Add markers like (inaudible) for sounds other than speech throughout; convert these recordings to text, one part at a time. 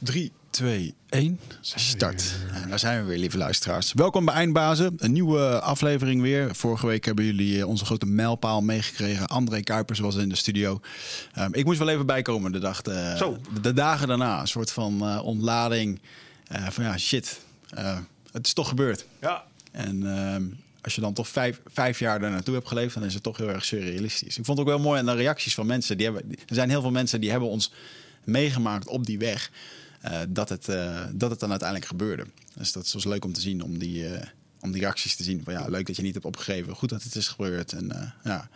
3, 2, 1, start. En daar zijn we weer, lieve luisteraars. Welkom bij Eindbazen, een nieuwe aflevering weer. Vorige week hebben jullie eh, onze grote mijlpaal meegekregen. André Kuipers was in de studio. Um, ik moest wel even bijkomen de, dag, de, dagen daarna. Een soort van uh, ontlading. Uh, van ja, shit, het is toch gebeurd. Ja. En uh, als je dan toch vijf, vijf jaar daar naartoe hebt geleefd, dan is het toch heel erg surrealistisch. Ik vond het ook wel mooi aan de reacties van mensen. Die hebben, er zijn heel veel mensen die hebben ons meegemaakt op die weg. Uh, dat, het, uh, dat het dan uiteindelijk gebeurde. Dus dat is leuk om te zien, om die, uh, om die reacties te zien. Van, ja, leuk dat je niet hebt opgegeven. Goed dat het is gebeurd. En ja,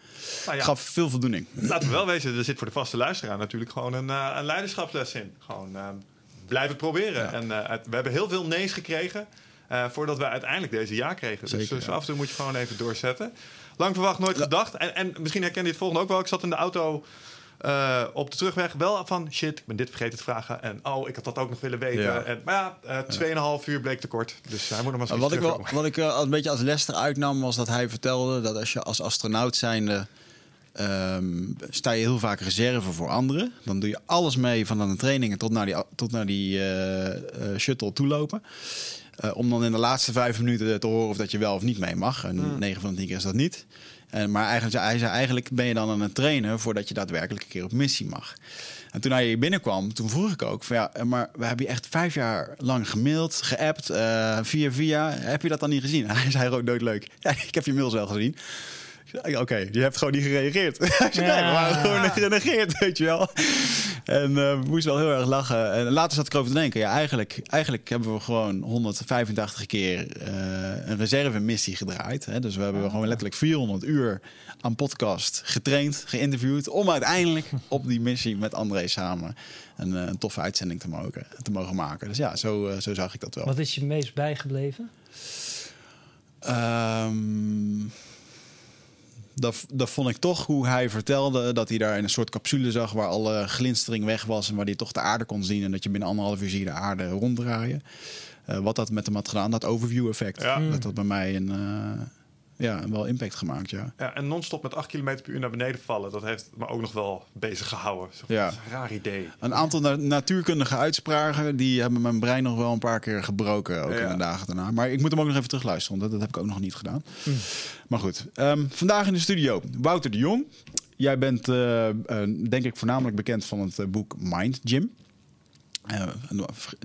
nou ja, gaf veel voldoening. Laten we wel wezen, er zit voor de vaste luisteraar natuurlijk gewoon een, een leiderschapsles in. Gewoon blijven proberen. Ja. En we hebben heel veel nee's gekregen. Uh, voordat we uiteindelijk deze ja kregen. Zeker, dus, dus ja. af en toe moet je gewoon even doorzetten. Lang verwacht, nooit gedacht. En, en misschien herken je het volgende ook wel. Ik zat in de auto uh, op de terugweg wel van... shit, ik ben dit vergeten te vragen. En oh, ik had dat ook nog willen weten. Ja. En, maar ja, uh, 2,5 uur bleek te kort. Dus hij moet nog maar wat ik, wel, wat ik uh, een beetje als les eruit nam... was dat hij vertelde dat als je als astronaut zijnde... Um, sta je heel vaak reserve voor anderen. Dan doe je alles mee van aan de trainingen tot naar die, tot naar die shuttle toelopen. Om dan in de laatste vijf minuten te horen of dat je wel of niet mee mag. En Hmm. 9 van de 10 keer is dat niet. En, maar eigenlijk, hij zei, eigenlijk ben je dan aan het trainen voordat je daadwerkelijk een keer op missie mag. En toen hij hier binnenkwam, toen vroeg ik ook van ja, maar we hebben je echt vijf jaar lang gemaild, geappt, uh, via via. Heb je dat dan niet gezien? En (laughs) hij zei ook nooit leuk. Ja, ik heb je mails wel gezien. Oké, okay, je hebt gewoon niet gereageerd. (laughs) Zei, nee, we waren gewoon genegeerd, weet je wel. En uh, we moesten wel heel erg lachen. En later zat ik erover te denken. Ja, eigenlijk, eigenlijk hebben we gewoon 185 keer uh, een reservemissie gedraaid. Hè? Dus we hebben gewoon letterlijk 400 uur aan podcast getraind, geïnterviewd... om uiteindelijk op die missie met André samen een, een toffe uitzending te mogen, te mogen maken. Dus ja, zo, uh, zo zag ik dat wel. Wat is je meest bijgebleven? Um, dat, dat vond ik toch hoe hij vertelde dat hij daar in een soort capsule zag waar alle glinstering weg was en waar hij toch de aarde kon zien en dat je binnen anderhalf uur zie je de aarde ronddraaien. Uh, wat dat met hem had gedaan, dat overview effect. Ja. Dat had bij mij een, uh, ja, wel impact gemaakt, ja. ja en non-stop met 8 km per uur naar beneden vallen, dat heeft me ook nog wel bezig gehouden. Zo, ja. Een raar idee. Een aantal na natuurkundige uitspraken, die hebben mijn brein nog wel een paar keer gebroken, ook ja. in de dagen daarna. Maar ik moet hem ook nog even terugluisteren, want dat, dat heb ik ook nog niet gedaan. Mm. Maar goed, um, vandaag in de studio Wouter de Jong. Jij bent uh, uh, denk ik voornamelijk bekend van het uh, boek Mind Gym. Uh,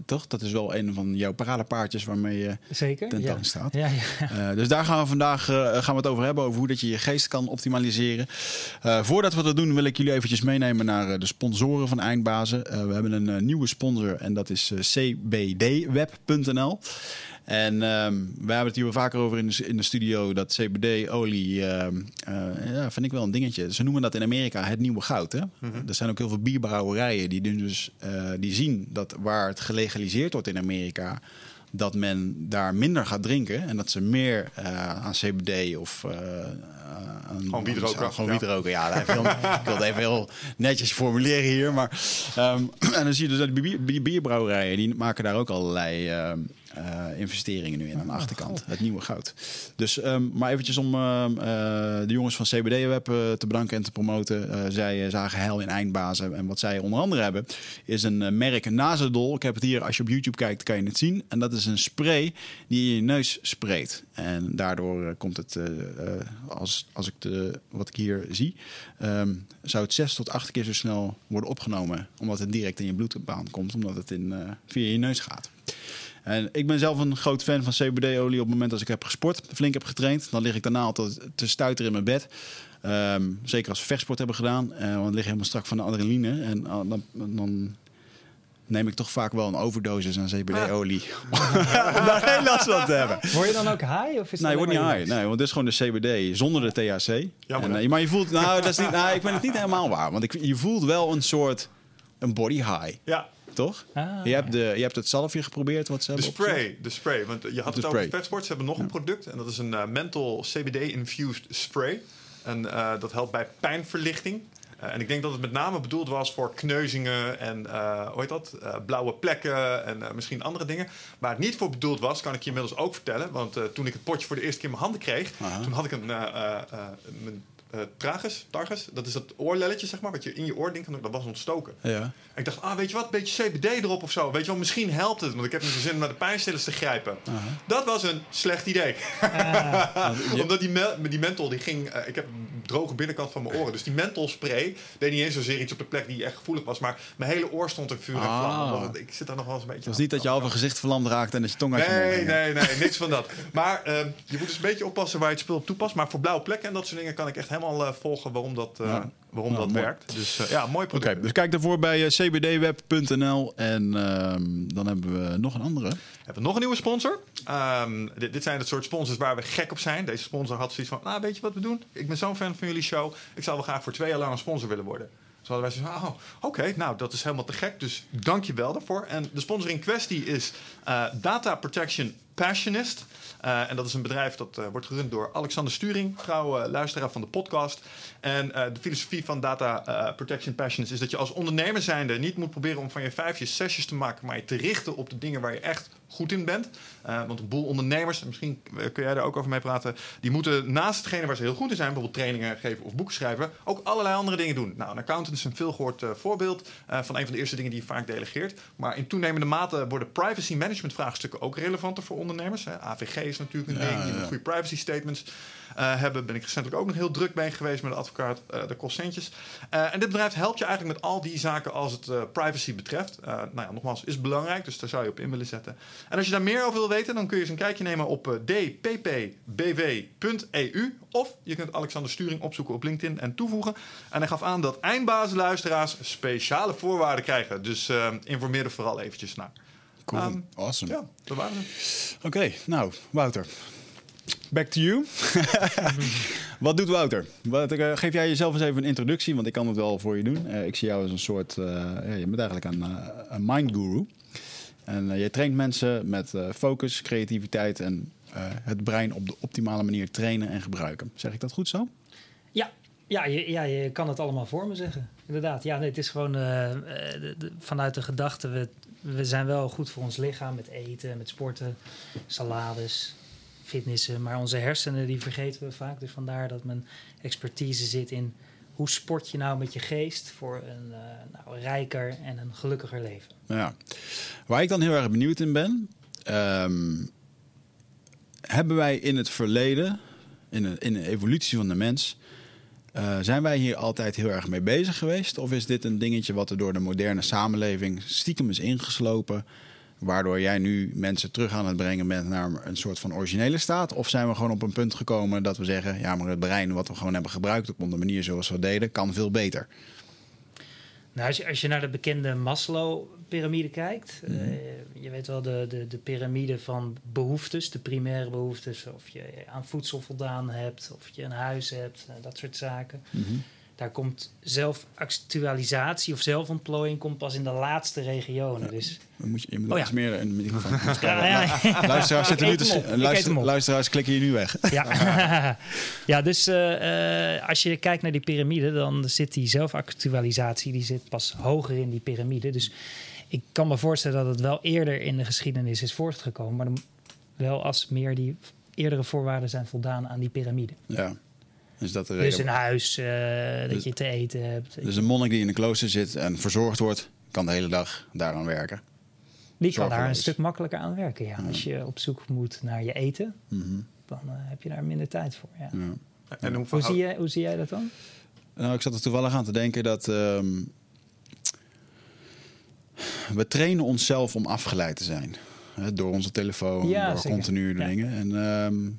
toch? Dat is wel een van jouw paradepaardjes waarmee je Zeker, tentoon ja. staat. Ja, ja. Uh, dus daar gaan we vandaag uh, gaan we het over hebben, over hoe dat je je geest kan optimaliseren. Uh, voordat we dat doen, wil ik jullie eventjes meenemen naar de sponsoren van Eindbazen. we hebben een nieuwe sponsor en dat is cbdweb.nl. En um, we hebben het hier wel vaker over in de, in de studio dat CBD-olie, uh, uh, ja, vind ik wel een dingetje. Ze noemen dat in Amerika het nieuwe goud. Hè? Mm -hmm. Er zijn ook heel veel bierbrouwerijen die, dus, uh, die zien dat waar het gelegaliseerd wordt in Amerika, dat men daar minder gaat drinken en dat ze meer uh, aan CBD of aan, gewoon wiet roken. Gewoon wiet roken, ja. ja heel, (laughs) ik wil het even heel netjes formuleren hier, maar um, (clears throat) en dan zie je dus dat bier, bierbrouwerijen die maken daar ook allerlei uh, investeringen nu in aan de achterkant, het nieuwe goud. Dus, um, maar eventjes om uh, de jongens van CBD Web uh, te bedanken en te promoten. Zij zagen heil in eindbazen en wat zij onder andere hebben is een merk Nazadol. Ik heb het hier, als je op YouTube kijkt, kan je het zien. En dat is een spray die je in je neus spreekt. En daardoor komt het, als, als ik de, wat ik hier zie, um, zou het zes tot acht keer zo snel worden opgenomen. Omdat het direct in je bloedbaan komt, omdat het in, via je neus gaat. En ik ben zelf een groot fan van CBD-olie. Op het moment dat ik heb gesport, flink heb getraind, dan lig ik daarna altijd te stuiteren in mijn bed. Um, zeker als we vechtsport hebben gedaan, uh, want dan lig je helemaal strak van de adrenaline. En uh, dan, dan, neem ik toch vaak wel een overdosis aan CBD-olie. Ah. (laughs) om daar geen last van te hebben. Word je dan ook high? Of is nee, je wordt niet high. Nee, want het is gewoon de CBD zonder de THC. Jammer, en, uh, maar je voelt, nou, dat is niet, nou, ik vind het niet helemaal waar. Want ik, je voelt wel een soort een body high. Ja, toch? Ah, je, hebt de, je hebt het zalfje geprobeerd wat ze de hebben spray, opgezocht. de spray. Want je had De het over spray. vetsport. Ze hebben nog een product en dat is een uh, menthol CBD-infused spray. En uh, dat helpt bij pijnverlichting. Uh, en ik denk dat het met name bedoeld was voor kneuzingen en uh, hoe heet dat? Uh, blauwe plekken en misschien andere dingen. Waar het niet voor bedoeld was, kan ik je inmiddels ook vertellen. Want toen ik het potje voor de eerste keer in mijn handen kreeg, toen had ik een, mijn eh, tragus, targus. Dat is dat oorlelletje, zeg maar, wat je in je oor ding kan doen. Dat was ontstoken. Ja. En ik dacht, ah, weet je wat, een beetje CBD erop of zo. Weet je wel, misschien helpt het. Want ik heb niet zo zin om naar de pijnstillers te grijpen. Dat was een slecht idee. (laughs) Omdat die, me- die menthol, die ging... eh, ik heb droge binnenkant van mijn oren. Dus die mentholspray deed niet eens zozeer iets op de plek die echt gevoelig was. Maar mijn hele oor stond in vuur en Ah. vlam. Ik zit daar nog wel eens een beetje Het was niet dat je half een gezicht verlamd raakte en dat je tong uit je Nee, nee, nee, niks van dat. Maar ehm, je moet dus een beetje oppassen waar je het spul op toepast. Maar voor blauwe plekken en dat soort dingen kan ik echt helemaal eh, volgen waarom dat, eh, Ja. waarom Nou, dat mooi. werkt. Dus eh, ja, mooi Oké, product. dus kijk daarvoor bij cbdweb.nl en ehm, dan hebben we nog een andere. We hebben nog een nieuwe sponsor. Ehm, dit, dit zijn het soort sponsors waar we gek op zijn. Deze sponsor had zoiets van, nou weet je wat we doen? Ik ben zo'n fan van jullie show. Ik zou wel graag voor twee jaar lang een sponsor willen worden. Dus hadden wij zoiets van, oh, oké, nou dat is helemaal te gek. Dus dank je wel daarvoor. En de sponsor in kwestie is eh, Data Protection Passionist. Eh, en dat is een bedrijf dat eh, wordt gerund door Alexander Sturing, trouw eh, luisteraar van de podcast. En de filosofie van Data Protection Passionist is dat je als ondernemer zijnde niet moet proberen om van je vijfjes zesjes te maken, maar je te richten op de dingen waar je echt goed in bent. Want een boel ondernemers, en misschien kun jij daar ook over mee praten, die moeten naast hetgene waar ze heel goed in zijn, bijvoorbeeld trainingen geven of boeken schrijven, ook allerlei andere dingen doen. Nou, een accountant is een veelgehoord eh, voorbeeld van een van de eerste dingen die je vaak delegeert. Maar in toenemende mate worden privacy management vraagstukken ook relevanter voor ondernemers. Hè. AVG is natuurlijk een Ja, ding, je moet goede privacy statements eh, hebben. Ben ik recentelijk ook nog heel druk mee geweest met de advocaat. eh dat kost centjes. Eh, en dit bedrijf helpt je eigenlijk met al die zaken als het privacy betreft. Nou ja, nogmaals, is belangrijk, dus daar zou je op in willen zetten. En als je daar meer over wil weten, dan kun je eens een kijkje nemen op dppbw.eu. Of je kunt Alexander Sturing opzoeken op LinkedIn en toevoegen. En hij gaf aan dat eindbazenluisteraars speciale voorwaarden krijgen. Dus informeer er vooral eventjes naar. Cool, Ehm, awesome. Ja, dat waren ze. Oké, nou, Wouter. Back to you. (laughs) Wat doet Wouter? Wat, eh, geef jij jezelf eens even een introductie, want ik kan het wel voor je doen. Eh, ik zie jou als een soort, eh, ja, je bent eigenlijk een, een mind guru. En je traint mensen met eh, focus, creativiteit en eh, het brein op de optimale manier trainen en gebruiken. Zeg ik dat goed zo? Ja, ja, je, ja, je kan het allemaal voor me zeggen. Inderdaad. Ja, nee, het is gewoon de- de- vanuit de gedachte... We, we zijn wel goed voor ons lichaam met eten, met sporten, salades, fitnessen. Maar onze hersenen, die vergeten we vaak. Dus vandaar dat mijn expertise zit in... hoe sport je nou met je geest voor een eh, nou, rijker en een gelukkiger leven. Ja. Waar ik dan heel erg benieuwd in ben, ehm, hebben wij in het verleden, in de, in de evolutie van de mens, eh, zijn wij hier altijd heel erg mee bezig geweest? Of is dit een dingetje wat er door de moderne samenleving stiekem is ingeslopen, waardoor jij nu mensen terug aan het brengen bent naar een soort van originele staat? Of zijn we gewoon op een punt gekomen dat we zeggen, ja, maar het brein wat we gewoon hebben gebruikt op de manier zoals we deden, kan veel beter? Nou, als je, als je naar de bekende Maslow-pyramide kijkt, eh, je weet wel de, de, de piramide van behoeftes, de primaire behoeftes, of je aan voedsel voldaan hebt, of je een huis hebt, eh, dat soort zaken. Daar komt zelfactualisatie of zelfontplooiing komt pas in de laatste regionen. Dus Dan moet je, je moet Oh ja. meer in de microfoon. ja, ja, ja. Luisteraars zitten (laughs) nu te luister, luisteraars klikken hier nu weg. (laughs) Ja, (laughs) ja dus eh, eh, als je kijkt naar die piramide, dan zit die zelfactualisatie die zit pas hoger in die piramide. Dus ik kan me voorstellen dat het wel eerder in de geschiedenis is voortgekomen, maar dan wel als meer die eerdere voorwaarden zijn voldaan aan die piramide. Ja. Is dat de Dus reden? een huis, eh, dat Dus- je te eten hebt. Dus een monnik die in een klooster zit en verzorgd wordt, kan de hele dag daaraan werken. die kan daar een stuk makkelijker aan werken. Ja. Als je op zoek moet naar je eten, Mhm. dan eh, heb je daar minder tijd voor. Ja. Ja. En hoe zie jij, hoe zie jij dat dan? Nou, ik zat er toevallig aan te denken dat ehm, we trainen onszelf om afgeleid te zijn. Hè, door onze telefoon, Ja, door zeker. continu dingen. En ehm,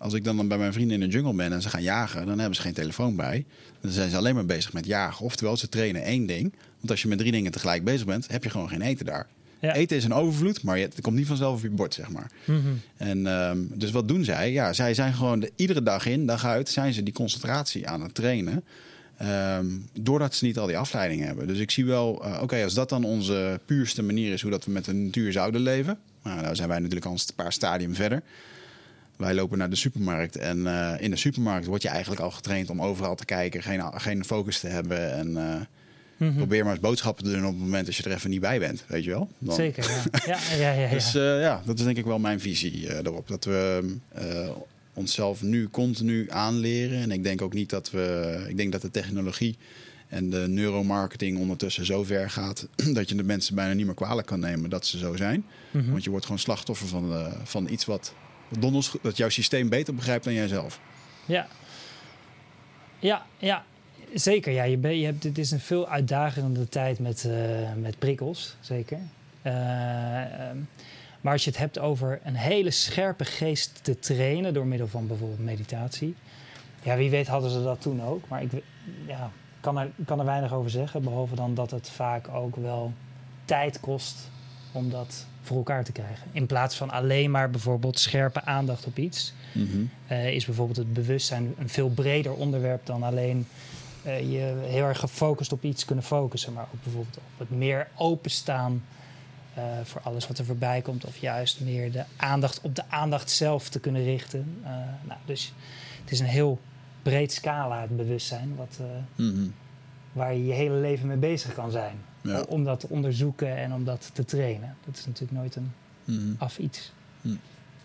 als ik dan, dan bij mijn vrienden in de jungle ben en ze gaan jagen, dan hebben ze geen telefoon bij. Dan zijn ze alleen maar bezig met jagen. Oftewel, ze trainen één ding. Want als je met drie dingen tegelijk bezig bent, heb je gewoon geen eten daar. Ja. Eten is een overvloed, maar het komt niet vanzelf op je bord, zeg maar. Mhm. En ehm, dus wat doen zij? Ja, zij zijn gewoon de, iedere dag in, dag uit, zijn ze die concentratie aan het trainen. Ehm, doordat ze niet al die afleidingen hebben. Dus ik zie wel, eh, oké, als dat dan onze puurste manier is hoe dat we met de natuur zouden leven. Nou, nou zijn wij natuurlijk al een paar stadium verder. Wij lopen naar de supermarkt en eh, in de supermarkt word je eigenlijk al getraind om overal te kijken, geen, geen focus te hebben. En eh, Mhm. probeer maar eens boodschappen te doen op het moment dat je er even niet bij bent, weet je wel? Dan- Zeker, ja. (laughs) ja, ja, ja, ja. dus eh, ja, dat is denk ik wel mijn visie erop. Dat we onszelf nu continu aanleren. En ik denk ook niet dat we. Ik denk dat de technologie en de neuromarketing ondertussen zo ver gaat (clears throat) dat je de mensen bijna niet meer kwalijk kan nemen dat ze zo zijn. Mhm. Want je wordt gewoon slachtoffer van, van iets wat dat jouw systeem beter begrijpt dan jijzelf. Ja. Ja, ja. Zeker. Ja, je ben, je hebt, het is een veel uitdagende tijd met, eh, met prikkels, zeker. Eh, ehm, maar als je het hebt over een hele scherpe geest te trainen door middel van bijvoorbeeld meditatie. Ja, wie weet hadden ze dat toen ook. Maar ik ja, kan, er, kan er weinig over zeggen. Behalve dan dat het vaak ook wel tijd kost om dat voor elkaar te krijgen. In plaats van alleen maar bijvoorbeeld scherpe aandacht op iets eh, is bijvoorbeeld het bewustzijn een veel breder onderwerp dan alleen eh, je heel erg gefocust op iets kunnen focussen, maar ook bijvoorbeeld op het meer openstaan eh, voor alles wat er voorbij komt, of juist meer de aandacht op de aandacht zelf te kunnen richten. Nou, dus het is een heel breed scala, het bewustzijn, wat, Mhm. waar je je hele leven mee bezig kan zijn. Ja. Om dat te onderzoeken en om dat te trainen. Dat is natuurlijk nooit een Mhm. af iets. Hm.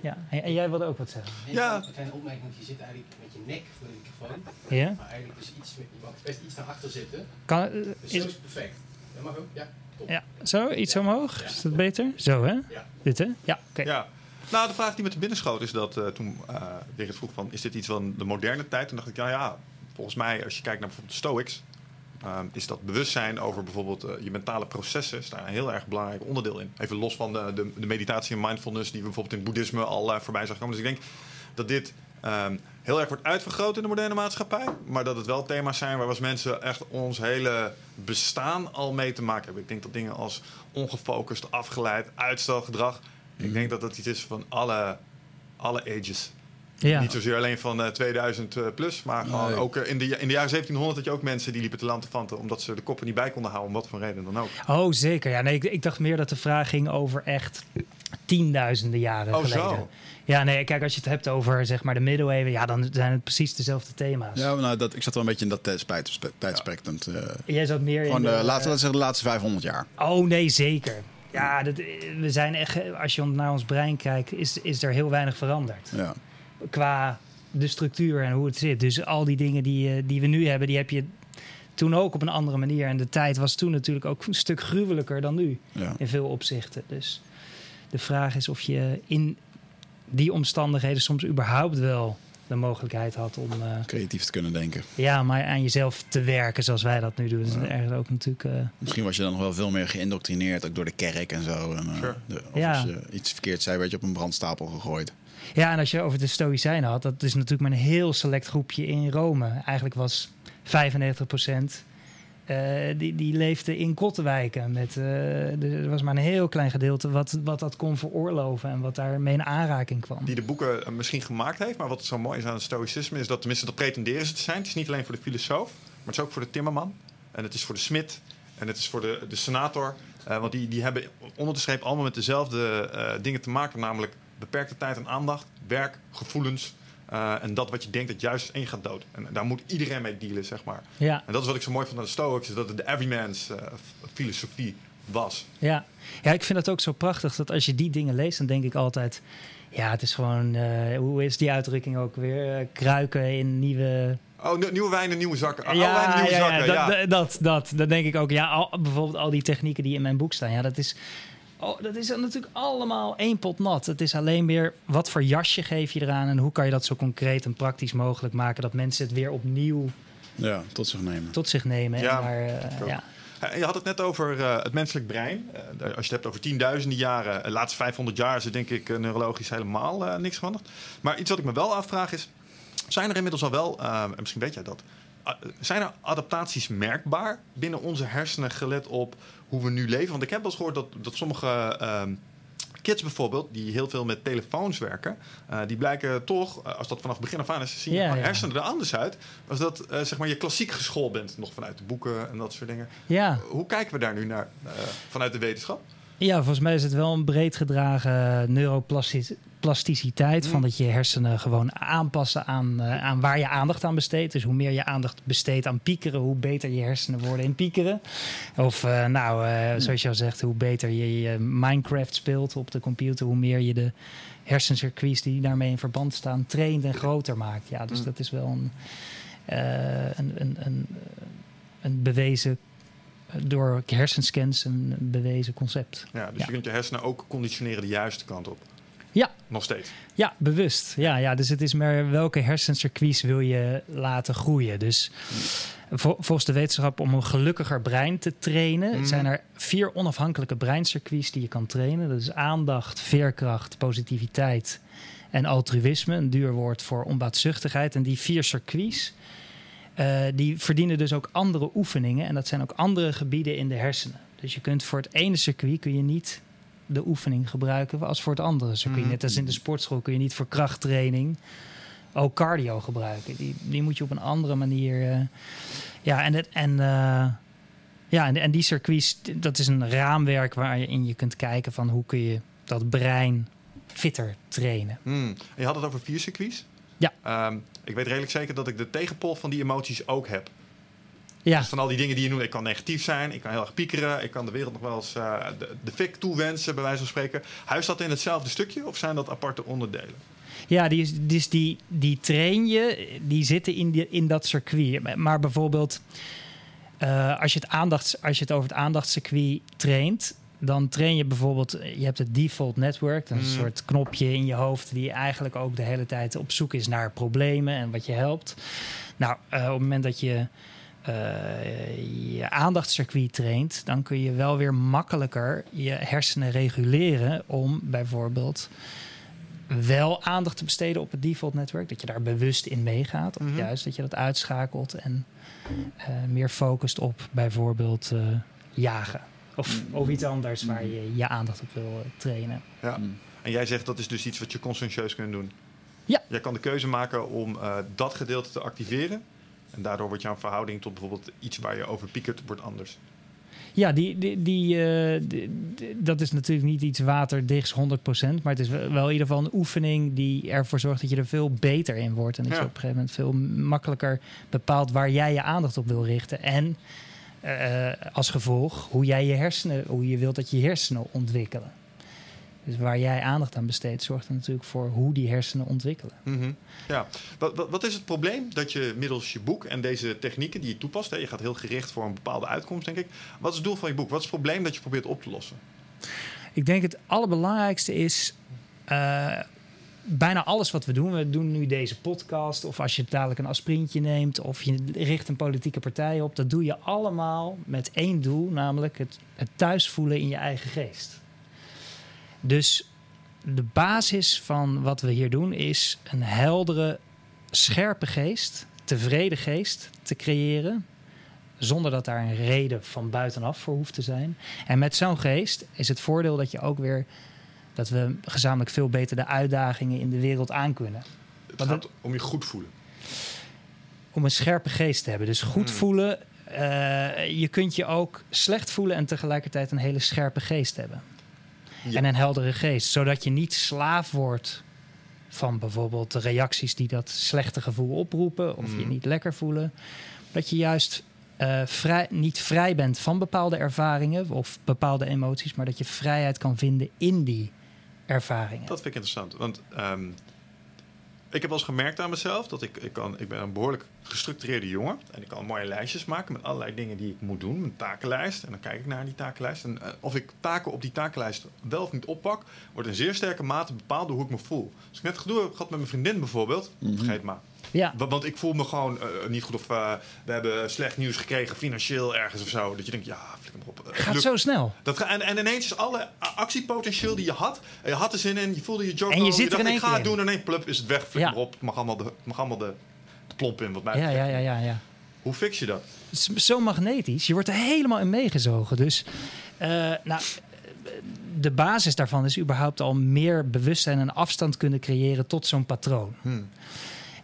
Ja, en, en jij wilde ook wat zeggen. Een Ja. kleine- Een kleine opmerking, want je zit eigenlijk met je nek voor de microfoon. Ja? Maar eigenlijk dus iets met, je mag best iets naar achter zitten. Kan, eh, Dus is, zo is het perfect. Dat mag ook, ja. Top. Ja, zo, iets Ja. omhoog. Ja. Is dat beter? Zo, hè? Ja. Dit, hè? Ja, oké. Ja. Nou, de vraag die me te binnen schoot is dat eh, toen uh, Dirk vroeg van... is dit iets van de moderne tijd? Toen dacht ik, ja, ja, volgens mij als je kijkt naar bijvoorbeeld de Stoics... ehm, is dat bewustzijn over bijvoorbeeld eh, je mentale processen... is daar een heel erg belangrijk onderdeel in. Even los van de, de, de meditatie en mindfulness... die we bijvoorbeeld in het boeddhisme al eh, voorbij zag komen. Dus ik denk dat dit ehm, heel erg wordt uitvergroot in de moderne maatschappij... maar dat het wel thema's zijn waar we als mensen echt ons hele bestaan al mee te maken hebben. Ik denk dat dingen als ongefocust, afgeleid, uitstelgedrag... Ik denk dat dat iets is van alle, alle ages. Ja. Niet zozeer alleen van eh, 2000 eh, plus, maar gewoon Nee. ook eh, in, de, in de jaren 1700 had je ook mensen die liepen te lantefanten omdat ze de koppen niet bij konden houden, om wat voor reden dan ook. Oh, zeker. Ja, nee, ik, ik dacht meer dat de vraag ging over echt tienduizenden jaren Oh, geleden. zo. Ja, nee, kijk, als je het hebt over zeg maar de middeleeuwen, ja, dan zijn het precies dezelfde thema's. Ja, nou, dat, ik zat wel een beetje in dat tijdspectrum. te- Jij zat meer Gewoon in de, de, laatste, laten we zeggen, de laatste 500 jaar. Oh nee, zeker. Ja, dat, we zijn echt, als je naar ons brein kijkt, is, is er heel weinig veranderd. Ja. Qua de structuur en hoe het zit. Dus al die dingen die, eh, die we nu hebben, die heb je toen ook op een andere manier. En de tijd was toen natuurlijk ook een stuk gruwelijker dan nu. Ja. in veel opzichten. Dus de vraag is of je in die omstandigheden soms überhaupt wel de mogelijkheid had om eh, Creatief te kunnen denken. ja, maar aan jezelf te werken zoals wij dat nu doen. Ja. ergens ook natuurlijk. eh, Misschien was je dan nog wel veel meer geïndoctrineerd, ook door de kerk en zo. En, Sure. de, of Ja. als je iets verkeerd zei, werd je op een brandstapel gegooid. Ja, en als je over de Stoïcijnen had, dat is natuurlijk maar een heel select groepje in Rome. Eigenlijk was 95 procent. die, die leefde in Kottenwijken. Met, eh, er was maar een heel klein gedeelte wat, wat dat kon veroorloven en wat daarmee in aanraking kwam. Die de boeken eh, misschien gemaakt heeft, maar wat zo mooi is aan het stoïcisme is dat, tenminste dat pretenderen ze te zijn. Het is niet alleen voor de filosoof, maar het is ook voor de timmerman. En het is voor de smid en het is voor de, de senator. Eh, want die, die hebben onder de streep allemaal met dezelfde eh, dingen te maken, namelijk beperkte tijd en aandacht, werk, gevoelens. eh, en dat wat je denkt dat juist één gaat dood. En daar moet iedereen mee dealen, zeg maar. Ja, En dat is wat ik zo mooi vond aan de Stoics, dat het de everyman's eh, filosofie was. ja. ja, ik vind dat ook zo prachtig dat als je die dingen leest, dan denk ik altijd. Ja, het is gewoon, eh, hoe is die uitdrukking ook weer? Kruiken in nieuwe Oh, nieuw- nieuwe wijnen, nieuwe zakken. Oude wijnen, nieuwe zakken. dat, ja. dat, dat, dat, dat denk ik ook. Ja, al, bijvoorbeeld al die technieken die in mijn boek staan. Ja, dat is, oh, dat is natuurlijk allemaal één pot nat. Het is alleen meer wat voor jasje geef je eraan en hoe kan je dat zo concreet en praktisch mogelijk maken dat mensen het weer opnieuw Ja, tot zich nemen. tot zich nemen. Ja, en daar, eh, ja. Je had het net over eh, het menselijk brein. Eh, als je het hebt over tienduizenden jaren, de laatste 500 jaar is er denk ik neurologisch helemaal eh, niks veranderd. Maar iets wat ik me wel afvraag is, zijn er inmiddels al wel, eh, en misschien weet jij dat, zijn er adaptaties merkbaar binnen onze hersenen gelet op hoe we nu leven? Want ik heb wel eens gehoord dat, dat sommige ehm, kids bijvoorbeeld, die heel veel met telefoons werken, eh, die blijken toch, eh, als dat vanaf begin af aan is, zien Ja, je ja. hersenen er anders uit. Als dat eh, zeg maar je klassiek geschoold bent, nog vanuit de boeken en dat soort dingen. Ja. Hoe kijken we daar nu naar vanuit de wetenschap? ja, volgens mij is het wel een breed gedragen neuroplasticiteit. Van dat je hersenen gewoon aanpassen aan, eh, aan waar je aandacht aan besteedt. Dus hoe meer je aandacht besteedt aan piekeren, hoe beter je hersenen worden in piekeren. Of eh, nou, eh, zoals je al zegt, hoe beter je, je Minecraft speelt op de computer, hoe meer je de hersencircuits die daarmee in verband staan traint en groter maakt. Ja, dus Mm. dat is wel een, een, een, een, een bewezen, door hersenscans, een bewezen concept. Ja, dus Ja. je kunt je hersenen ook conditioneren de juiste kant op. Ja. Nog steeds. Ja, bewust. Ja, ja, dus het is maar welke hersencircuits wil je laten groeien. Dus vol- volgens de wetenschap om een gelukkiger brein te trainen... Mhm. zijn er vier onafhankelijke breincircuits die je kan trainen. Dat is aandacht, veerkracht, positiviteit en altruïsme. Een duur woord voor onbaatzuchtigheid. En die vier circuits... eh, die verdienen dus ook andere oefeningen. En dat zijn ook andere gebieden in de hersenen. Dus je kunt voor het ene circuit kun je niet de oefening gebruiken als voor het andere circuit. Mhm. Net als in de sportschool kun je niet voor krachttraining ook cardio gebruiken. Die, die moet je op een andere manier. eh, ja, en, het, en, eh, ja, en, en die circuits, dat is een raamwerk waarin je kunt kijken van hoe kun je dat brein fitter trainen. En je had het over vier circuits. Ja. Ehm, ik weet redelijk zeker dat ik de tegenpol van die emoties ook heb. Ja, Dus van al die dingen die je noemt, ik kan negatief zijn, ik kan heel erg piekeren, ik kan de wereld nog wel eens eh, de, de fik toewensen, bij wijze van spreken. Huist dat in hetzelfde stukje of zijn dat aparte onderdelen? Ja, die, is- dus die, die train je, die zitten in, die, in dat circuit. Maar bijvoorbeeld, eh, als, je het aandachts, als je het over het aandachtscircuit traint, dan train je bijvoorbeeld, je hebt het default network, dat is een Mm. soort knopje in je hoofd die eigenlijk ook de hele tijd op zoek is naar problemen en wat je helpt. Nou, eh, op het moment dat je je aandachtscircuit traint, dan kun je wel weer makkelijker je hersenen reguleren om bijvoorbeeld wel aandacht te besteden op het default netwerk. Dat je daar bewust in meegaat. Of Mhm. juist dat je dat uitschakelt en eh, meer focust op bijvoorbeeld eh, jagen. Of, of iets anders waar je je aandacht op wil eh, trainen. Ja. Mm. En jij zegt dat is dus iets wat je conscientieus kunt doen. Ja. Jij kan de keuze maken om eh, dat gedeelte te activeren. En daardoor wordt jouw verhouding tot bijvoorbeeld iets waar je over piekert, wordt anders. Ja, die, die, die, eh, die- dat is natuurlijk niet iets waterdichts 100%. Maar het is wel in ieder geval een oefening die ervoor zorgt dat je er veel beter in wordt. En dat Ja. je op een gegeven moment veel makkelijker bepaalt waar jij je aandacht op wil richten. En eh, als gevolg hoe jij je hersenen, hoe je wilt dat je hersenen ontwikkelen. Dus waar jij aandacht aan besteedt, zorgt er natuurlijk voor hoe die hersenen ontwikkelen. Mhm. Ja. Wat, wat, wat is het probleem dat je middels je boek en deze technieken die je toepast, hè, je gaat heel gericht voor een bepaalde uitkomst, denk ik. Wat is het doel van je boek? Wat is het probleem dat je probeert op te lossen? Ik denk het allerbelangrijkste is. eh, bijna alles wat we doen. We doen nu deze podcast. Of als je dadelijk een aspirintje neemt. Of je richt een politieke partij op. Dat doe je allemaal met één doel. Namelijk het, het thuis voelen in je eigen geest. Dus de basis van wat we hier doen is een heldere, scherpe geest. Tevreden geest te creëren. Zonder dat daar een reden van buitenaf voor hoeft te zijn. En met zo'n geest is het voordeel dat je ook weer dat we gezamenlijk veel beter de uitdagingen in de wereld aankunnen. Het Wat gaat om je goed voelen. Om een scherpe geest te hebben. Dus goed Hmm. voelen. eh, je kunt je ook slecht voelen en tegelijkertijd een hele scherpe geest hebben. Ja. En een heldere geest. Zodat je niet slaaf wordt van bijvoorbeeld de reacties die dat slechte gevoel oproepen. Of je Hmm. niet lekker voelen. Dat je juist eh, vrij, niet vrij bent van bepaalde ervaringen of bepaalde emoties. Maar dat je vrijheid kan vinden in die ervaringen. Dat vind ik interessant. Want ehm, ik heb wel eens gemerkt aan mezelf dat ik, ik, kan, ik ben een behoorlijk gestructureerde jongen. En ik kan mooie lijstjes maken met allerlei dingen die ik moet doen. Een takenlijst. En dan kijk ik naar die takenlijst. En eh, of ik taken op die takenlijst wel of niet oppak, wordt in zeer sterke mate bepaald door hoe ik me voel. Als ik net gedoe heb gehad met mijn vriendin bijvoorbeeld, vergeet maar. Ja, Wa- Want ik voel me gewoon eh, niet goed of eh, we hebben slecht nieuws gekregen financieel ergens of zo. Dat je denkt, ja, flikker maar op. Eh, gaat zo snel. dat en, en ineens is alle actiepotentieel die je had. Je had er zin in, je voelde je joke. En je zit er dacht, in ik ga het doen en ineens plup is het weg. Flikker Ja. maar op. Het mag allemaal de, het mag allemaal de, de plomp in wat mij Ja, ja, ja, ja, ja. Hoe fix je dat? Het is zo magnetisch. Je wordt er helemaal in meegezogen. Dus eh, nou, de basis daarvan is überhaupt al meer bewustzijn en afstand kunnen creëren tot zo'n patroon. Hmm.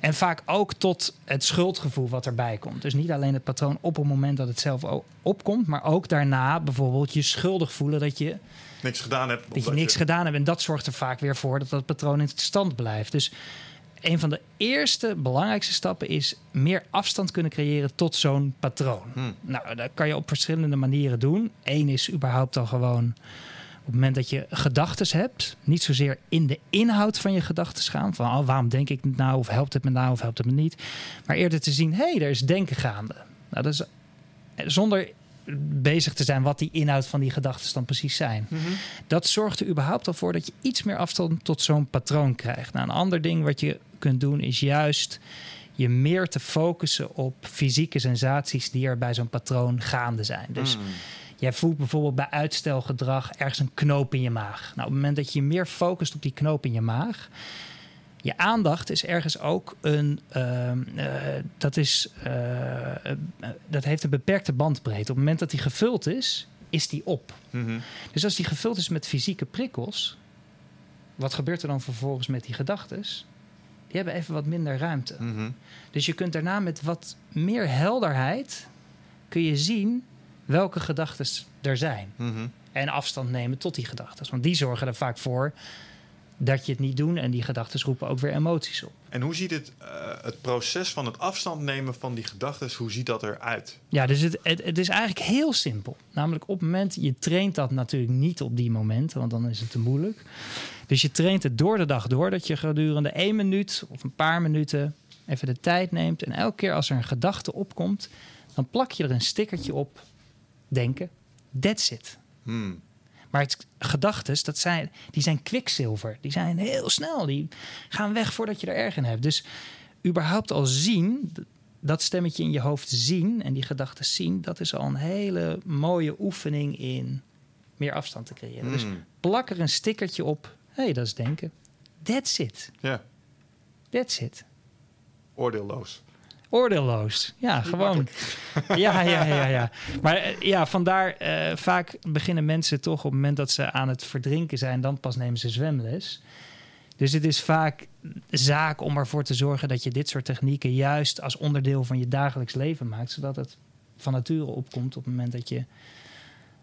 En vaak ook tot het schuldgevoel wat erbij komt. Dus niet alleen het patroon op het moment dat het zelf opkomt, maar ook daarna bijvoorbeeld je schuldig voelen dat je, Niks gedaan hebt. dat je niks gedaan hebt. En dat zorgt er vaak weer voor dat dat patroon in stand blijft. Dus een van de eerste belangrijkste stappen is meer afstand kunnen creëren tot zo'n patroon. Hmm. Nou, dat kan je op verschillende manieren doen. Eén is überhaupt al gewoon het moment dat je gedachten hebt, niet zozeer in de inhoud van je gedachten gaan, van oh, waarom denk ik nou, of helpt het me nou, of helpt het me niet, maar eerder te zien, hé, hey, er is denken gaande. Nou, dat is eh, zonder bezig te zijn wat die inhoud van die gedachten dan precies zijn. Mhm. Dat zorgt er überhaupt al voor dat je iets meer afstand tot zo'n patroon krijgt. Nou, een ander ding wat je kunt doen is juist je meer te focussen op fysieke sensaties die er bij zo'n patroon gaande zijn. Dus Mm. Jij voelt bijvoorbeeld bij uitstelgedrag ergens een knoop in je maag. Nou, op het moment dat je meer focust op die knoop in je maag, je aandacht is ergens ook een. ehm, eh, dat, is, eh, eh, dat heeft een beperkte bandbreedte. Op het moment dat die gevuld is, is die op. Mhm. Dus als die gevuld is met fysieke prikkels, wat gebeurt er dan vervolgens met die gedachten? Die hebben even wat minder ruimte. Mhm. Dus je kunt daarna met wat meer helderheid kun je zien welke gedachten er zijn. Mhm. En afstand nemen tot die gedachten. Want die zorgen er vaak voor dat je het niet doet. En die gedachten roepen ook weer emoties op. En hoe ziet het, eh, het proces van het afstand nemen van die gedachten, hoe ziet dat eruit? Ja, dus het, het, het is eigenlijk heel simpel. Namelijk op het moment, je traint dat natuurlijk niet op die momenten, want dan is het te moeilijk. Dus je traint het door de dag door, dat je gedurende één minuut of een paar minuten even de tijd neemt. En elke keer als er een gedachte opkomt, dan plak je er een stickertje op. Denken, that's it. Hmm. Maar dat zijn, die zijn kwikzilver. Die zijn heel snel. Die gaan weg voordat je er erg in hebt. Dus überhaupt al zien, dat stemmetje in je hoofd zien en die gedachten zien, dat is al een hele mooie oefening in meer afstand te creëren. Dus Hmm. plak er een stickertje op. Hé, hey, dat is denken. That's it. Ja, That's it. oordeelloos. Oordeelloos. Ja, gewoon. Ja, ja, ja, ja. Maar eh, ja, vandaar eh, vaak beginnen mensen toch op het moment dat ze aan het verdrinken zijn, dan pas nemen ze zwemles. Dus het is vaak zaak om ervoor te zorgen dat je dit soort technieken juist als onderdeel van je dagelijks leven maakt, zodat het van nature opkomt op het moment dat je,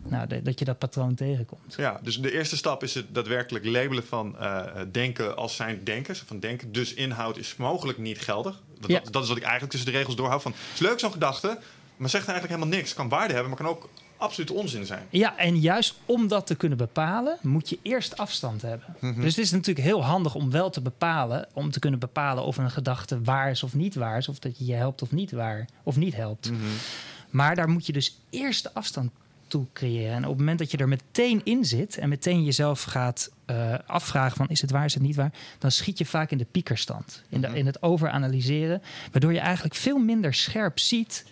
nou, dat, je dat patroon tegenkomt. Ja, dus de eerste stap is het daadwerkelijk labelen van eh, denken als zijn denkers. Van denken, dus inhoud is mogelijk niet geldig. Want Ja. dat, dat is wat ik eigenlijk tussen de regels doorhoud. Van, het is leuk zo'n gedachte, maar zegt eigenlijk helemaal niks. Kan waarde hebben, maar kan ook absoluut onzin zijn. Ja, en juist om dat te kunnen bepalen, moet je eerst afstand hebben. Mhm. Dus het is natuurlijk heel handig om wel te bepalen, om te kunnen bepalen of een gedachte waar is of niet waar is, of dat je je helpt of niet waar of niet helpt. Mhm. Maar daar moet je dus eerst de afstand toe creëren. En op het moment dat je er meteen in zit en meteen jezelf gaat eh, afvragen van is het waar, is het niet waar, dan schiet je vaak in de piekerstand, in, de, Mhm. in het overanalyseren, waardoor je eigenlijk veel minder scherp ziet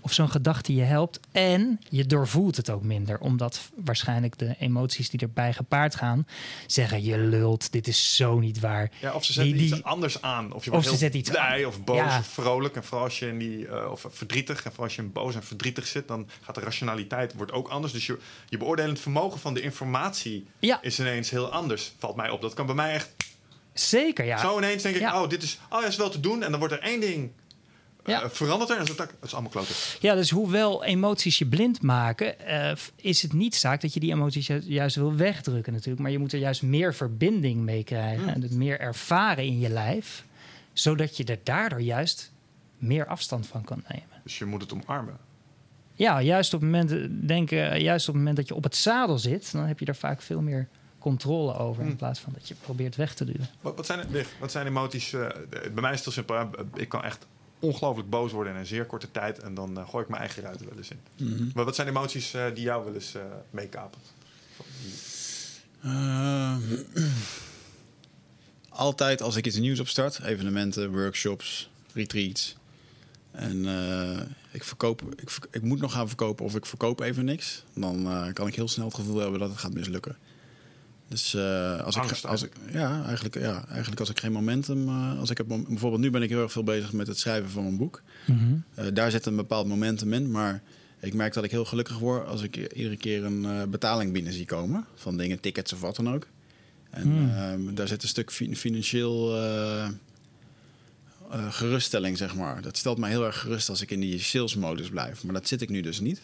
of zo'n gedachte je helpt. En je doorvoelt het ook minder, omdat waarschijnlijk de emoties die erbij gepaard gaan zeggen je lult, dit is zo niet waar. Ja, of ze zetten Die- die- iets anders aan. Of je wordt ze heel zetten iets blij of boos Ja. of vrolijk. En vooral als je in die, eh, of verdrietig. En vooral als je in boos en verdrietig zit, dan gaat de rationaliteit wordt ook anders. Dus je, je beoordelend vermogen van de informatie Ja, is ineens heel anders. Valt mij op. Dat kan bij mij echt zeker ja. zo ineens denk ik, Ja. oh, dit is, oh, ja, is wel te doen. En dan wordt er één ding eh, Ja. veranderd er. En het is allemaal kloten. Ja, dus hoewel emoties je blind maken, eh, is het niet zaak dat je die emoties ju- juist wil wegdrukken natuurlijk. Maar je moet er juist meer verbinding mee krijgen Hmm. en het meer ervaren in je lijf, zodat je er daardoor juist meer afstand van kan nemen. Dus je moet het omarmen. Ja, juist op het moment, denk, eh, juist op het moment dat je op het zadel zit, dan heb je er vaak veel meer controle over in Hmm. plaats van dat je probeert weg te duwen. Wat, wat, zijn, wat zijn emoties? eh, bij mij is het heel simpel. Ik kan echt ongelooflijk boos worden in een zeer korte tijd. En dan eh, gooi ik mijn eigen ruiten wel eens in. Mhm. Maar wat zijn emoties eh, die jou wel eens eh meekapen? (clears throat) Altijd als ik iets nieuws opstart, evenementen, workshops, retreats. En ik, verkoop, ik, ik moet nog gaan verkopen of ik verkoop even niks. Dan kan ik heel snel het gevoel hebben dat het gaat mislukken. Dus eh, als, Angst ik, als ik, ja, eigenlijk, ja, eigenlijk als ik geen momentum, eh, als ik heb, bijvoorbeeld nu ben ik heel erg veel bezig met het schrijven van mijn boek. Eh, daar zit een bepaald momentum in, maar ik merk dat ik heel gelukkig word als ik iedere keer een eh, betaling binnen zie komen. Van dingen, tickets of wat dan ook. En Hmm. ehm, daar zit een stuk fi- financieel, eh, eh, geruststelling, zeg maar. Dat stelt mij heel erg gerust als ik in die salesmodus blijf. Maar dat zit ik nu dus niet.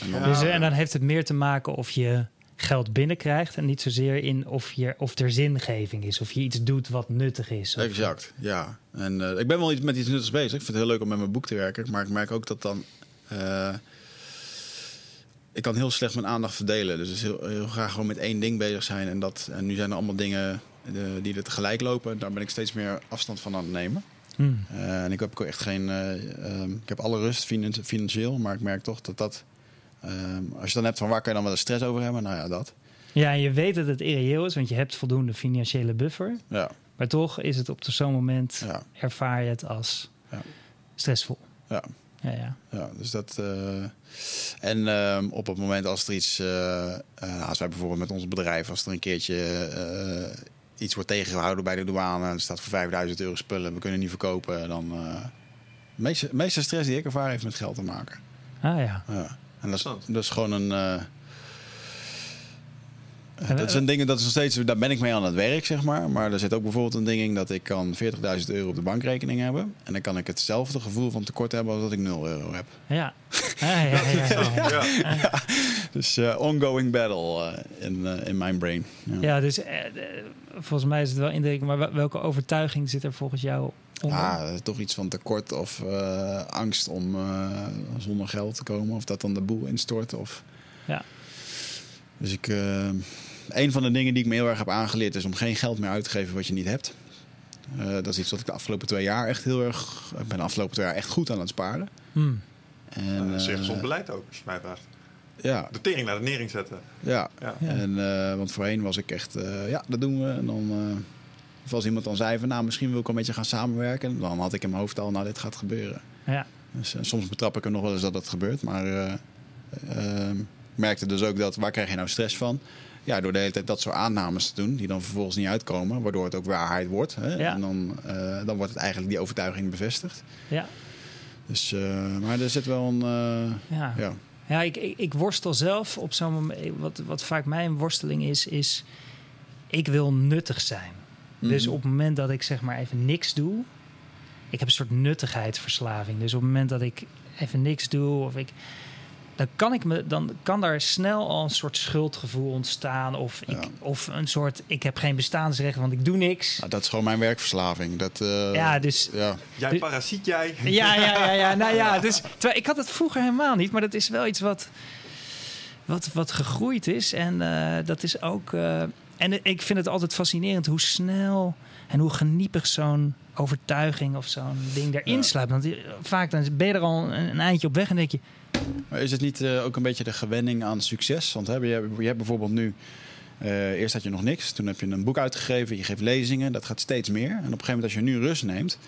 En dan- Ja. Dus, en dan heeft het meer te maken of je geld binnenkrijgt en niet zozeer in of, je, of er zingeving is. Of je iets doet wat nuttig is. Of- Exact, ja. En eh, ik ben wel iets met iets nuttigs bezig. Ik vind het heel leuk om met mijn boek te werken. Maar ik merk ook dat dan... eh, ik kan heel slecht mijn aandacht verdelen. Dus is heel, heel graag gewoon met één ding bezig zijn. En, dat, en nu zijn er allemaal dingen eh, die er tegelijk lopen. Daar ben ik steeds meer afstand van aan het nemen. Hmm. En ik heb ook echt geen... eh, ehm, ik heb alle rust finan- financieel. Maar ik merk toch dat dat... ehm, als je dan hebt van waar kan je dan wel eens stress over hebben? Nou ja, dat. Ja, en je weet dat het irreëel is, want je hebt voldoende financiële buffer. Ja, Maar toch is het op zo'n moment, ja, ervaar je het als Ja. stressvol. ja. Ja, ja. Ja, dus dat. eh, en ehm, op het moment als er iets. eh, eh, als wij bijvoorbeeld met ons bedrijf, als er een keertje iets wordt tegengehouden bij de douane. en er staat voor 5000 euro spullen, we kunnen niet verkopen. Dan. de meeste, de meeste stress die ik ervaar heeft met geld te maken. Ah ja. Ja. En dat is, Interessant. dat is gewoon een. eh, En, dat is een ding, dat is nog steeds, daar ben ik mee aan het werk, zeg maar. Maar er zit ook bijvoorbeeld een ding in dat ik kan 40.000 euro op de bankrekening hebben. En dan kan ik hetzelfde gevoel van tekort hebben als dat ik 0 euro heb. Ja. Ja, ja, ja, (laughs) ja. Ja. Dus eh, ongoing battle eh, in, eh, in mijn brain. Ja. Ja, dus eh, eh, volgens mij is het wel indruk. Maar wel- welke overtuiging zit er volgens jou? Ja, toch iets van tekort of eh, angst om eh, zonder geld te komen. Of dat dan de boel instort. Of... Ja. Dus ik, eh, een van de dingen die ik me heel erg heb aangeleerd is om geen geld meer uit te geven wat je niet hebt. Eh, dat is iets wat ik de afgelopen twee jaar echt heel erg. Ik ben de afgelopen twee jaar echt goed aan het sparen. Hmm. En, Dat is gezond beleid ook, als je mij vraagt. Ja, De tering naar de nering zetten. ja. Ja. Ja. En, eh, want voorheen was ik echt, eh, ja, dat doen we. En dan, eh, of als iemand dan zei van, nou, misschien wil ik wel met je gaan samenwerken. Dan had ik in mijn hoofd al, nou, dit gaat gebeuren. Ja. Dus eh, soms betrap ik er nog wel eens dat het gebeurt. Maar eh, eh, ik merkte dus ook dat, waar krijg je nou stress van? Ja, door de hele tijd dat soort aannames te doen, die dan vervolgens niet uitkomen. Waardoor het ook waarheid wordt. Hè? Ja. En dan, eh, dan wordt het eigenlijk die overtuiging bevestigd. Ja. Dus, maar er zit wel een, Ja. ja. Ja, ik, ik, ik worstel zelf op zo'n moment. Wat, wat vaak mijn worsteling is, is ik wil nuttig zijn. Dus Mhm. op het moment dat ik zeg maar even niks doe, ik heb een soort nuttigheidsverslaving. Dus op het moment dat ik even niks doe of ik, dan kan ik me, dan kan daar snel al een soort schuldgevoel ontstaan of ik, Ja. of een soort ik heb geen bestaansrecht, want ik doe niks. Nou, dat is gewoon mijn werkverslaving. Dat, eh, Ja, dus ja. Jij Dus- parasiet jij. Ja, ja, ja, ja. (laughs) Nou ja, dus, terwijl, ik had het vroeger helemaal niet, maar dat is wel iets wat, wat, wat gegroeid is. En eh, dat is ook. eh, en ik vind het altijd fascinerend hoe snel en hoe geniepig zo'n overtuiging of zo'n ding erin Ja. sluipt. Want die- vaak dan ben je er al een, een eindje op weg en denk je. Maar is het niet eh, ook een beetje de gewenning aan succes? Want hè, je, hebt- je hebt bijvoorbeeld nu... eh, eerst had je nog niks, toen heb je een boek uitgegeven, je geeft lezingen, dat gaat steeds meer. En op een gegeven moment als je nu rust neemt,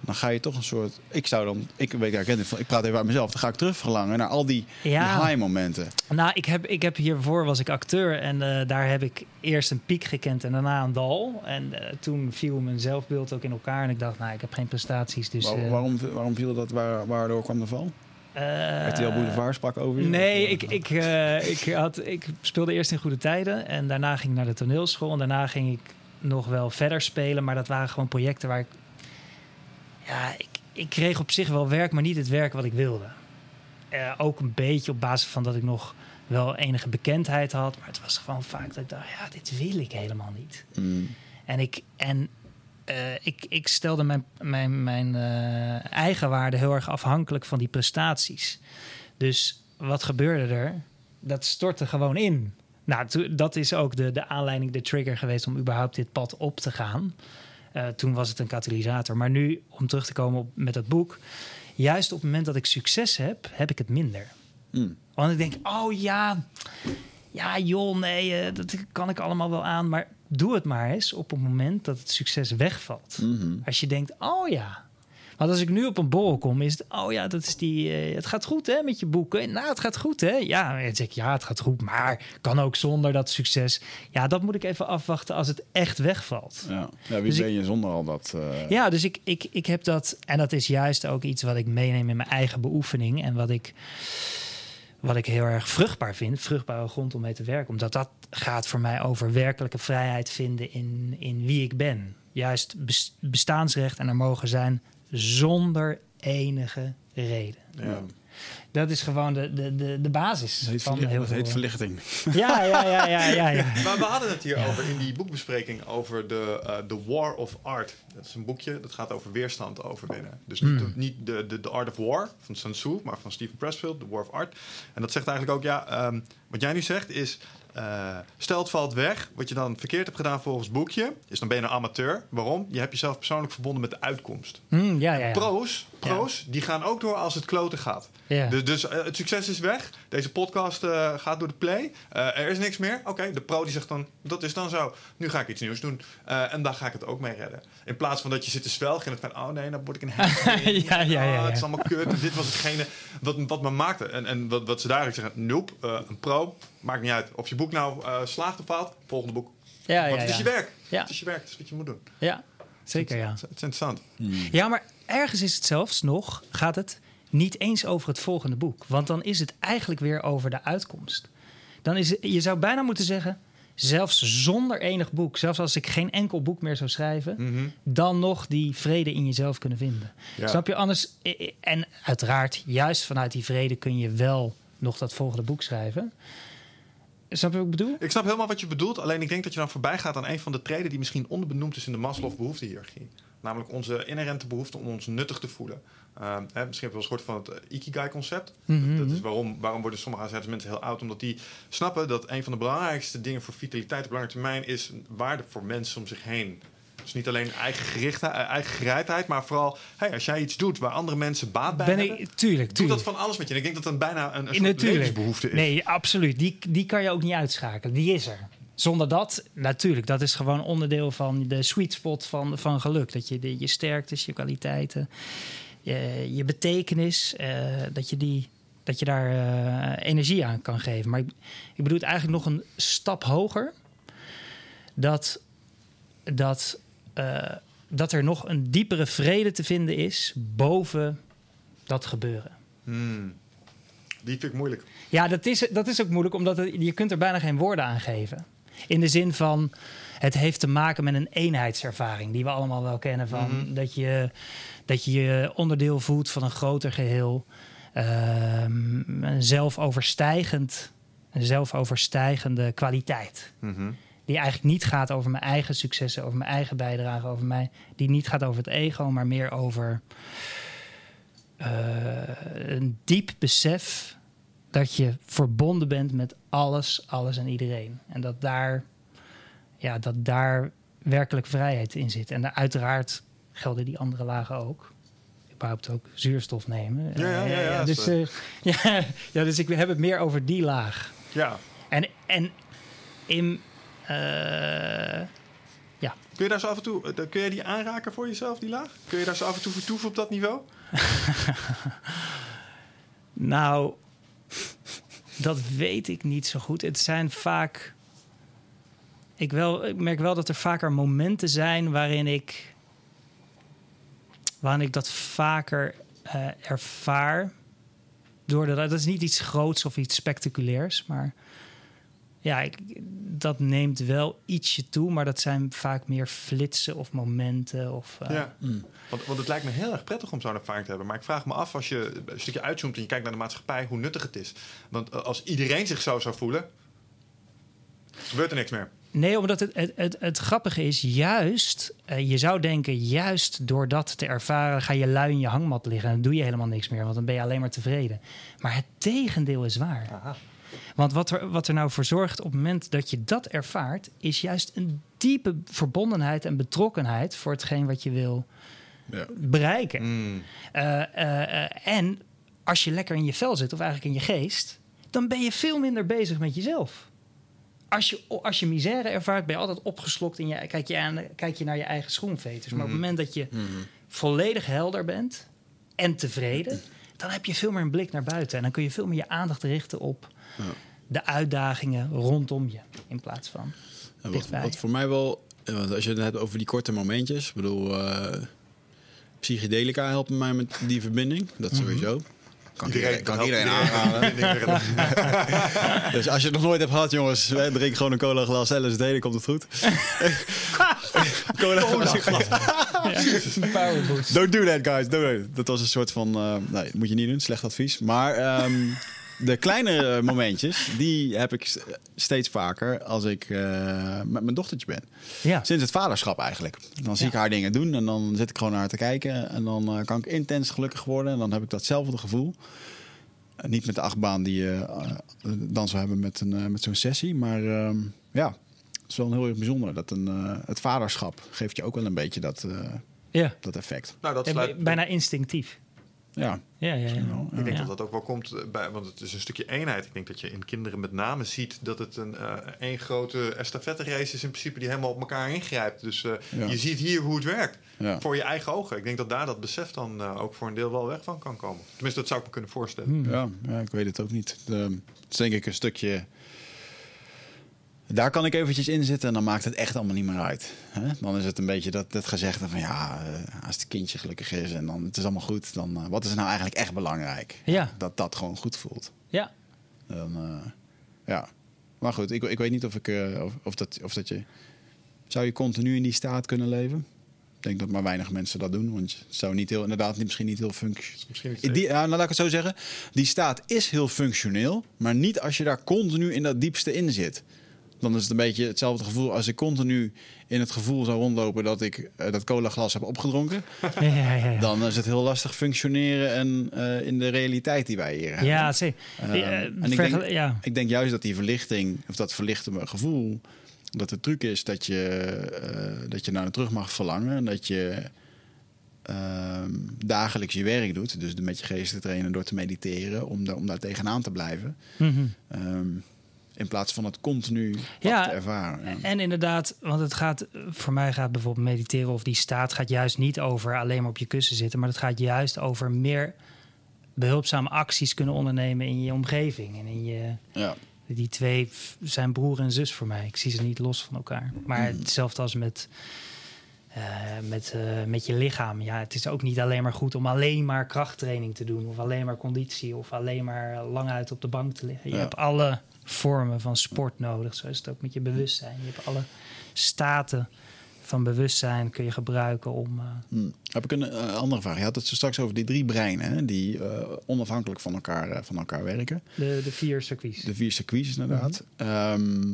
dan ga je toch een soort... Ik zou dan, ik weet ik, ik praat even uit mezelf, dan ga ik terug verlangen naar al die, Ja. die high momenten. Nou, ik heb, ik heb hiervoor was ik acteur en eh, daar heb ik eerst een piek gekend en daarna een dal. En eh, toen viel mijn zelfbeeld ook in elkaar en ik dacht, nou, ik heb geen prestaties. Dus, Waar- eh, waarom, waarom viel dat, waar, waardoor kwam de val? eh, RTL Boulevard sprak over je? Nee, ik, ik, ik, had, ik speelde eerst in goede tijden en daarna ging ik naar de toneelschool en daarna ging ik nog wel verder spelen, maar dat waren gewoon projecten waar ik, ja, ik, ik kreeg op zich wel werk, maar niet het werk wat ik wilde. Eh, ook een beetje op basis van dat ik nog wel enige bekendheid had, maar het was gewoon vaak dat ik dacht, ja, dit wil ik helemaal niet. Mm. En ik, en, eh, ik, ik stelde mijn, mijn, mijn eh, eigen waarde heel erg afhankelijk van die prestaties. Dus wat gebeurde er? Dat stortte gewoon in. Nou, dat is ook de, de aanleiding, de trigger geweest om überhaupt dit pad op te gaan. Eh, toen was het een katalysator. Maar nu, om terug te komen op, met dat boek. Juist op het moment dat ik succes heb, heb ik het minder. Mm. Want ik denk, oh ja, ja joh, nee, eh, dat kan ik allemaal wel aan. Maar doe het maar eens op het moment dat het succes wegvalt. Mhm. Als je denkt, oh ja. Want als ik nu op een borrel kom, is het, oh ja, dat is die, eh, het gaat goed hè met je boeken. Nou, het gaat goed hè. Ja, dan zeg ik, ja, het gaat goed, maar kan ook zonder dat succes. Ja, dat moet ik even afwachten als het echt wegvalt. Ja. ja, wie Dus ik- ben je zonder al dat? eh, Ja, dus ik, ik, ik heb dat. En dat is juist ook iets wat ik meeneem in mijn eigen beoefening. En wat ik, wat ik heel erg vruchtbaar vind. Vruchtbare grond om mee te werken. Omdat dat gaat voor mij over werkelijke vrijheid vinden in, in wie ik ben. juist bes- bestaansrecht en er mogen zijn zonder enige reden. Ja. Dat is gewoon de, de, de, de basis Dat van heel veel. heet verlichting. Ja, ja, ja, ja, ja, ja. (laughs) Maar we hadden het hier over in die boekbespreking over de eh, The War of Art. Dat is een boekje dat gaat over weerstand overwinnen. Dus niet, de, niet de, de, de Art of War van Sun Tzu, maar van Stephen Pressfield, The War of Art. En dat zegt eigenlijk ook, ja, ehm, wat jij nu zegt is... eh, stel het valt weg, wat je dan verkeerd hebt gedaan volgens het boekje, is dan ben je een amateur. Waarom? Je hebt jezelf persoonlijk verbonden met de uitkomst. Hm, ja, ja, ja. Pro's, pro's die gaan ook door als het kloten gaat. Ja. Dus, dus eh, het succes is weg. Deze podcast eh, gaat door de play. Eh, er is niks meer. Oké, de pro die zegt dan, dat is dan zo. Nu ga ik iets nieuws doen. Eh, en dan ga ik het ook mee redden. In plaats van dat je zit te zwelgen en het van... oh nee, dan word ik een heks. (laughs) Ja, ja, ja, ja. Ah, het is allemaal kut. En dit was hetgene wat, wat me maakte. En, en wat, wat ze daarin zeggen... nope, eh, een pro, maakt niet uit. Of je boek nou eh, slaagt of faalt, volgende boek. Ja, Want ja, het is je werk. Ja. Het is je werk, het is wat je moet doen. ja, zeker ja. Het is, het is interessant. Ja, maar ergens is het zelfs nog, gaat het niet eens over het volgende boek. Want dan is het eigenlijk weer over de uitkomst. Dan is het, je zou bijna moeten zeggen, zelfs zonder enig boek, zelfs als ik geen enkel boek meer zou schrijven, Mhm. dan nog die vrede in jezelf kunnen vinden. Ja. Snap je? Anders, en uiteraard, juist vanuit die vrede kun je wel nog dat volgende boek schrijven. Snap je wat ik bedoel? Ik snap helemaal wat je bedoelt. Alleen ik denk dat je dan voorbij gaat aan een van de treden die misschien onderbenoemd is in de Maslow-behoeftehiërarchie. Namelijk onze inherente behoefte om ons nuttig te voelen. Ehm, hè, misschien heb je wel eens gehoord van het eh, Ikigai-concept. Mhm. Dat is waarom, waarom worden sommige AZ's mensen heel oud? Omdat die snappen dat een van de belangrijkste dingen voor vitaliteit op lange termijn is waarde voor mensen om zich heen. Dus niet alleen eigen, gerichtheid, eh, eigen gereidheid, maar vooral hey, als jij iets doet waar andere mensen baat bij Ben hebben, ik, tuurlijk, doe tuurlijk. dat van alles met je. En ik denk dat dat bijna een, een soort levensbehoefte is. Nee, absoluut. Die, die kan je ook niet uitschakelen. Die is er. Zonder dat, natuurlijk, dat is gewoon onderdeel van de sweet spot van, van geluk. Dat je de, je sterktes, je kwaliteiten, je, je betekenis, eh, dat, je die, dat je daar eh, energie aan kan geven. Maar ik, ik bedoel het eigenlijk nog een stap hoger. Dat, dat, eh, dat er nog een diepere vrede te vinden is boven dat gebeuren. Hmm. Die vind ik moeilijk. Ja, dat is, dat is ook moeilijk, omdat het- je kunt er bijna geen woorden aan geven. In de zin van, het heeft te maken met een eenheidservaring... die we allemaal wel kennen van... dat, je, dat je je onderdeel voelt van een groter geheel. Ehm, een zelfoverstijgend, een zelfoverstijgende kwaliteit. Mhm. Die eigenlijk niet gaat over mijn eigen successen, over mijn eigen bijdrage, over mij. Die niet gaat over het ego, maar meer over eh, een diep besef dat je verbonden bent met alles, alles en iedereen. En dat daar, ja, dat daar werkelijk vrijheid in zit. En uiteraard gelden die andere lagen ook. Überhaupt ook zuurstof nemen. Ja, ja, ja, ja, dus, eh, (laughs) ja, ja, dus ik heb het meer over die laag. Ja. En, en in. eh, Kun je daar zo af en toe, eh, kun je die aanraken voor jezelf, die laag? Kun je daar zo af en toe vertoeven op dat niveau? (laughs) nou, dat weet ik niet zo goed. Het zijn vaak. Ik, wel, ik merk wel dat er vaker momenten zijn waarin ik. waarin ik dat vaker eh, ervaar. Doordat, dat is niet iets groots of iets spectaculairs, maar. Ja, ik, dat neemt wel ietsje toe, maar dat zijn vaak meer flitsen of momenten. Of, eh, Ja. Want, want het lijkt me heel erg prettig om zo'n ervaring te hebben. Maar ik vraag me af, als je een stukje uitzoomt en je kijkt naar de maatschappij, hoe nuttig het is. Want eh, als iedereen zich zo zou voelen, gebeurt er niks meer. Nee, omdat het, het, het, het grappige is, juist, eh, je zou denken, juist door dat te ervaren, ga je lui in je hangmat liggen en dan doe je helemaal niks meer, want dan ben je alleen maar tevreden. Maar het tegendeel is waar. Aha. Want wat er, wat er nou voor zorgt op het moment dat je dat ervaart, is juist een diepe verbondenheid en betrokkenheid voor hetgeen wat je wil Ja. bereiken. Mm. Eh, eh, en als je lekker in je vel zit, of eigenlijk in je geest, dan ben je veel minder bezig met jezelf. Als je, als je misère ervaart, ben je altijd opgeslokt in je, kijk, je aan, kijk je naar je eigen schoenveters. Maar op het moment dat je volledig helder bent en tevreden, dan heb je veel meer een blik naar buiten. En dan kun je veel meer je aandacht richten op de uitdagingen rondom je, in plaats van. Wat, wat voor mij wel, eh, want als je het hebt over die korte momentjes, ik bedoel, eh, psychedelica helpen mij met die verbinding, dat sowieso. Kan iedereen, kan helpt iedereen iedereen. aanraden. Iedereen. (laughs) Dus als je het nog nooit hebt gehad, jongens, hè, drink gewoon een cola glas LSD, dan komt het goed. (laughs) Cola glas. Don't do that, guys. Don't do that. Dat was een soort van... eh, nee, moet je niet doen. Slecht advies. Maar ehm, de kleine momentjes, die heb ik st- steeds vaker als ik eh, met mijn dochtertje ben. Ja. Sinds het vaderschap eigenlijk. Dan zie ik haar dingen doen en dan zit ik gewoon naar haar te kijken. En dan eh, kan ik intens gelukkig worden. En dan heb ik datzelfde gevoel. Eh, niet met de achtbaan die je dan zou hebben met, een, met zo'n sessie. Maar ehm, ja, het is wel heel erg bijzonder. Dat een, het vaderschap geeft je ook wel een beetje dat, eh, Ja. dat effect. Nou, dat sluit, bijna instinctief. Ja, Ja, ja, ja. Ik denk Ja. dat dat ook wel komt eh, bij, want het is een stukje eenheid. Ik denk dat je in kinderen met name ziet dat het een eh, één grote estafette race is in principe die helemaal op elkaar ingrijpt. Dus eh, Ja. je ziet hier hoe het werkt Ja. voor je eigen ogen. Ik denk dat daar dat besef dan eh, ook voor een deel wel weg van kan komen. Tenminste, dat zou ik me kunnen voorstellen. Hmm. Ja, ja, ik weet het ook niet. De, het is denk ik een stukje... Daar kan ik eventjes in zitten en dan maakt het echt allemaal niet meer uit. Hè? Dan is het een beetje dat, dat gezegde van ja, eh, als het kindje gelukkig is en dan het is allemaal goed, dan eh, wat is nou eigenlijk echt belangrijk? Ja. Dat dat gewoon goed voelt. Ja. Dan, eh, ja. Maar goed, ik, ik weet niet of, ik, of, of, dat, of dat je... Zou je continu in die staat kunnen leven? Ik denk dat maar weinig mensen dat doen. Want het zou niet heel, inderdaad niet, misschien niet heel functioneel... Misschien niet Die, ja, nou, laat ik het zo zeggen. Die staat is heel functioneel, maar niet als je daar continu in dat diepste in zit. Dan is het een beetje hetzelfde gevoel als ik continu in het gevoel zou rondlopen dat ik eh, dat cola glas heb opgedronken. (laughs) Ja, ja, ja. ja. Dan is het heel lastig functioneren en eh, in de realiteit die wij hier hebben. Ja. Ehm, Eh, en ik denk, ja. ik denk juist dat die verlichting, of dat verlichte gevoel, dat de truc is dat je, dat je naar de terug mag verlangen. En dat je ehm, dagelijks je werk doet. Dus met je geest te trainen door te mediteren, om, daar om daar tegenaan te blijven. Ehm, in plaats van het continu Ja, te ervaren. Ja. En inderdaad, want het gaat, voor mij gaat bijvoorbeeld mediteren of die staat gaat juist niet over alleen maar op je kussen zitten, maar het gaat juist over meer behulpzame acties kunnen ondernemen in je omgeving en in je. Ja. Die twee zijn broer en zus voor mij. Ik zie ze niet los van elkaar. Maar hetzelfde als met, eh, met, eh, met je lichaam. Ja, het is ook niet alleen maar goed om alleen maar krachttraining te doen. Of alleen maar conditie. Of alleen maar lang uit op de bank te liggen. Je Ja. hebt alle vormen van sport nodig. Zo is het ook met je bewustzijn. Je hebt alle staten van bewustzijn kun je gebruiken om... eh, Hm. Heb ik een andere vraag. Je had het zo straks over die drie breinen, hè, die onafhankelijk van elkaar, van elkaar werken. de, de vier circuits. De vier circuits, inderdaad. Mhm. Ehm,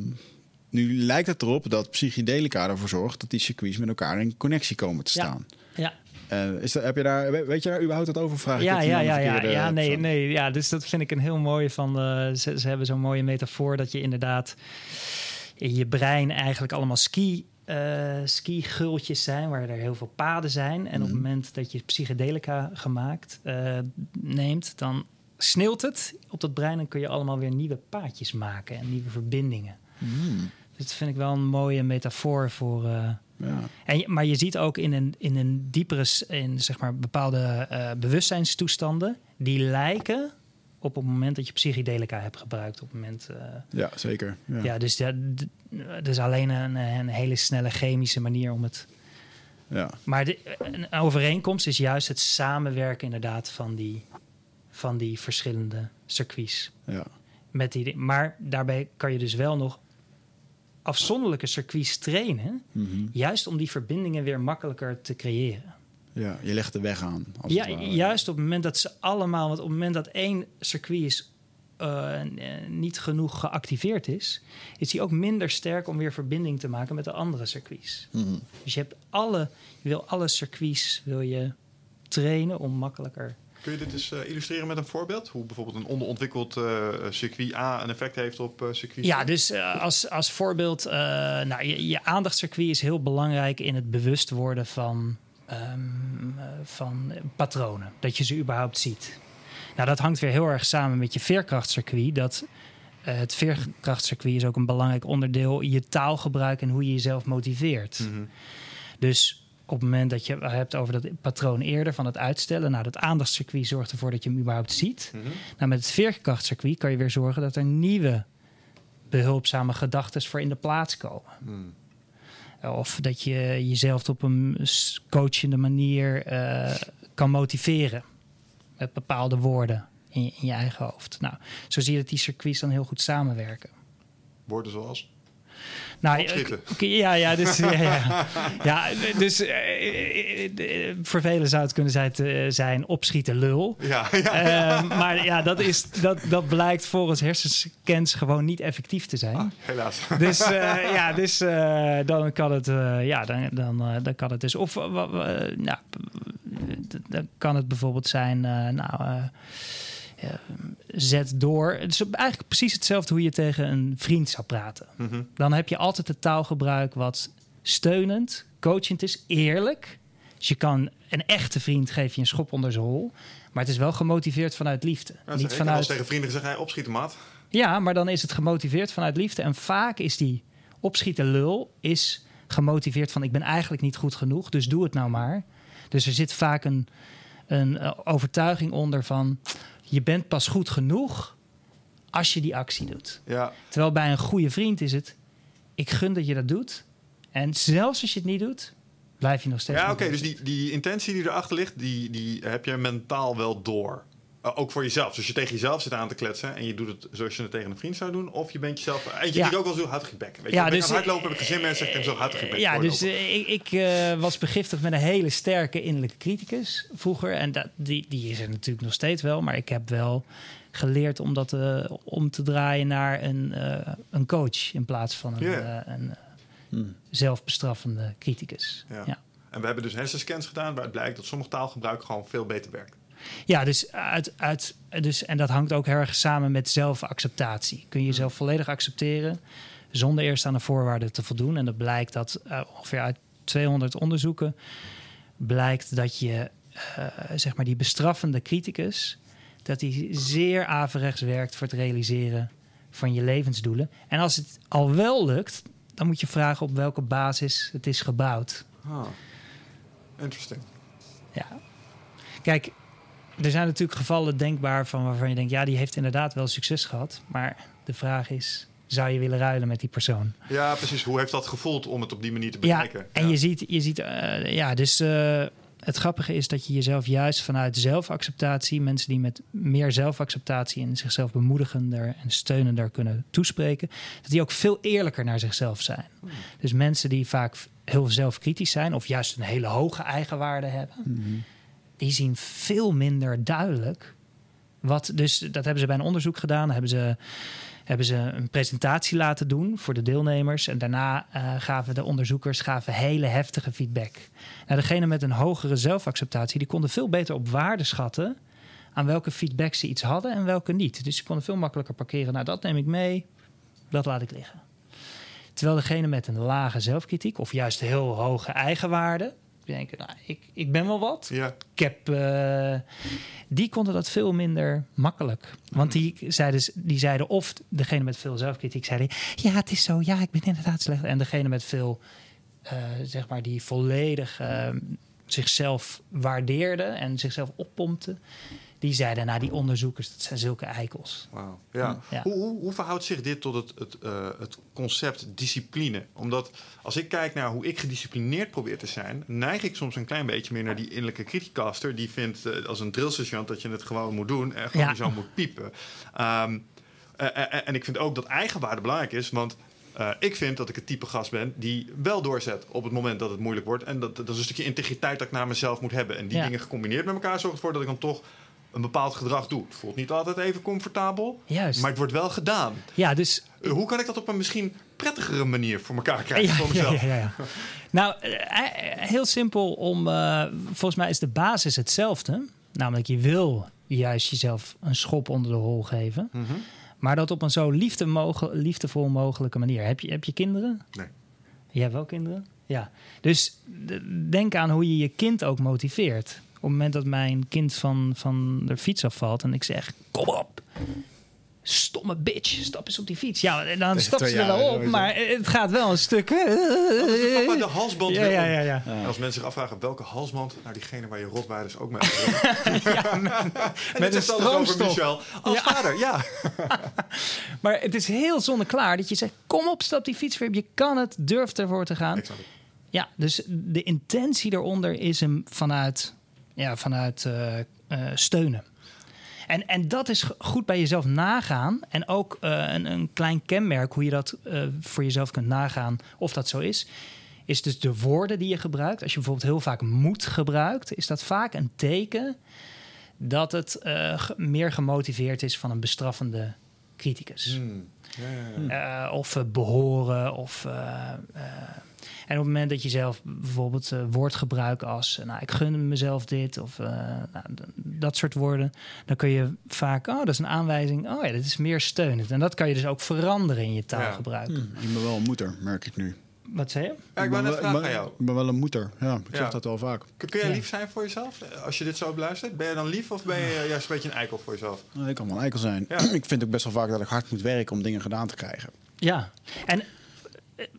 nu lijkt het erop dat psychedelica ervoor zorgt dat die circuits met elkaar in connectie komen te Ja. staan. Ja, Eh, is dat, heb je daar, we- weet je daar überhaupt wat over? Vraag ik ja, het ja, de ja, ja, ja, nee, persoon? nee, ja, dus dat vind ik een heel mooie van. eh, ze, ze hebben zo'n mooie metafoor dat je inderdaad in je brein eigenlijk allemaal ski, eh ski-gultjes zijn, waar er heel veel paden zijn. En op het Mhm. moment dat je psychedelica gemaakt eh, neemt, dan sneeuwt het op dat brein en kun je allemaal weer nieuwe paadjes maken en nieuwe verbindingen. Hmm, Dat vind ik wel een mooie metafoor voor. eh, ja. en, maar je ziet ook in een, in een diepere, in zeg maar bepaalde eh, bewustzijnstoestanden, die lijken op het moment dat je psychedelica hebt gebruikt. Op het moment, eh, ja, zeker. Ja. ja. dus dat is alleen een, een hele snelle chemische manier om het. Ja. Maar de, een overeenkomst is juist het samenwerken inderdaad van die, van die verschillende circuits. Ja. Met die, maar daarbij kan je dus wel nog afzonderlijke circuits trainen, Mhm. juist om die verbindingen weer makkelijker te creëren. ja, je legt de weg aan. Als Ja, juist op het moment dat ze allemaal, want op het moment dat één circuit is, eh, niet genoeg geactiveerd is, is hij ook minder sterk om weer verbinding te maken met de andere circuits. Mhm. Dus je hebt alle, je wil alle circuits wil je trainen om makkelijker. Kun je dit eens eh, illustreren met een voorbeeld? Hoe bijvoorbeeld een onderontwikkeld eh, circuit A een effect heeft op eh, circuit? Ja, dus als, als voorbeeld, nou, je, je aandachtscircuit is heel belangrijk in het bewust worden van, ehm, eh, van patronen. Dat je ze überhaupt ziet. Nou, dat hangt weer heel erg samen met je veerkrachtcircuit. Dat, het veerkrachtcircuit is ook een belangrijk onderdeel. Je taalgebruik en hoe je jezelf motiveert. Mhm. Dus op het moment dat je het hebt over dat patroon eerder van het uitstellen, nou, dat aandachtscircuit zorgt ervoor dat je hem überhaupt ziet. Mhm. Nou, met het veerkrachtcircuit kan je weer zorgen dat er nieuwe behulpzame gedachten voor in de plaats komen. Mhm. Of dat je jezelf op een coachende manier eh, kan motiveren met bepaalde woorden in je, in je eigen hoofd. Nou, zo zie je dat die circuits dan heel goed samenwerken. Woorden zoals? Nou, eh, ja, ja, dus, (laughs) ja, ja. ja, dus vervelen zou het kunnen zijn, te- zijn opschieten lul. Ja, ja. Ehm, maar ja, dat, is, dat, dat blijkt volgens hersenscans gewoon niet effectief te zijn. Ah, helaas. Dus eh, (laughs) ja, dus dan kan het, ja, dan, dan, dan kan het dus. Of nou, dan kan het bijvoorbeeld zijn, nou, zet door. Het is eigenlijk precies hetzelfde hoe je tegen een vriend zou praten. Mhm. Dan heb je altijd het taalgebruik wat steunend, coachend is, eerlijk. Dus je kan een echte vriend geef je een schop onder zijn hol. Maar het is wel gemotiveerd vanuit liefde. Ja, niet vanuit tegen vrienden gezegd, hey, opschieten maat. ja, maar dan is het gemotiveerd vanuit liefde. En vaak is die opschieten lul is gemotiveerd van... ik ben eigenlijk niet goed genoeg, dus doe het nou maar. Dus er zit vaak een, een eh, overtuiging onder van... je bent pas goed genoeg als je die actie doet. Ja, Terwijl bij een goede vriend is het... ik gun dat je dat doet. En zelfs als je het niet doet, blijf je nog steeds... ja oké, dus die, die intentie die erachter ligt, die, die heb je mentaal wel door. Uh, ook voor jezelf. Dus als je tegen jezelf zit aan te kletsen en je doet het zoals je het tegen een vriend zou doen, of je bent jezelf. Eentje Ja. die ik ook wel zo houd je bek. Weet je, Ja, dus, ik aan het hardlopen, heb ik gezin mensen zeggen tegen zo houd je bek. Ja, dus eh, ik, ik eh, was begiftigd met een hele sterke innerlijke criticus vroeger. En dat, die, die is er natuurlijk nog steeds wel. Maar ik heb wel geleerd om dat eh, om te draaien naar een, eh, een coach in plaats van een, eh, een eh, Hmm. zelfbestraffende criticus. Ja. Ja. En we hebben dus hersenscans gedaan waaruit blijkt dat sommig taalgebruik gewoon veel beter werkt. Dus, uit, uit, dus en dat hangt ook heel erg samen met zelfacceptatie. Kun je jezelf volledig accepteren zonder eerst aan de voorwaarden te voldoen. En dat blijkt dat eh, ongeveer uit 200 onderzoeken blijkt dat je eh, zeg maar die bestraffende criticus dat die zeer averechts werkt voor het realiseren van je levensdoelen. En als het al wel lukt, dan moet je vragen op welke basis het is gebouwd. Ah. Interesting. Ja. Kijk, er zijn natuurlijk gevallen denkbaar van waarvan je denkt, ja, die heeft inderdaad wel succes gehad. Maar de vraag is, zou je willen ruilen met die persoon? Ja, precies. Hoe heeft dat gevoeld om het op die manier te Ja, bekijken? en je ziet, je ziet eh, ja, dus eh, het grappige is dat je jezelf juist vanuit zelfacceptatie, mensen die met meer zelfacceptatie en zichzelf bemoedigender en steunender kunnen toespreken, dat die ook veel eerlijker naar zichzelf zijn. Dus mensen die vaak heel zelfkritisch zijn of juist een hele hoge eigenwaarde hebben, die zien veel minder duidelijk wat. Dus dat hebben ze bij een onderzoek gedaan, hebben ze hebben ze een presentatie laten doen voor de deelnemers. En daarna eh, gaven de onderzoekers gaven hele heftige feedback. Nou, degene met een hogere zelfacceptatie, die konden veel beter op waarde schatten aan welke feedback ze iets hadden en welke niet. Dus ze konden veel makkelijker parkeren. Nou, dat neem ik mee, dat laat ik liggen. Terwijl degene met een lage zelfkritiek of juist heel hoge eigenwaarde, denken, nou, ik, ik ben wel wat. Ja, Ik heb, eh, die konden dat veel minder makkelijk. Want die zeiden, die zeiden of degene met veel zelfkritiek zeiden... ja, het is zo, ja, ik ben inderdaad slecht. En degene met veel, eh, zeg maar, die volledig eh, zichzelf waardeerde... en zichzelf oppompte... die zeiden, nou, die onderzoekers, dat zijn zulke eikels. wauw. Ja. Ja. Hoe, hoe, hoe verhoudt zich dit tot het, het, eh, het concept discipline? Omdat als ik kijk naar hoe ik gedisciplineerd probeer te zijn, neig ik soms een klein beetje meer naar die innerlijke criticaster die vindt eh, als een drillsergeant dat je het gewoon moet doen en gewoon Ja. niet zo moet piepen. Ehm, eh, en ik vind ook dat eigenwaarde belangrijk is, want eh, ik vind dat ik het type gast ben die wel doorzet op het moment dat het moeilijk wordt. En dat, dat is een stukje integriteit dat ik naar mezelf moet hebben. En die Ja. dingen gecombineerd met elkaar zorgt ervoor dat ik dan toch een bepaald gedrag doe. Het voelt niet altijd even comfortabel, Juist. maar het wordt wel gedaan. Ja, dus Uh, Hoe kan ik dat op een misschien prettigere manier voor elkaar krijgen voor mezelf? ja, ja, ja. Nou, eh, eh, heel simpel om. eh, volgens mij is de basis hetzelfde. Namelijk, je wil juist jezelf een schop onder de hol geven. Mhm. Maar dat op een zo liefde moge- liefdevol mogelijke manier. Heb je, heb je kinderen? Nee. Je hebt wel kinderen? Ja. Dus denk aan hoe je je kind ook motiveert. Op het moment dat mijn kind van, van de fiets afvalt en ik zeg: Kom op, stomme bitch, stap eens op die fiets. Ja, en dan Tegen stapt ze er wel op, maar het gaat wel een stuk. De halsband Ja, ja, ja, ja. En als mensen zich afvragen welke halsband, nou diegene waar je rotwaarders ook mee (laughs) ja, met, met een stroomstok. Michel. Als Ja. vader, ja. (laughs) Maar het is heel zonneklaar dat je zegt: Kom op, stap die fiets weer op. Je kan het, durf ervoor te gaan. Ja, dus de intentie eronder is hem vanuit, ja, vanuit eh, eh, steunen. En, en dat is goed bij jezelf nagaan. En ook eh, een, een klein kenmerk hoe je dat voor jezelf kunt nagaan of dat zo is. Is dus de woorden die je gebruikt. Als je bijvoorbeeld heel vaak moet gebruikt, is dat vaak een teken dat het meer gemotiveerd is van een bestraffende criticus. Hmm. Ja, ja, ja. Of eh, behoren. Of, en op het moment dat je zelf bijvoorbeeld eh, woordgebruik als... nou, ik gun mezelf dit of eh, nou, dat soort woorden... dan kun je vaak, oh, dat is een aanwijzing. Oh ja, dat is meer steunend. En dat kan je dus ook veranderen in je taalgebruik. Hm, ik ben wel een moeder, merk ik nu. Wat zei je? Ja, ik ben net wel- vragen aan jou. Ik ben wel een moeder. Ja, ik Ja. zeg dat wel vaak. Kun, jij Ja. lief zijn voor jezelf eh, als je dit zo beluistert? Ben je dan lief of ben je eh, juist een beetje een eikel voor jezelf? Nou, ik kan wel een eikel zijn. Ja. (clears throat) ik vind ook best wel vaak dat ik hard moet werken om dingen gedaan te krijgen. Ja, en eh,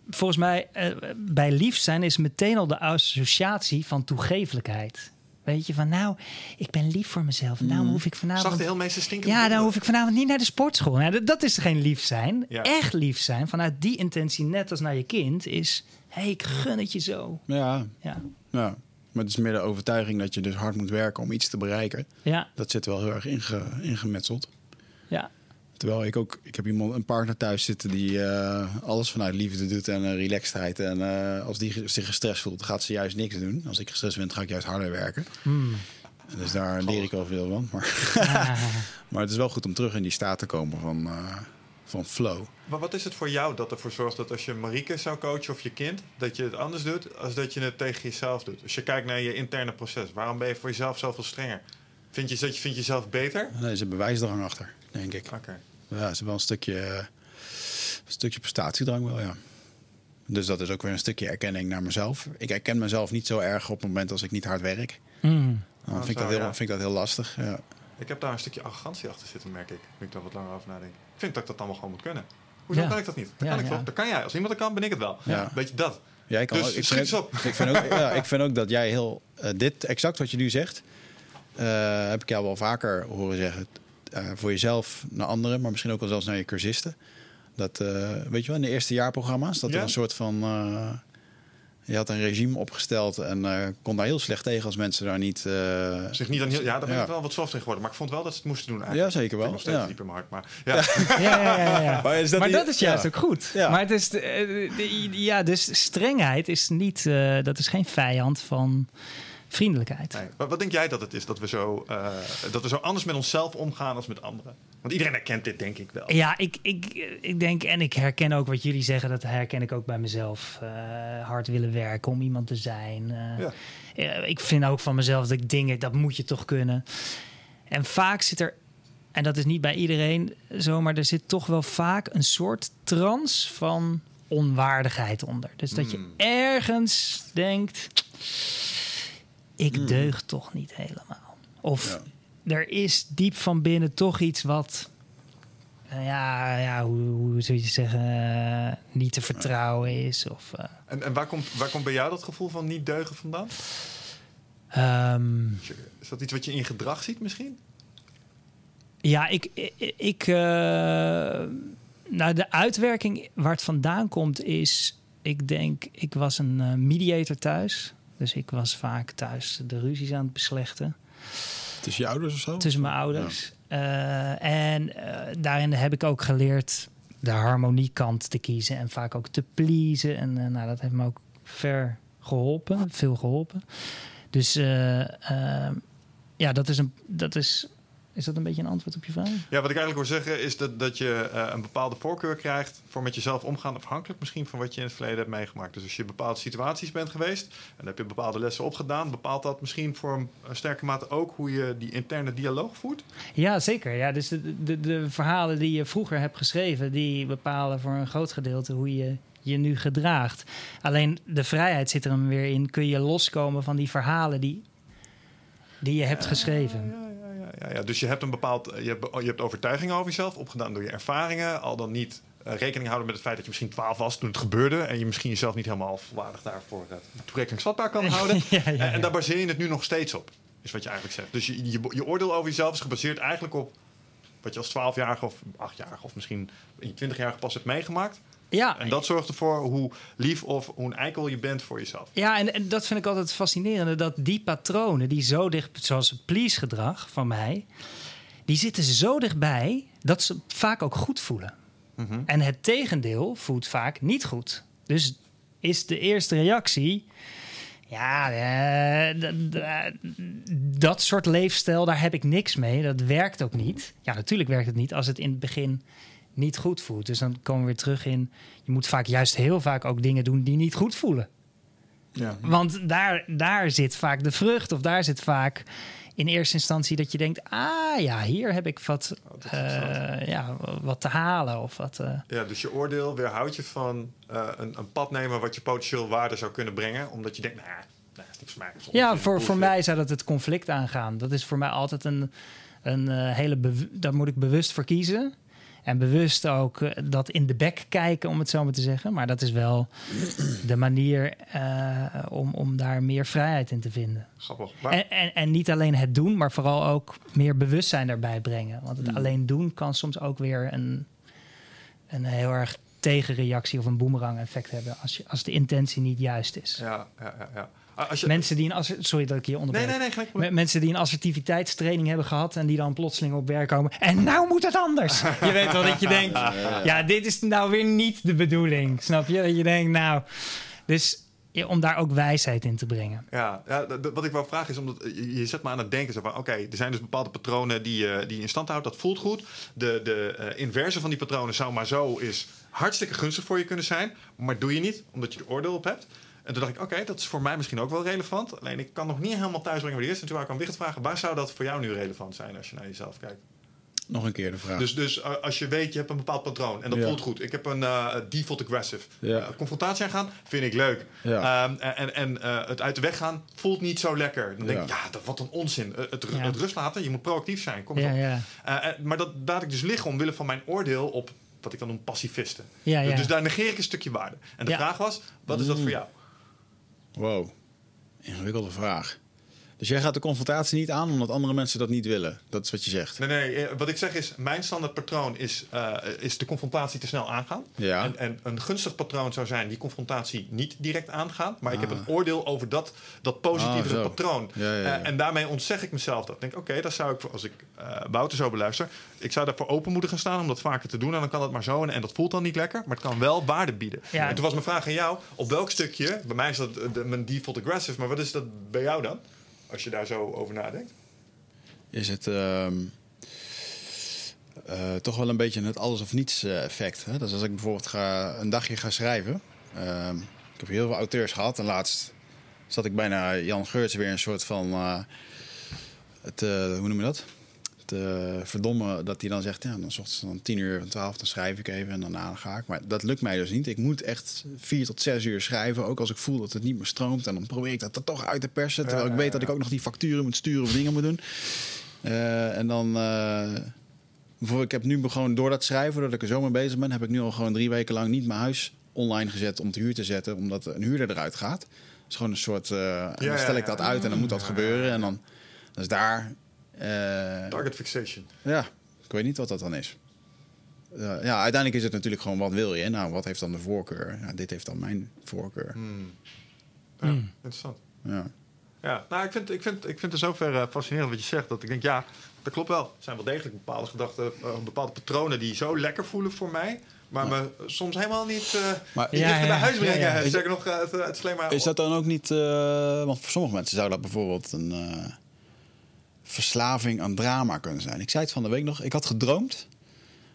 volgens mij eh, bij lief zijn is meteen al de associatie van toegevelijkheid. Weet je, van nou, ik ben lief voor mezelf. Nou hoef ik vanavond... Zag de heel meeste stinken. Ja, dan hoef ik vanavond niet naar de sportschool. Nou, dat- dat is geen lief zijn. Ja. Echt lief zijn, vanuit die intentie, net als naar je kind, is... hé, hey, ik gun het je zo. Ja, Ja, ja. Maar het is meer de overtuiging dat je dus hard moet werken om iets te bereiken. ja, Dat zit wel heel erg inge, ingemetseld. ja. Terwijl ik ook, ik heb iemand, een partner thuis zitten die eh, alles vanuit liefde doet en uh, relaxedheid. En eh, als die zich gestrest voelt, gaat ze juist niks doen. Als ik gestrest ben, ga ik juist harder werken. Hmm. Dus daar leer ik wel veel van. Maar, (laughs) maar het is wel goed om terug in die staat te komen van, eh, van flow. Maar wat is het voor jou dat ervoor zorgt dat als je Marieke zou coachen of je kind, dat je het anders doet als dat je het tegen jezelf doet? Als je kijkt naar je interne proces, waarom ben je voor jezelf zoveel strenger? Vind je, dat je, vind je jezelf beter? Nee, er is een bewijsdrang achter, denk ik. Oké. Ja, het is wel een stukje, een stukje prestatiedrang wel, ja. Dus dat is ook weer een stukje erkenning naar mezelf. Ik herken mezelf niet zo erg op het moment als ik niet hard werk. Hmm. Dan Oh, vind, ik zo, dat heel, ja. vind ik dat heel lastig. Ja. Ik heb daar een stukje arrogantie achter zitten, merk ik. Nu ik daar wat langer over nadenk. Ik vind dat ik dat allemaal gewoon moet kunnen. Hoezo Ja. kan ik dat niet? Dat Ja, kan ik ja. toch? Dat kan jij. Als iemand dat kan, ben ik het wel. Ja. Weet je dat? Jij kan Dus ook, ik, schiet vind op. ik, vind ook, (laughs) ja, ik vind ook dat jij heel... eh, dit, exact wat je nu zegt, eh, heb ik jou wel vaker horen zeggen. Eh, voor jezelf, naar anderen, maar misschien ook wel zelfs naar je cursisten. Dat, eh, weet je wel, in de eerste jaarprogramma's, dat Ja. er een soort van... eh, je had een regime opgesteld en eh, kon daar heel slecht tegen als mensen daar niet... eh, Zeg niet aan heel, ja, daar ben Ja. ik wel wat soft in geworden. Maar ik vond wel dat ze het moesten doen eigenlijk. Ja, zeker wel. Ik nog steeds Ja. diep in mijn hart. Maar (laughs) ja. Ja, ja, ja, ja. Maar is dat maar dat is juist ja. ook goed. Ja. Maar het is, de- de- ja, dus strengheid is niet, eh, dat is geen vijand van vriendelijkheid. Nee. Maar wat denk jij dat het is dat we, zo, eh, dat we zo anders met onszelf omgaan als met anderen? Want iedereen herkent dit, denk ik wel. Ja, ik, ik, ik denk, en ik herken ook wat jullie zeggen, dat herken ik ook bij mezelf. Eh, hard willen werken om iemand te zijn. Eh, Ja. ik vind ook van mezelf dat ik dingen, dat moet je toch kunnen. En vaak zit er, en dat is niet bij iedereen zo, maar er zit toch wel vaak een soort trance van onwaardigheid onder. Dus dat je Hmm. ergens denkt, ik deug toch niet helemaal. Of er is diep van binnen toch iets wat, eh, ja, ja hoe, hoe zou je zeggen, eh, niet te vertrouwen is. Of, eh, En, en waar, komt, waar komt bij jou dat gevoel van niet deugen vandaan? ehm, Is dat iets wat je in gedrag ziet misschien? Ja, ik. ik, ik, eh, nou, de uitwerking waar het vandaan komt is. Ik denk, ik was een mediator thuis. Dus ik was vaak thuis de ruzies aan het beslechten Tussen je ouders of zo? tussen mijn ouders. Eh, en eh, daarin heb ik ook geleerd de harmoniekant te kiezen en vaak ook te pleasen. En eh, nou, dat heeft me ook ver geholpen, veel geholpen. Dus ja, dat is een. Dat is, is dat een beetje een antwoord op je vraag? Ja, wat ik eigenlijk wil zeggen is dat, dat je eh, een bepaalde voorkeur krijgt voor met jezelf omgaan, afhankelijk misschien van wat je in het verleden hebt meegemaakt. Dus als je in bepaalde situaties bent geweest en dan heb je bepaalde lessen opgedaan, bepaalt dat misschien voor een, een sterke mate ook hoe je die interne dialoog voert. Ja, zeker. Ja, dus de, de, de verhalen die je vroeger hebt geschreven, die bepalen voor een groot gedeelte hoe je je nu gedraagt. Alleen de vrijheid zit er hem weer in. Kun je loskomen van die verhalen die, die je hebt geschreven? Ja, ja. Dus je hebt een bepaald, je hebt, je hebt overtuigingen over jezelf, opgedaan door je ervaringen, al dan niet eh, rekening houden met het feit dat je misschien 12 was toen het gebeurde en je misschien jezelf niet helemaal volwaardig daarvoor uh, toerekeningsvatbaar kan (laughs) houden. Ja, ja, En, en daar baseer je het nu nog steeds op, is wat je eigenlijk zegt. Dus je, je, je oordeel over jezelf is gebaseerd eigenlijk op wat je als 12-jarige of 8-jarige of misschien in je 20-jarige pas hebt meegemaakt. Ja, En dat zorgt ervoor hoe lief of hoe een eikel je bent voor jezelf. ja en, en dat vind ik altijd fascinerende. Dat die patronen die zo dicht, zoals het please gedrag van mij. die zitten zo dichtbij dat ze vaak ook goed voelen. Mhm. En het tegendeel voelt vaak niet goed. Dus is de eerste reactie. Ja, eh, d- dat soort leefstijl, daar heb ik niks mee. Dat werkt ook niet. Ja, natuurlijk werkt het niet als het in het begin niet goed voelt. Dus dan komen we weer terug in... je moet vaak juist heel vaak ook dingen doen die niet goed voelen. Ja. Want daar, daar zit vaak de vrucht. Of daar zit vaak in eerste instantie dat je denkt... ah ja, hier heb ik wat, interessant. eh, ja, wat te halen. Of wat, eh, Ja, dus je oordeel weerhoudt je van eh, een, een pad nemen wat je potentieel waarde zou kunnen brengen. Omdat je denkt, nou, nah, is niks mij. Ja, voor, voor mij zou dat het conflict aangaan. Dat is voor mij altijd een, een hele... Daar moet ik bewust voor kiezen. En bewust ook eh, dat in de bek kijken, om het zo maar te zeggen. Maar dat is wel de manier eh, om, om daar meer vrijheid in te vinden. Grappig. Maar, En, en, en niet alleen het doen, maar vooral ook meer bewustzijn daarbij brengen. Want het alleen doen kan soms ook weer een, een heel erg tegenreactie of een boemerang effect hebben. Als, je, als de intentie niet juist is. ja, ja, ja, ja. Als je, Mensen die een sorry dat ik je onderbreek. nee, nee, nee, gelijk. Me- Mensen die een assertiviteitstraining hebben gehad en die dan plotseling op werk komen. En nou moet het anders. (laughs) je weet wel dat je denkt, ja, dit is nou weer niet de bedoeling. Snap je? Dat je denkt, nou. Dus om daar ook wijsheid in te brengen. Ja, ja wat ik wou vragen is, omdat je, zet me aan het denken. zo van, Oké, er zijn dus bepaalde patronen die, je- die je in stand houdt. Dat voelt goed. De, de eh, inverse van die patronen zou maar zo is hartstikke gunstig voor je kunnen zijn. Maar doe je niet, omdat je er oordeel op hebt. En toen dacht ik, oké, dat is voor mij misschien ook wel relevant. Alleen ik kan nog niet helemaal thuisbrengen waar die is. En toen wou ik aan Wicht vragen, waar zou dat voor jou nu relevant zijn als je naar jezelf kijkt? Nog een keer de vraag. Dus, dus eh, als je weet, je hebt een bepaald patroon en dat Ja. voelt goed. Ik heb een eh, default aggressive. Ja. Eh, confrontatie aangaan, vind ik leuk. Ja. Ehm, en en eh, het uit de weg gaan voelt niet zo lekker. Dan denk ik, Ja. dat, wat een onzin. Het, Ja. het rust laten, je moet proactief zijn. Kom Ja, op. ja. Eh, eh, maar dat laat ik dus liggen omwille van mijn oordeel op wat ik dan noem pacifisten. Ja, Dus- ja. Dus daar negeer ik een stukje waarde. En de Ja. vraag was, wat is dat Mm. voor jou? Wow, ingewikkelde vraag. Dus jij gaat de confrontatie niet aan omdat andere mensen dat niet willen. Dat is wat je zegt. Nee, nee, eh, wat ik zeg is, mijn standaard patroon is, eh, is de confrontatie te snel aangaan. Ja. En, en een gunstig patroon zou zijn die confrontatie niet direct aangaan. Maar ik heb Ah. een oordeel over dat, dat positieve Ah, patroon. Ja, ja, ja. Eh, en daarmee ontzeg ik mezelf dat. Ik denk, oké, dat zou ik, als ik eh Wouter zo beluister... ik zou daarvoor open moeten gaan staan om dat vaker te doen. En dan kan dat maar zo. En, en dat voelt dan niet lekker, maar het kan wel waarde bieden. Ja. En toen was mijn vraag aan jou, op welk stukje... bij mij is dat de, mijn default aggressive, maar wat is dat bij jou dan? Als je daar zo over nadenkt. Is het ehm, eh, toch wel een beetje het alles of niets eh, effect. Hè? Dus als ik bijvoorbeeld ga, een dagje ga schrijven. ehm, ik heb heel veel auteurs gehad. En laatst zat ik bijna Jan Geurts weer een soort van... eh, het, hoe noem je dat? Eh, verdomme dat hij dan zegt... Ja, dan ochtends dan 10 uur van 12 dan schrijf ik even en daarna ga ik. Maar dat lukt mij dus niet. Ik moet echt 4 tot 6 uur schrijven. Ook als ik voel dat het niet meer stroomt. En dan probeer ik dat er toch uit te persen. Terwijl Ja, ik weet dat ik ook nog die facturen moet sturen of dingen moet doen. Eh, en dan... bijvoorbeeld, ik heb nu gewoon door dat schrijven, doordat ik er zo mee bezig ben... heb ik nu al gewoon drie weken lang niet mijn huis online gezet om te huur te zetten... omdat een huurder eruit gaat. Dat is gewoon een soort... Ja, dan stel ik dat uit en dan moet dat gebeuren. En dan... Dus daar... eh, Target fixation. ja, ik weet niet wat dat dan is. Eh, ja, uiteindelijk is het natuurlijk gewoon wat wil je. Nou, wat heeft dan de voorkeur? Ja, dit heeft dan mijn voorkeur. Hmm. Ja, Hmm. interessant. Ja. Ja, nou, ik vind, ik vind, ik vind het zover eh, fascinerend wat je zegt. Dat ik denk, ja, dat klopt wel. Er zijn wel degelijk bepaalde gedachten, bepaalde patronen die zo lekker voelen voor mij. Maar me soms helemaal niet eh Maar niet Ja, bij huis brengen. ja, ja. Zeker nog het, het is dat dan ook niet... eh, want voor sommige mensen zou dat bijvoorbeeld een eh, verslaving aan drama kunnen zijn. Ik zei het van de week nog. Ik had gedroomd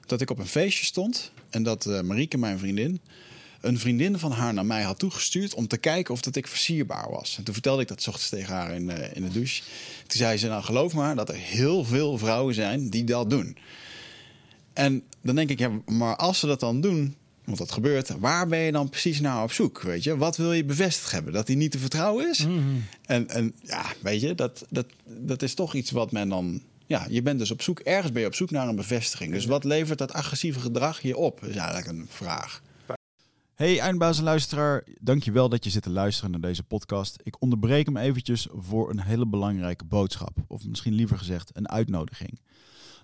dat ik op een feestje stond... en dat eh, Marieke, mijn vriendin... een vriendin van haar naar mij had toegestuurd... om te kijken of dat ik versierbaar was. En toen vertelde ik dat ochtends tegen haar in, eh, in de douche. Toen zei ze, nou geloof maar dat er heel veel vrouwen zijn die dat doen. En dan denk ik, ja, maar als ze dat dan doen, want dat gebeurt, waar ben je dan precies naar op zoek? Weet je, wat wil je bevestigd hebben? Dat hij niet te vertrouwen is? Mhm. En, en ja, weet je, dat, dat, dat is toch iets wat men dan. Ja, je bent dus op zoek, ergens ben je op zoek naar een bevestiging. Dus wat levert dat agressieve gedrag je op? Is eigenlijk een vraag. Hey eindbaas en luisteraar, dankjewel dat je zit te luisteren naar deze podcast. Ik onderbreek hem eventjes voor een hele belangrijke boodschap. Of misschien liever gezegd een uitnodiging.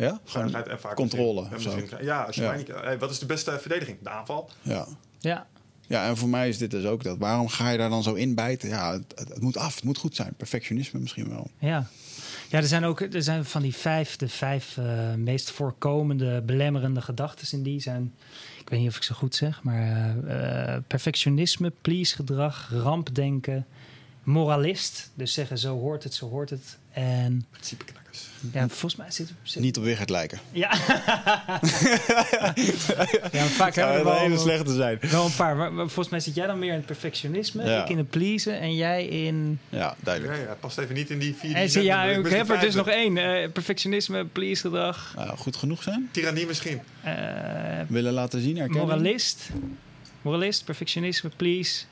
Ja? Veiligheid en vaak controle misschien- Ja, als je Ja. niet, hey, wat is de beste verdediging? De aanval. ja. Ja, Ja, en voor mij is dit dus ook dat. Waarom ga je daar dan zo in bijten? Ja, het, het, het moet af, het moet goed zijn. Perfectionisme misschien wel. ja. Ja, er zijn ook er zijn van die vijf, de vijf eh, meest voorkomende belemmerende gedachten in die zijn, ik weet niet of ik ze goed zeg, maar eh, eh, perfectionisme, please gedrag, rampdenken, moralist, dus zeggen zo hoort het, zo hoort het. En Principeknakkers. ja, volgens mij zit, zit Niet op Wigert lijken. Ja. (laughs) ja, maar vaak Zou hebben we een hele wel, slechte zijn. wel een paar. Maar, maar volgens mij zit jij dan meer in het perfectionisme, Ja. ik in het pleasen en jij in... Ja, Ja, duidelijk. ja, past even niet in die vier. die En zie, ja, ik heb er dus nog één. eh, perfectionisme, please gedrag, Nou, goed genoeg zijn. Tirannie misschien. eh, Willen laten zien, herkennen. moralist. Moralist, perfectionisme, please,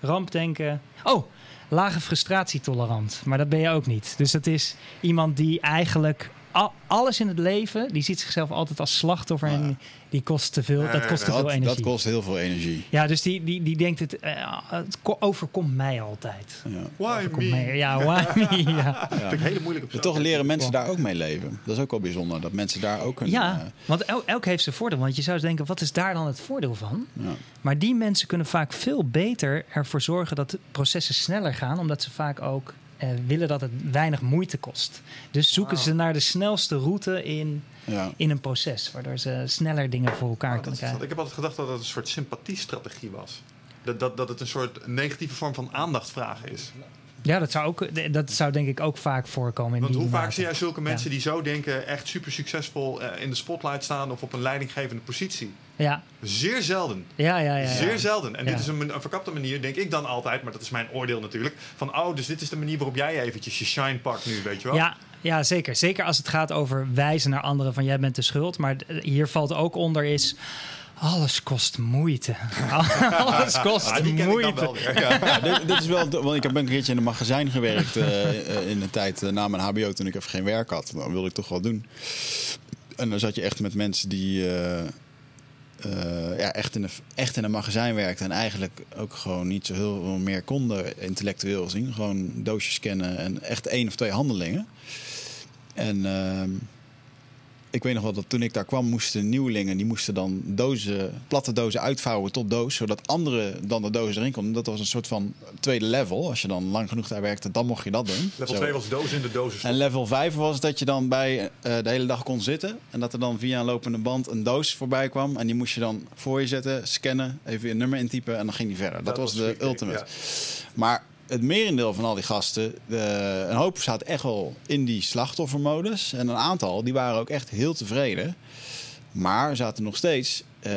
rampdenken. Oh, lage frustratietolerant. Maar dat ben je ook niet. Dus dat is iemand die eigenlijk al- alles in het leven, die ziet zichzelf altijd als slachtoffer Ja. en die kost te veel, Nee, dat kost te nee, veel Dat, energie. dat kost heel veel energie. Ja, dus die, die, die denkt het, eh, het ko- overkomt mij altijd. Ja. Why Overkomt me? mij, ja, why (laughs) me? Ja, Ja. Vind ik hele moeilijk op toch leren mensen daar ook mee leven. Dat is ook wel bijzonder. Dat mensen daar ook een... ja eh, want el- elk heeft zijn voordeel. Want je zou denken, wat is daar dan het voordeel van? ja. Maar die mensen kunnen vaak veel beter ervoor zorgen dat de processen sneller gaan, omdat ze vaak ook eh, willen dat het weinig moeite kost. Dus zoeken ze naar de snelste route in, Ja. in een proces, waardoor ze sneller dingen voor elkaar Oh, kunnen krijgen. Ik heb altijd gedacht dat het een soort sympathiestrategie was. Dat, dat, dat het een soort negatieve vorm van aandacht vragen is. Ja, dat zou, ook, dat zou denk ik ook vaak voorkomen. In Want hoe vaak zie jij zulke mensen Ja. die zo denken, echt super succesvol eh, in de spotlight staan of op een leidinggevende positie? Ja, Zeer zelden. ja, ja. ja, ja. Zeer zelden. En Ja. dit is een, een verkapte manier, denk ik dan altijd, maar dat is mijn oordeel natuurlijk. Van, oh, dus dit is de manier waarop jij eventjes je shine pakt nu, weet je wel? Ja, ja, zeker. Zeker als het gaat over wijzen naar anderen van jij bent de schuld. Maar hier valt ook onder is... Alles kost moeite. (laughs) Alles kost Ah, die ken ik dan moeite. wel weer. Ja, (laughs) dit, dit is wel, want ik heb een keertje in een magazijn gewerkt eh, eh, in de tijd eh, na mijn HBO toen ik even geen werk had. Dat wilde ik toch wel doen. En dan zat je echt met mensen die eh, eh, ja, echt, in een, echt in een magazijn werkten en eigenlijk ook gewoon niet zo heel veel meer konden intellectueel zien. Gewoon doosjes scannen en echt één of twee handelingen. En ehm, ik weet nog wel dat toen ik daar kwam, moesten nieuwelingen, die moesten dan dozen, platte dozen uitvouwen tot doos, zodat anderen dan de doos erin konden. Dat was een soort van tweede level. Als je dan lang genoeg daar werkte, dan mocht je dat doen. Level Zo. 2 was doos in de dozen. En level 5 was dat je dan bij eh, de hele dag kon zitten. En dat er dan via een lopende band een doos voorbij kwam. En die moest je dan voor je zetten, scannen, even je nummer intypen en dan ging die verder. Dat, was de ultimate. ja. Maar het merendeel van al die gasten, de, een hoop zaten echt wel in die slachtoffermodus. En een aantal, die waren ook echt heel tevreden. Maar zaten nog steeds, eh,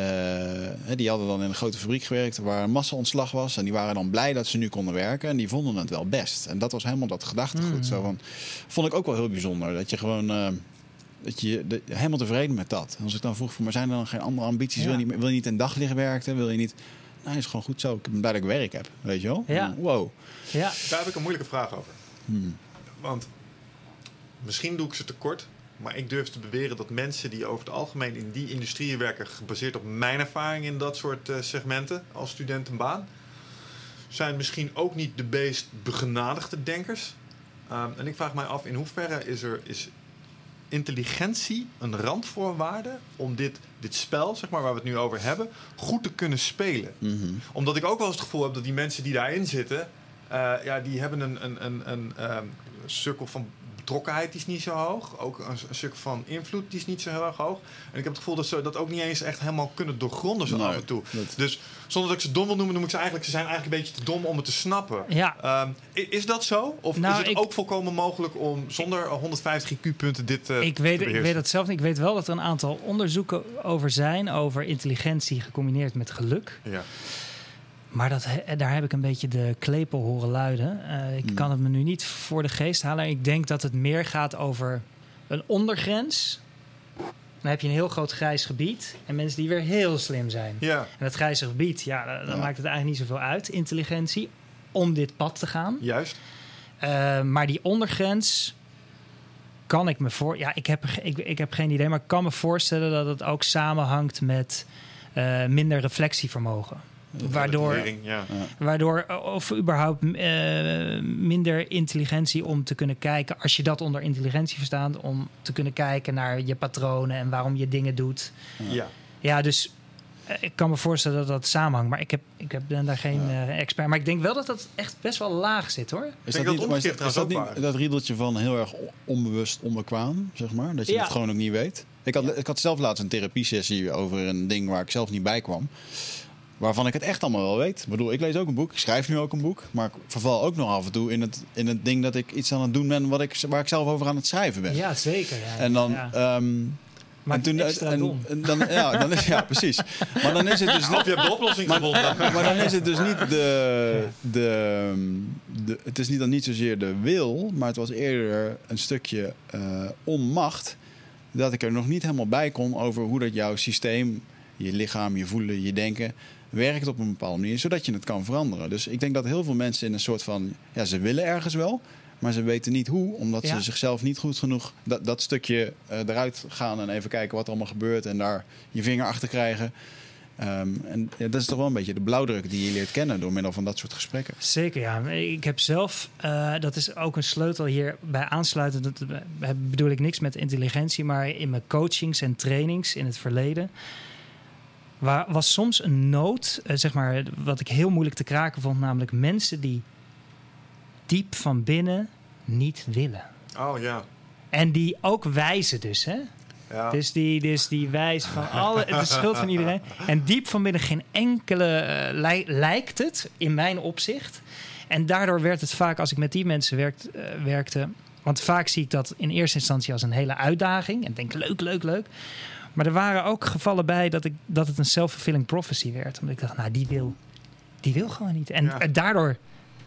die hadden dan in een grote fabriek gewerkt waar een massa-ontslag was. En die waren dan blij dat ze nu konden werken. En die vonden het wel best. En dat was helemaal dat gedachtegoed. Zo van, vond ik ook wel heel bijzonder. Dat je gewoon... eh, dat je de- helemaal tevreden met dat. En als ik dan vroeg, maar zijn er dan geen andere ambities? Ja. Wil, je niet, wil je niet in daglicht werken? Wil je niet... Nou, is gewoon goed zo. Ik ben blij dat ik werk heb. Weet je wel? Ja. Wow. Ja, Daar heb ik een moeilijke vraag over. Hmm. Want misschien doe ik ze tekort. Maar ik durf te beweren dat mensen die over het algemeen in die industrieën werken, gebaseerd op mijn ervaring in dat soort eh, segmenten als student en baan, zijn misschien ook niet de meest begenadigde denkers. Ehm, en ik vraag mij af, in hoeverre is er is intelligentie een randvoorwaarde om dit, dit spel, zeg maar, waar we het nu over hebben, goed te kunnen spelen? Mhm. Omdat ik ook wel eens het gevoel heb dat die mensen die daarin zitten, ja, die hebben een, een, een, een ehm, cirkel van betrokkenheid die is niet zo hoog. Ook een, een stuk van invloed die is niet zo heel erg hoog. En ik heb het gevoel dat ze dat ook niet eens echt helemaal kunnen doorgronden zo Nee, af en toe. dat- Dus zonder dat ik ze dom wil noemen, noem ik ze eigenlijk, ze zijn eigenlijk een beetje te dom om het te snappen. Ja, Ehm, is dat zo? Of Nou, is het ik- ook volkomen mogelijk om zonder 150 IQ-punten dit eh, ik te weet, ik beheersen? weet dat zelf niet. Ik weet wel dat er een aantal onderzoeken over zijn over intelligentie gecombineerd met geluk. Ja. Maar dat, daar heb ik een beetje de klepel horen luiden. Eh, ik Hmm. kan het me nu niet voor de geest halen. Ik denk dat het meer gaat over een ondergrens. Dan heb je een heel groot grijs gebied. En mensen die weer heel slim zijn. ja, En dat grijze gebied, ja, dan, dan Ja. maakt het eigenlijk niet zoveel uit, intelligentie, om dit pad te gaan. juist. Eh, maar die ondergrens kan ik me voor. Ja, ik heb, ik, ik heb geen idee, maar ik kan me voorstellen dat het ook samenhangt met eh, minder reflectievermogen. Waardoor, ja. waardoor, eh, of überhaupt eh, minder intelligentie om te kunnen kijken, als je dat onder intelligentie verstaat, om te kunnen kijken naar je patronen en waarom je dingen doet. ja. Ja, dus eh, ik kan me voorstellen dat dat samenhangt. Maar ik, heb, ik heb, ben daar geen eh, expert. Maar ik denk wel dat dat echt best wel laag zit hoor. Is dat dat niet, is dat, is niet dat riedeltje van heel erg onbewust onbekwaam, zeg maar? Dat je Ja. het gewoon ook niet weet? Ik had, ik had zelf laatst een therapiesessie over een ding waar ik zelf niet bij kwam. Waarvan ik het echt allemaal wel weet. Ik bedoel, ik lees ook een boek, ik schrijf nu ook een boek. Maar ik verval ook nog af en toe in het, in het ding dat ik iets aan het doen ben wat ik, waar ik zelf over aan het schrijven ben. Ja, zeker. Ja. En dan... Ja. ehm, Maar en toen, extra en- en dan, ja, dan is, (laughs) ja, precies. Maar dan is het dus Of je hebt de oplossing gevonden. maar dan is het dus niet de, de, de. Het is niet dan niet zozeer de wil, maar het was eerder een stukje eh, onmacht. Dat ik er nog niet helemaal bij kon over hoe dat jouw systeem, je lichaam, je voelen, je denken. werkt op een bepaalde manier, zodat je het kan veranderen. Dus ik denk dat heel veel mensen in een soort van. Ja, ze willen ergens wel. Maar ze weten niet hoe, omdat Ja. ze zichzelf niet goed genoeg dat, dat stukje eh, eruit gaan en even kijken wat er allemaal gebeurt en daar je vinger achter krijgen. Ehm, en ja, dat is toch wel een beetje de blauwdruk die je leert kennen door middel van dat soort gesprekken. Zeker, ja. Ik heb zelf, eh, dat is ook een sleutel hierbij aansluiten. Dat eh, bedoel ik niks met intelligentie, maar in mijn coachings en trainings in het verleden. Waar, was soms een nood, eh, zeg maar, wat ik heel moeilijk te kraken vond, namelijk mensen die diep van binnen niet willen. Oh ja. En die ook wijzen dus, hè? ja. Dus die, dus die wijs van alle, (laughs) het is schuld van iedereen. En diep van binnen geen enkele eh, lij- lijkt het, in mijn opzicht. En daardoor werd het vaak, als ik met die mensen werkt, eh, werkte... Want vaak zie ik dat in eerste instantie als een hele uitdaging. En denk, leuk, leuk, leuk. Maar er waren ook gevallen bij dat, ik, dat het een self-fulfilling prophecy werd. Omdat ik dacht, nou, die wil, die wil gewoon niet. En Ja. daardoor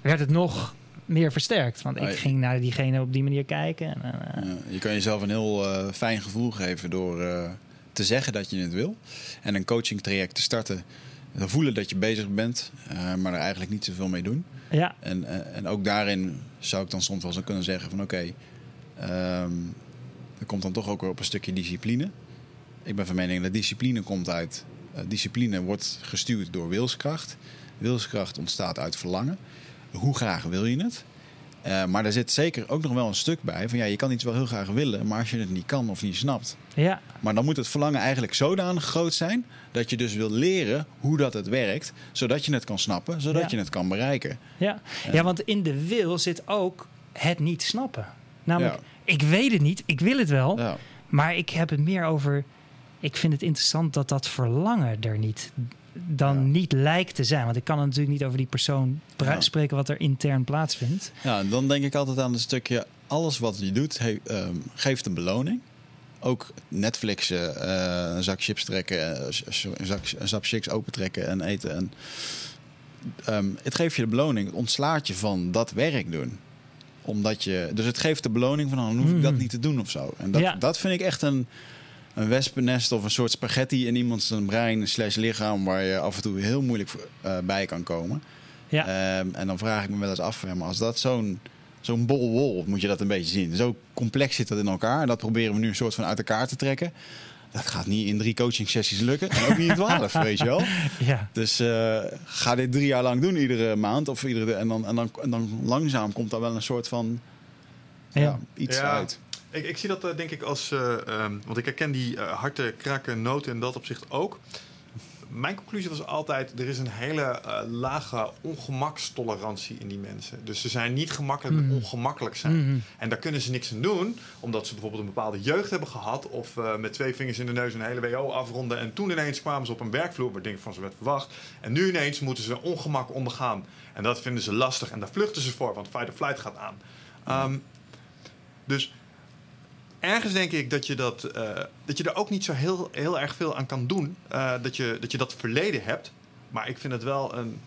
werd het nog meer versterkt. Want ik ging naar diegene op die manier kijken. En, eh, Ja, je kan jezelf een heel eh, fijn gevoel geven door eh, te zeggen dat je het wil. En een coaching traject te starten. Dan voelen dat je bezig bent, eh, maar er eigenlijk niet zoveel mee doen. ja, En, eh, en ook daarin zou ik dan soms wel zo kunnen zeggen van oké, ehm, er komt dan toch ook weer op een stukje discipline. Ik ben van mening dat discipline komt uit, eh, discipline wordt gestuurd door wilskracht. Wilskracht ontstaat uit verlangen. Hoe graag wil je het? Eh, maar er zit zeker ook nog wel een stuk bij van ja, je kan iets wel heel graag willen, maar als je het niet kan of niet snapt, ja, maar dan moet het verlangen eigenlijk zodanig groot zijn dat je dus wil leren hoe dat het werkt, zodat je het kan snappen, zodat Ja. je het kan bereiken. Ja. ja, want in de wil zit ook het niet snappen. Namelijk, Ja. ik weet het niet, ik wil het wel, Ja. maar ik heb het meer over. Ik vind het interessant dat dat verlangen er niet dan Ja. niet lijkt te zijn. Want ik kan natuurlijk niet over die persoon Ja. spreken wat er intern plaatsvindt. Ja, dan denk ik altijd aan het stukje... alles wat je doet, he- ehm, geeft een beloning. Ook Netflixen, eh, een zak chips trekken, eh, een zak, een zak chips opentrekken en eten. En, ehm, het geeft je de beloning, het ontslaat je van dat werk doen. Omdat je, dus het geeft de beloning van, dan hoef ik dat Mhm. niet te doen of zo. En dat, Ja. dat vind ik echt een, een wespennest of een soort spaghetti in iemands zijn brein slash lichaam... waar je af en toe heel moeilijk eh, bij kan komen. Ja, Ehm, en dan vraag ik me wel eens af, maar als dat zo'n zo'n bol wol, moet je dat een beetje zien. Zo complex zit dat in elkaar. En dat proberen we nu een soort van uit elkaar te trekken. Dat gaat niet in drie coaching sessies lukken. En ook niet in twaalf, (laughs) weet je wel. ja, Dus eh, ga dit drie jaar lang doen, iedere maand. Of iedere, en, dan, en, dan, en dan langzaam komt daar wel een soort van Ja. iets Ja. uit. Ik, ik zie dat eh, denk ik als... eh, ehm, want ik herken die eh, harte kraken noten in dat opzicht ook. Mijn conclusie was altijd... er is een hele lage ongemakstolerantie in die mensen. Dus ze zijn niet gemakkelijk met Mhm. ongemakkelijk zijn. Mhm. En daar kunnen ze niks aan doen, omdat ze bijvoorbeeld een bepaalde jeugd hebben gehad. Of met twee vingers in de neus een hele WO afronden. En toen ineens kwamen ze op een werkvloer waar dingen van ze werd verwacht. En nu ineens moeten ze ongemak ondergaan. En dat vinden ze lastig. En daar vluchten ze voor, want fight or flight gaat aan. Ehm, dus ergens denk ik dat je, dat, eh, dat je er ook niet zo heel, heel erg veel aan kan doen. eh, dat, je, dat je dat verleden hebt. Maar ik vind het wel een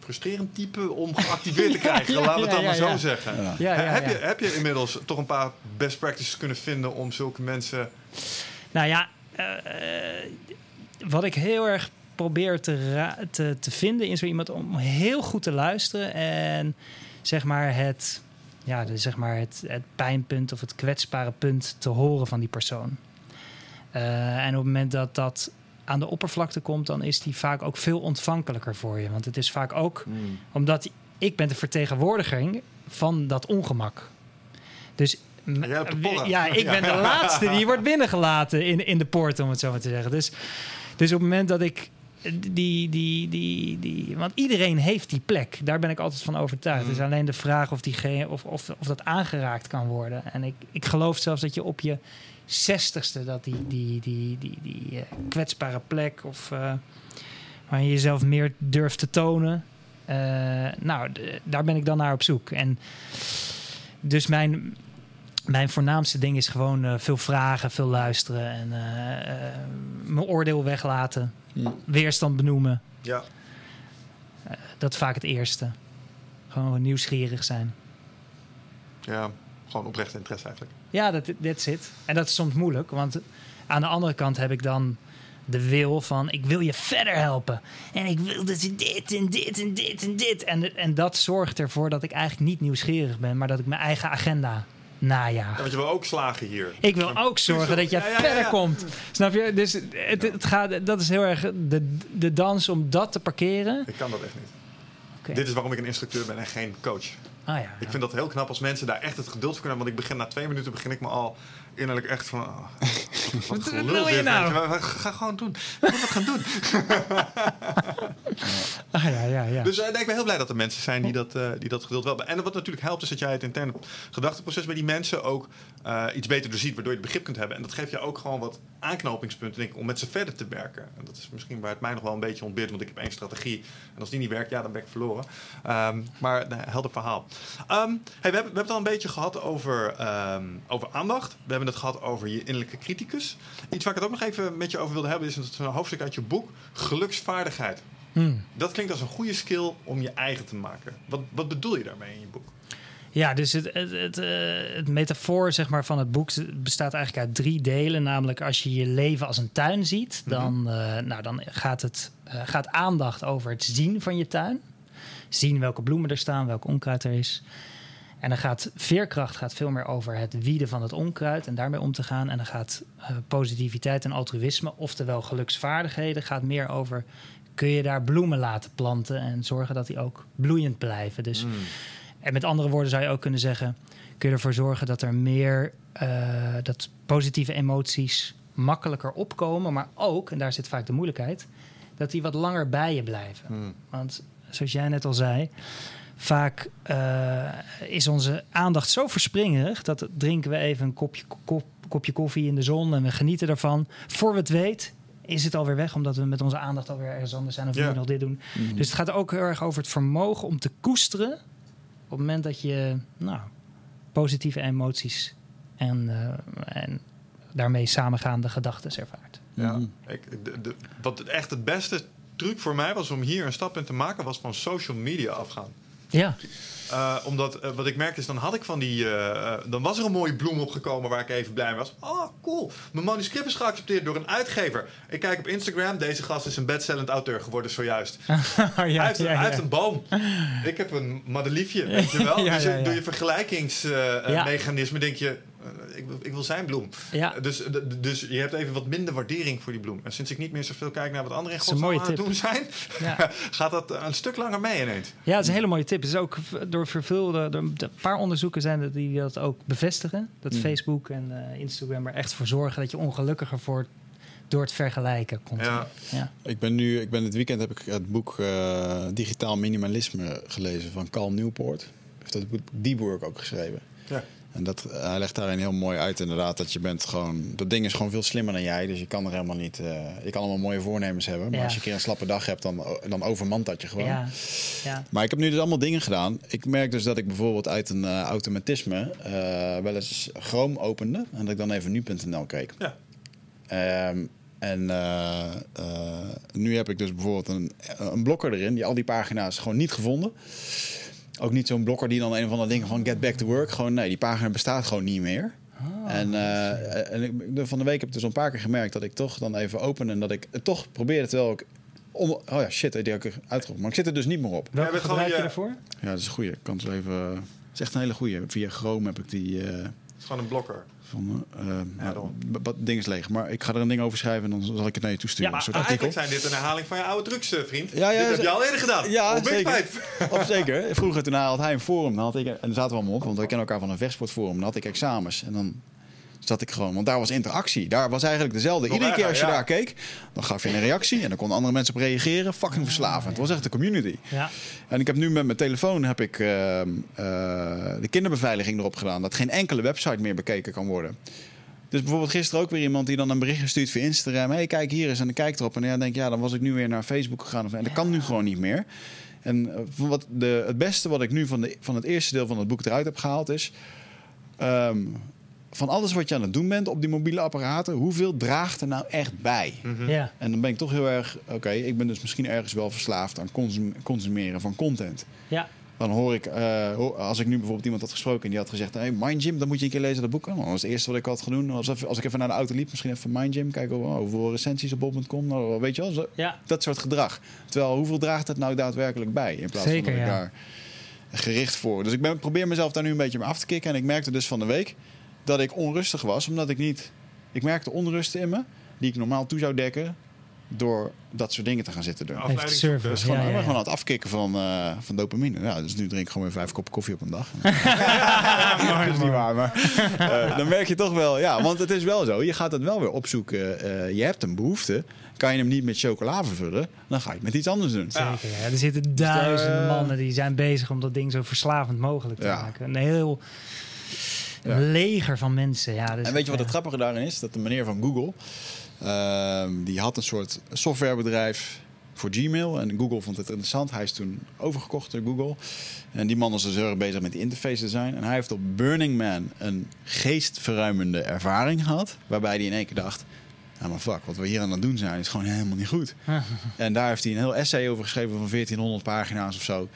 frustrerend type om geactiveerd te (laughs) krijgen. Ja, Laten we het dan ja, maar ja, zo ja. zeggen. Ja. Ja, ja, heb, ja. Je, heb je inmiddels toch een paar best practices kunnen vinden om zulke mensen. Nou ja, eh, wat ik heel erg probeer te, te, te vinden in zo iemand om heel goed te luisteren en zeg maar het, ja, de, zeg maar het, het pijnpunt of het kwetsbare punt te horen van die persoon. Eh, en op het moment dat dat aan de oppervlakte komt, dan is die vaak ook veel ontvankelijker voor je. Want het is vaak ook omdat ik ben de vertegenwoordiger van dat ongemak. Dus ja, ik ben de laatste die wordt binnengelaten in, in de poort, om het zo maar te zeggen. Dus, dus op het moment dat ik die, die, die, die, want iedereen heeft die plek. Daar ben ik altijd van overtuigd. Mm. Het is alleen de vraag of, die, of, of, of dat aangeraakt kan worden. En ik, ik geloof zelfs dat je op je zestigste dat die, die, die, die, die, eh, kwetsbare plek of eh, waar je jezelf meer durft te tonen. eh, nou, daar ben ik dan naar op zoek. En dus mijn, mijn voornaamste ding is gewoon veel vragen, veel luisteren en mijn oordeel weglaten, Hm. weerstand benoemen. Ja. Dat is vaak het eerste. Gewoon nieuwsgierig zijn. ja, gewoon oprecht interesse eigenlijk. Ja, dat that's it. En dat is soms moeilijk, want aan de andere kant heb ik dan de wil van ik wil je verder helpen. En ik wil dat je dit en dit en dit en dit. En, en dat zorgt ervoor dat ik eigenlijk niet nieuwsgierig ben, maar dat ik mijn eigen agenda najaag. Ja, want je wil ook slagen hier. Ik wil ook zorgen dat je Ja, verder komt. Snap je? Dus het, het gaat, dat is heel erg de, de dans om dat te parkeren. Ik kan dat echt niet. Dit is waarom ik een instructeur ben en geen coach. Ah ja. Ik vind dat heel knap als mensen daar echt het geduld voor kunnen hebben. Want ik begin na twee minuten begin ik me al innerlijk echt van... oh, (laughs) wat wil je nou? weet je. Ga gewoon doen. Ik moet het gaan doen. (laughs) Ah ja, ja, ja. Dus eh, nee, ik ben heel blij dat er mensen zijn die dat, eh, die dat geduld wel hebben. En wat natuurlijk helpt is dat jij het interne gedachteproces bij die mensen ook eh, iets beter doorziet. Waardoor je het begrip kunt hebben. En dat geeft je ook gewoon wat aanknopingspunten denk ik, om met ze verder te werken. En dat is misschien waar het mij nog wel een beetje ontbeert. Want ik heb één strategie. En als die niet werkt, ja, dan ben ik verloren. Ehm, maar nou, helder verhaal. Ehm, hey, we, hebben, we hebben het al een beetje gehad over, ehm, over aandacht. We hebben het gehad over je innerlijke criticus. Iets waar ik het ook nog even met je over wilde hebben... is een hoofdstuk uit je boek. Geluksvaardigheid. Hmm. Dat klinkt als een goede skill om je eigen te maken. Wat, wat bedoel je daarmee in je boek? Ja, dus het, het, het, eh, het metafoor zeg maar, van het boek bestaat eigenlijk uit drie delen. Namelijk als je je leven als een tuin ziet, dan, eh, nou, dan gaat, het, eh, gaat aandacht over het zien van je tuin. Zien welke bloemen er staan, welk onkruid er is. En dan gaat veerkracht gaat veel meer over het wieden van het onkruid en daarmee om te gaan. En dan gaat eh, positiviteit en altruïsme, oftewel geluksvaardigheden, gaat meer over kun je daar bloemen laten planten en zorgen dat die ook bloeiend blijven. Dus Hmm. en met andere woorden zou je ook kunnen zeggen: kun je ervoor zorgen dat er meer eh, dat positieve emoties makkelijker opkomen, maar ook, en daar zit vaak de moeilijkheid, dat die wat langer bij je blijven. Hmm. Want zoals jij net al zei, vaak eh, is onze aandacht zo verspringerig dat drinken we even een kopje, kop, kopje koffie in de zon en we genieten ervan. Voor we het weet, is het alweer weg, omdat we met onze aandacht alweer ergens anders zijn of we Ja. nog dit doen. Dus het gaat ook heel erg over het vermogen om te koesteren op het moment dat je nou, positieve emoties en, eh, en daarmee samengaande gedachten ervaart. Ja, Mhm. ik, de, de, wat echt het beste truc voor mij was om hier een stap in te maken, was van social media afgaan. Ja, Eh, omdat eh, wat ik merkte is, dan had ik van die. eh, dan was er een mooie bloem opgekomen waar ik even blij mee was. Oh, cool. Mijn manuscript is geaccepteerd door een uitgever. Ik kijk op Instagram. Deze gast is een bestsellend auteur geworden zojuist. (laughs) ja, hij, heeft, ja, ja. een boom. Ik heb een madeliefje, weet je (laughs) wel. Dus door je vergelijkingsmechanisme denk je... eh, ik, wil- ik wil zijn bloem. Ja. Dus, d- d- dus je hebt even wat minder waardering voor die bloem. En sinds ik niet meer zoveel kijk naar wat anderen in Dat godsnaam aan het doen zijn, Ja. (laughs) gaat dat een stuk langer mee ineens. Ja, het is een hele mooie tip. Het is ook door vervulde, door een paar onderzoeken zijn er die dat ook bevestigen. Dat Mm. Facebook en eh, Instagram er echt voor zorgen dat je ongelukkiger wordt door het vergelijken. continu. Ja. Ja. Ik ben nu, ik ben dit weekend heb ik het boek eh, Digitaal Minimalisme gelezen van Cal Newport. Heeft dat boek Deep Work ook geschreven. Ja. En dat, hij legt daarin heel mooi uit inderdaad dat je bent gewoon... Dat ding is gewoon veel slimmer dan jij, dus je kan er helemaal niet... eh, je kan allemaal mooie voornemens hebben, maar Ja. als je een keer een slappe dag hebt, dan, dan overmand dat je gewoon. Ja. Ja. Maar ik heb nu dus allemaal dingen gedaan. Ik merk dus dat ik bijvoorbeeld uit een eh, automatisme eh, wel eens Chrome opende. En dat ik dan even nu.nl keek. Ja. Ehm, en eh, eh, nu heb ik dus bijvoorbeeld een, een blokker erin die al die pagina's gewoon niet gevonden. Ook niet zo'n blokker die dan een of andere dingen van get back to work. Gewoon nee, die pagina bestaat gewoon niet meer. en eh, en ik, van de week heb ik dus een paar keer gemerkt dat ik toch dan even open en dat ik het toch probeerde terwijl ik. Om, oh ja, shit, die heb ik uitgeroepen. Maar ik zit er dus niet meer op. Welke gebruik je daarvoor? Ja, dat is een goeie. Ik kan zo even. Het is echt een hele goeie. Via Chrome heb ik die. eh, Het is gewoon een blokker. Van, b- b- ding is leeg. Maar ik ga er een ding over schrijven en dan zal ik het naar je toesturen. Ja, Maar eigenlijk zijn dit een herhaling van je oude drugs, eh, vriend. Ja, ja, dit heb je al eerder gedaan. Ja, Op zeker. (laughs) Of zeker. Vroeger toen had hij een forum. Dan had ik, en daar zaten we allemaal op, want we kennen elkaar van een vechtsportforum. Dan had ik examens. En dan zat ik gewoon, want daar was interactie. Daar was eigenlijk dezelfde. Nog Iedere keer als je daar keek, dan gaf je een reactie. En dan konden andere mensen op reageren. Fucking verslavend. Het was echt een community. Ja. En ik heb nu met mijn telefoon heb ik, ehm, eh, de kinderbeveiliging erop gedaan. Dat geen enkele website meer bekeken kan worden. Dus bijvoorbeeld gisteren ook weer iemand die dan een berichtje stuurt via Instagram. hey, kijk hier eens. En dan kijk erop. En dan denk ik, ja, dan was ik nu weer naar Facebook gegaan. Of, en dat kan nu gewoon niet meer. En eh, wat de, het beste wat ik nu van, de, van het eerste deel van het boek eruit heb gehaald is... ehm, van alles wat je aan het doen bent op die mobiele apparaten... hoeveel draagt er nou echt bij? Ja. En dan ben ik toch heel erg... Oké, ik ben dus misschien ergens wel verslaafd aan consum- consumeren van content. Ja. Dan hoor ik, eh, als ik nu bijvoorbeeld iemand had gesproken en die had gezegd: hey, Mind Gym, dan moet je een keer lezen dat boek. Oh, dat was het eerste wat ik had gedaan. Als, even- als ik even naar de auto liep, misschien even Mind Gym, kijken oh, hoeveel recensies op bol.com. Nou, weet je wel, zo- Ja. dat soort gedrag. Terwijl, hoeveel draagt het nou daadwerkelijk bij? In plaats Zeker, van dat ik ja. daar gericht voor. Dus ik ben, probeer mezelf daar nu een beetje mee af te kicken. En ik merkte dus van de week dat ik onrustig was, omdat ik niet. Ik merkte onrusten in me, die ik normaal toe zou dekken. door dat soort dingen te gaan zitten doen. Afleiding service. Gewoon, Ja, ik ja, ben ja. gewoon aan het afkicken van, eh, van dopamine. Ja, dus nu drink ik gewoon weer vijf koppen koffie op een dag. (laughs) dat is niet waar, maar eh, dan merk je toch wel... Ja, want het is wel zo, je gaat het wel weer opzoeken. Eh, je hebt een behoefte. Kan je hem niet met chocola vervullen, dan ga je het met iets anders doen. Zeker, ja. Er zitten duizenden eh, mannen die zijn bezig om dat ding zo verslavend mogelijk te Ja. maken. Een heel Ja. leger van mensen. Ja, dus En weet je wat het grappige daarin is? Dat de meneer van Google, ehm, die had een soort softwarebedrijf voor Gmail. En Google vond het interessant. Hij is toen overgekocht door Google. En die man is dus heel erg bezig met die interface design. En hij heeft op Burning Man een geestverruimende ervaring gehad. Waarbij hij in één keer dacht... Ja, maar fuck, wat we hier aan het doen zijn is gewoon helemaal niet goed. (laughs) en daar heeft hij een heel essay over geschreven van 1400 pagina's of zo.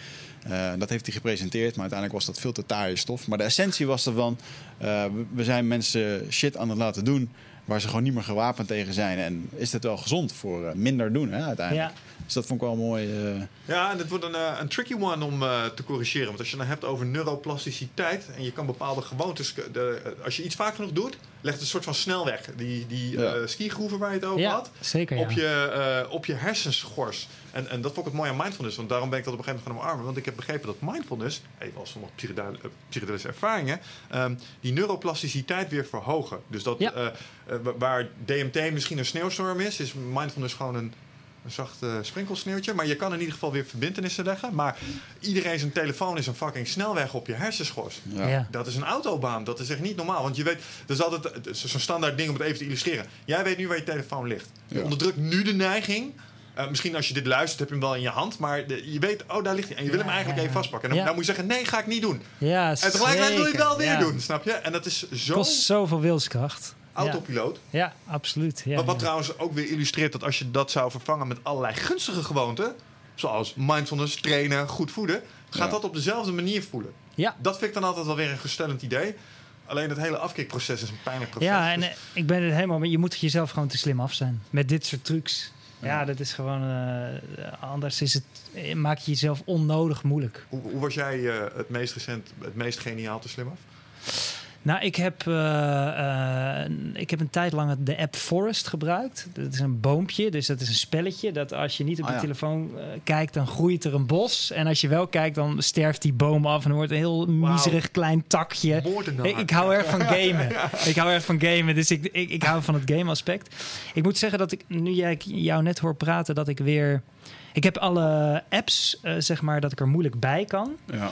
Eh, dat heeft hij gepresenteerd, maar uiteindelijk was dat veel te taaie stof. Maar de essentie was ervan, eh, we- zijn mensen shit aan het laten doen waar ze gewoon niet meer gewapend tegen zijn. En is dat wel gezond voor eh, minder doen hè, uiteindelijk. Ja. Dus dat vond ik wel mooi. eh, Ja, en het wordt een, een tricky one om eh, te corrigeren. Want als je het dan hebt over neuroplasticiteit en je kan bepaalde gewoontes, de, als je iets vaak genoeg doet, legt een soort van snelweg. Die, die Ja. eh, skigroeven waar je het over Ja, had, zeker ja. op, je, eh, op je hersenschors. En, en dat vond ik het mooie aan mindfulness, want daarom ben ik dat op een gegeven moment gaan omarmen. Want ik heb begrepen dat mindfulness, even als sommige eh, psychedelische ervaringen, ehm, die neuroplasticiteit weer verhogen. Dus dat waar DMT misschien een sneeuwstorm is, is mindfulness gewoon een een zacht eh, sprinkelsneeuwtje. Maar je kan in ieder geval weer verbindenissen leggen. Maar iedereen zijn telefoon is een fucking snelweg op je hersenschors. ja. Ja. Dat is een autobaan. Dat is echt niet normaal. Want je weet, dat is altijd het zo'n standaard ding om het even te illustreren. Jij weet nu waar je telefoon ligt. Je Ja. onderdrukt nu de neiging. eh, misschien als je dit luistert, heb je hem wel in je hand. Maar de- je weet, oh, daar ligt hij. En je wil Ja, hem eigenlijk ja. even vastpakken. En dan, Ja. dan moet je zeggen, nee, ga ik niet doen. Ja, En tegelijkertijd wil je het wel weer doen, snap je? En dat is zo kost zoveel wilskracht. Autopiloot. Ja, ja absoluut. Ja, wat wat ja. trouwens ook weer illustreert dat als je dat zou vervangen met allerlei gunstige gewoonten, zoals mindfulness, trainen, goed voeden, gaat dat op dezelfde manier voelen. Ja. Dat vind ik dan altijd wel weer een gestellend idee. Alleen het hele afkikproces is een pijnlijk proces. Ja, en Dus- eh, ik ben het helemaal je moet jezelf gewoon te slim af zijn met dit soort trucs. Ja, dat is gewoon eh, anders is het eh, maak je jezelf onnodig moeilijk. hoe, hoe was jij het meest recent, het meest geniaal te slim af? Nou, ik heb, eh, eh, ik heb een tijd lang de app Forest gebruikt. Dat is een boompje, dus dat is een spelletje. Dat als je niet op Ah, je ja. telefoon eh, kijkt, dan groeit er een bos. En als je wel kijkt, dan sterft die boom af en wordt een heel miserig klein takje. Ik, ik hou erg (laughs) van gamen. Ik hou erg van gamen, dus ik, ik, ik hou van het game aspect. Ik moet zeggen dat ik, nu jij jou net hoor praten, dat ik weer... Ik heb alle apps, zeg maar, dat ik er moeilijk bij kan. Ja.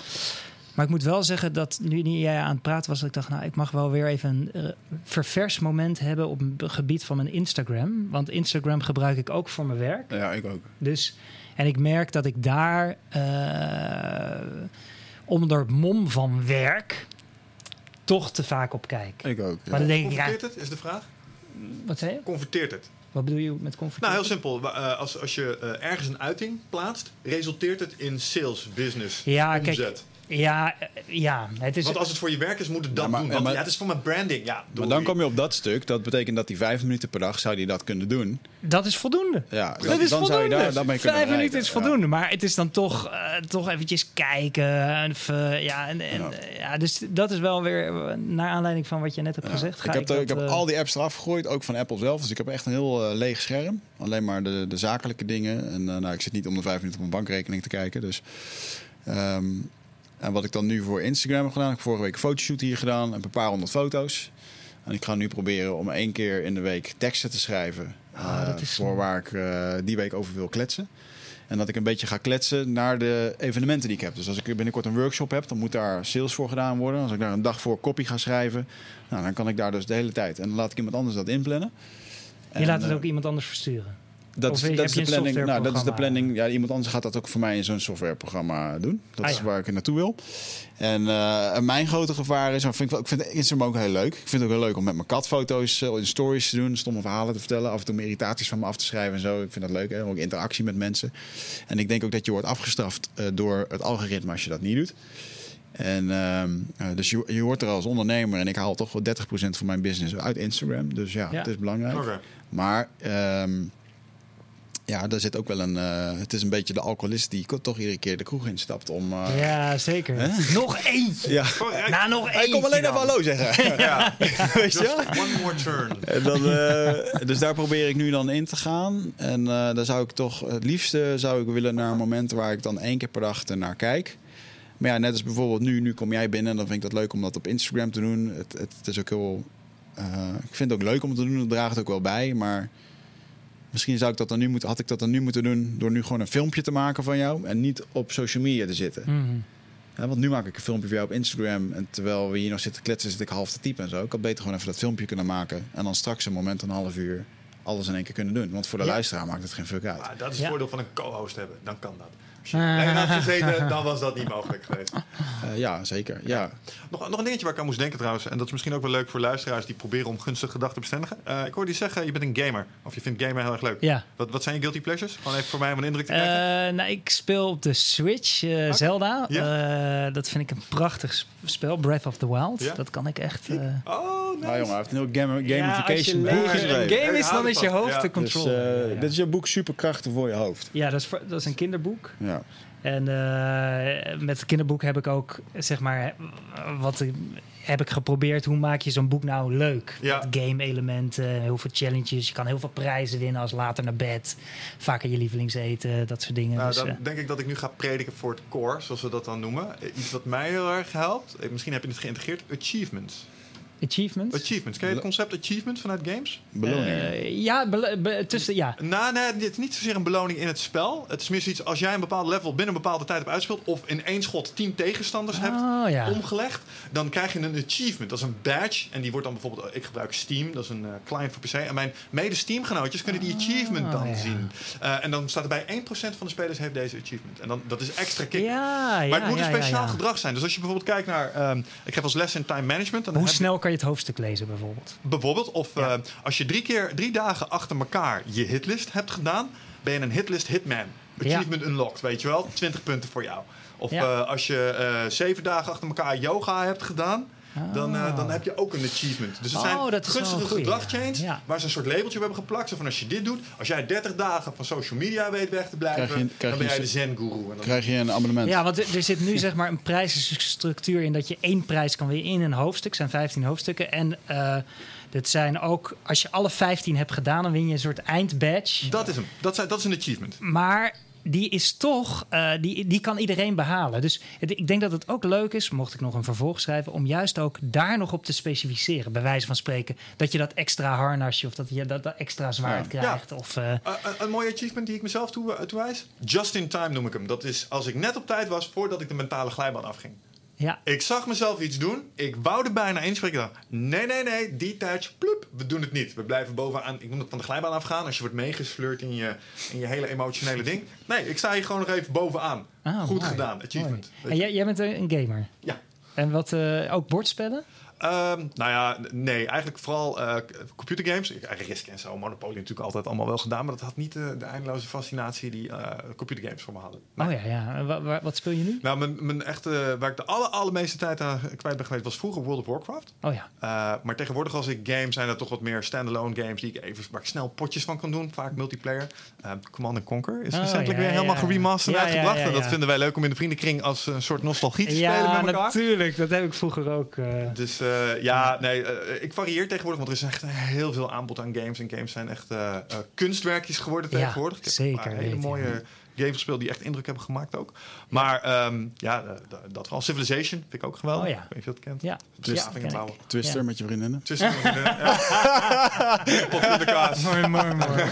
Maar ik moet wel zeggen dat nu niet jij aan het praten was, dat ik dacht, nou, ik mag wel weer even een eh, ververs moment hebben op het gebied van mijn Instagram. Want Instagram gebruik ik ook voor mijn werk. ja, ik ook. Dus, en ik merk dat ik daar eh, onder het mom van werk toch te vaak op kijk. Ik ook. ja. Maar dan denk ik, ja, Converteert het, is de vraag? wat zei je? Converteert het? Wat bedoel je met comfort? Nou, heel simpel. Eh, als, als je eh, ergens een uiting plaatst, resulteert het in sales, business, Ja, kijk, omzet. Ja, eh, ja, het is... Want als het voor je werk is, moet het dat Ja, maar- doen. Want, maar- ja, het is voor mijn branding. Ja, Maar dan kom je op dat stuk. Dat betekent dat die vijf minuten per dag zou die dat kunnen doen. Dat is voldoende. Ja, Dat dan, is dan voldoende. zou je daar, daarmee kunnen Vijf minuten is voldoende. Maar het is dan toch, eh, toch eventjes kijken. En, ja, en, en, Ja. eh, ja, dus dat is wel weer naar aanleiding van wat je net hebt Ja. gezegd. Ga ik heb, dat, ik heb al die apps eraf gegooid, ook van Apple zelf. Dus ik heb echt een heel leeg scherm. Alleen maar de, de zakelijke dingen. En nou, ik zit niet om de vijf minuten op mijn bankrekening te kijken. Dus, ehm, en wat ik dan nu voor Instagram heb gedaan. Ik heb vorige week een fotoshoot hier gedaan. Een paar honderd foto's. En ik ga nu proberen om één keer in de week teksten te schrijven. Ah, eh, dat is- voor waar ik eh, die week over wil kletsen. En dat ik een beetje ga kletsen naar de evenementen die ik heb. Dus als ik binnenkort een workshop heb, dan moet daar sales voor gedaan worden. Als ik daar een dag voor copy ga schrijven, nou, dan kan ik daar dus de hele tijd. En dan laat ik iemand anders dat inplannen. je laat het eh, ook iemand anders versturen. Dat of is, dat is de planning. Nou, dat is de planning. Ja, iemand anders gaat dat ook voor mij in zo'n softwareprogramma doen. Dat Ah, is ja. waar ik er naartoe wil. En eh, mijn grote gevaar is, maar vind ik, wel, ik vind Instagram ook heel leuk. Ik vind het ook heel leuk om met mijn kat foto's eh, in stories te doen, stomme verhalen te vertellen, af en toe mijn irritaties van me af te schrijven en zo. Ik vind dat leuk, hè? ook interactie met mensen. En ik denk ook dat je wordt afgestraft eh, door het algoritme als je dat niet doet. En ehm, eh, dus je, je hoort er als ondernemer en ik haal toch wel 30% van mijn business uit Instagram. Dus ja, Ja. het is belangrijk. Oké. Maar ehm, ja, daar zit ook wel een. eh, het is een beetje de alcoholist die toch iedere keer de kroeg instapt om. eh, Ja, zeker. Hè? Nog eentje. ja. Nou, nog Hij eentje komt alleen dan. even hallo zeggen. (laughs) Ja, (laughs) Weet je? just one more turn. En dan, eh, dus daar probeer ik nu dan in te gaan. En eh daar zou ik toch het liefste zou ik willen naar een moment waar ik dan één keer per dag naar kijk. Maar ja, net als bijvoorbeeld nu, nu kom jij binnen en dan vind ik dat leuk om dat op Instagram te doen. Het, het, het is ook heel. eh, ik vind het ook leuk om te doen, het draagt ook wel bij. Maar misschien zou ik dat dan nu moeten, had ik dat dan nu moeten doen door nu gewoon een filmpje te maken van jou en niet op social media te zitten. Mhm. Ja, want nu maak ik een filmpje voor jou op Instagram. En terwijl we hier nog zitten kletsen, zit ik half te typen en zo. Ik had beter gewoon even dat filmpje kunnen maken. En dan straks een moment, een half uur, alles in één keer kunnen doen. Want voor de Ja. luisteraar maakt het geen fuck uit. Dat is Ja. het voordeel van een co-host hebben. Dan kan dat. Als je alleen had gezeten, dan was dat niet mogelijk geweest. Eh, ja, zeker. Ja. Nog, nog een dingetje waar ik aan moest denken trouwens. En dat is misschien ook wel leuk voor luisteraars die proberen om gunstige gedachten te bestendigen. Eh, ik hoorde je zeggen, je bent een gamer. Of je vindt gamen heel erg leuk. Ja. Wat, wat zijn je guilty pleasures? Gewoon even voor mij om een indruk te krijgen. Eh, nou, ik speel op de Switch Zelda. Eh, dat vind ik een prachtig sp- spel. Breath of the Wild. Dat kan ik echt... eh, oh, nice. Nou jongen, hij heeft een heel game, ja, gamification als je boek lekker geschreven. een game is, dan is je hoofd Ja. de Dus, controle. eh, ja. Dit is je boek Superkrachten voor je hoofd. Ja, dat is, voor- dat is een kinderboek. Ja. En eh, met het kinderboek heb ik ook, zeg maar, wat heb ik geprobeerd. Hoe maak je zo'n boek nou leuk? Ja. Game-elementen, heel veel challenges. Je kan heel veel prijzen winnen als later naar bed. Vaker je lievelingseten, dat soort dingen. Nou, dus, dan eh, denk ik dat ik nu ga prediken voor het core, zoals we dat dan noemen. Iets wat mij heel erg helpt. eh, Misschien heb je het geïntegreerd. Achievements. Achievements. Achievements. Ken je het concept achievement vanuit games? Beloningen. Eh, ja, be- tussen, ja. Nou, nee, het is niet zozeer een beloning in het spel. Het is meer zoiets als jij een bepaald level binnen een bepaalde tijd hebt uitgespeeld. of in één schot tien tegenstanders hebt Oh, ja. omgelegd. dan krijg je een achievement. Dat is een badge. En die wordt dan bijvoorbeeld. Ik gebruik Steam, dat is een eh, client voor PC. En mijn mede-Steam-genootjes kunnen die achievement dan ja. zien. Eh, en dan staat er bij 1% van de spelers heeft deze achievement. En dan, dat is extra kick. Ja, ja, maar het moet ja, een speciaal ja. gedrag zijn. Dus als je bijvoorbeeld kijkt naar. ehm, ik heb als les in time management. Dan Hoe snel kan je het hoofdstuk lezen bijvoorbeeld? Bijvoorbeeld, of Ja. eh, als je drie keer drie dagen achter elkaar je hitlist hebt gedaan, ben je een hitlist hitman. Achievement unlocked, weet je wel? 20 punten voor jou. Of Ja. eh, als je eh, zeven dagen achter elkaar yoga hebt gedaan, dan, eh, dan heb je ook een achievement. Dus het Oh, zijn dat gunstige ja. waar ze een soort labeltje op hebben geplakt. Zo van als je dit doet, als jij 30 dagen van social media weet weg te blijven, Krijg je- krijg dan ben jij de zen-guru. En dan- Krijg je een abonnement. Ja, want er, er zit nu zeg maar een prijzenstructuur in dat je één prijs kan winnen in een hoofdstuk. Het zijn 15 hoofdstukken. En eh dit zijn ook, als je alle 15 hebt gedaan, dan win je een soort eindbadge. Dat is hem. Dat, zijn, dat is een achievement. Maar die is toch, eh, die, die kan iedereen behalen. Dus het- ik denk dat het ook leuk is, mocht ik nog een vervolg schrijven, om juist ook daar nog op te specificeren. Bij wijze van spreken, dat je dat extra harnasje of dat je dat, dat extra zwaard Ja. krijgt. Of, eh, Uh, een, mooie achievement die ik mezelf toe, toewijs. Just in time noem ik hem. Dat is als ik net op tijd was voordat ik de mentale glijbaan afging. Ja. Ik zag mezelf iets doen. Ik wou er bijna inspreken. Dacht, nee, nee, nee. Detach, ploep. We doen het niet. We blijven bovenaan. Ik noem het van de glijbaan afgaan. Als je wordt meegesleurd in je, in je hele emotionele ding. Nee, ik sta hier gewoon nog even bovenaan. Ah, Goed mooi. gedaan. Achievement. En jij, jij bent een gamer. Ja. En wat, eh, ook bordspellen? Ehm, nou ja, nee, eigenlijk vooral eh computergames. Ik- eh, Risk en zo, Monopoly natuurlijk altijd allemaal wel gedaan. Maar dat had niet eh, de eindeloze fascinatie die eh computergames voor me hadden. Nee. Oh ja, ja. En wa- wa- wat speel je nu? Nou, mijn, mijn echte, waar ik de aller, allermeeste tijd aan kwijt ben geweest, was vroeger World of Warcraft. Oh ja. Uh, maar tegenwoordig als ik game zijn dat toch wat meer standalone games die ik even waar ik snel potjes van kan doen, vaak multiplayer. Uh, Command Conquer is Oh, recentelijk ja, weer helemaal ja. geremasterd Ja, uitgebracht. ja, ja, En dat ja. vinden wij leuk om in de vriendenkring als een soort nostalgie te spelen Ja, met elkaar. natuurlijk. Dat heb ik vroeger ook. Dus eh, ja, nee, eh, ik varieer tegenwoordig, want er is echt heel veel aanbod aan games. En games zijn echt eh, kunstwerkjes geworden Ja, tegenwoordig. Ik heb zeker een hele mooie games gespeeld die echt indruk hebben gemaakt ook. Maar ehm, ja, dat vooral. Civilization vind ik ook geweldig. Oh ja. Ik weet niet of je dat kent. ja. Twister Ja. met je vriendinnen. (laughs) Tussen ja. (laughs) Pot in de kaas. Mooi, mooi, mooi. (laughs)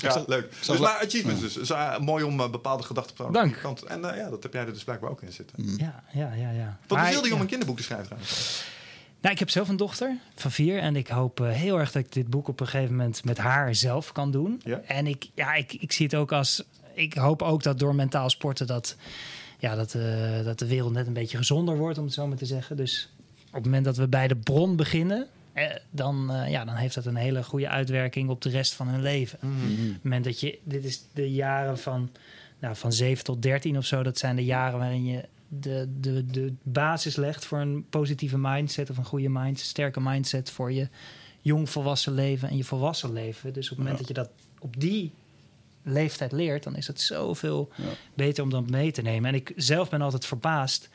Ja, leuk. zal- Dus maar achievements dus. Dus, eh, mooi om eh, bepaalde gedachten op Dank. die kant. En eh, ja, dat heb jij er dus blijkbaar ook in zitten. Ja, ja, ja. ja. Wat Maar- bezielde je om een kinderboek te schrijven trouwens? Nou, ik heb zelf een dochter van vier en ik hoop heel erg dat ik dit boek op een gegeven moment met haar zelf kan doen. Ja. En ik, ja, ik, ik zie het ook als. Ik hoop ook dat door mentaal sporten dat, ja, dat, eh, dat de wereld net een beetje gezonder wordt, om het zo maar te zeggen. Dus op het moment dat we bij de bron beginnen, dan, eh, ja, dan heeft dat een hele goede uitwerking op de rest van hun leven. Op het moment dat je, dit is de jaren van, nou, van 7 tot 13 of zo, dat zijn de jaren waarin je de, de, de basis legt voor een positieve mindset of een goede mindset, sterke mindset voor je jong volwassen leven en je volwassen leven. Dus op het moment dat je dat op die leeftijd leert, dan is het zoveel Ja. beter om dat mee te nemen. En ik zelf ben altijd verbaasd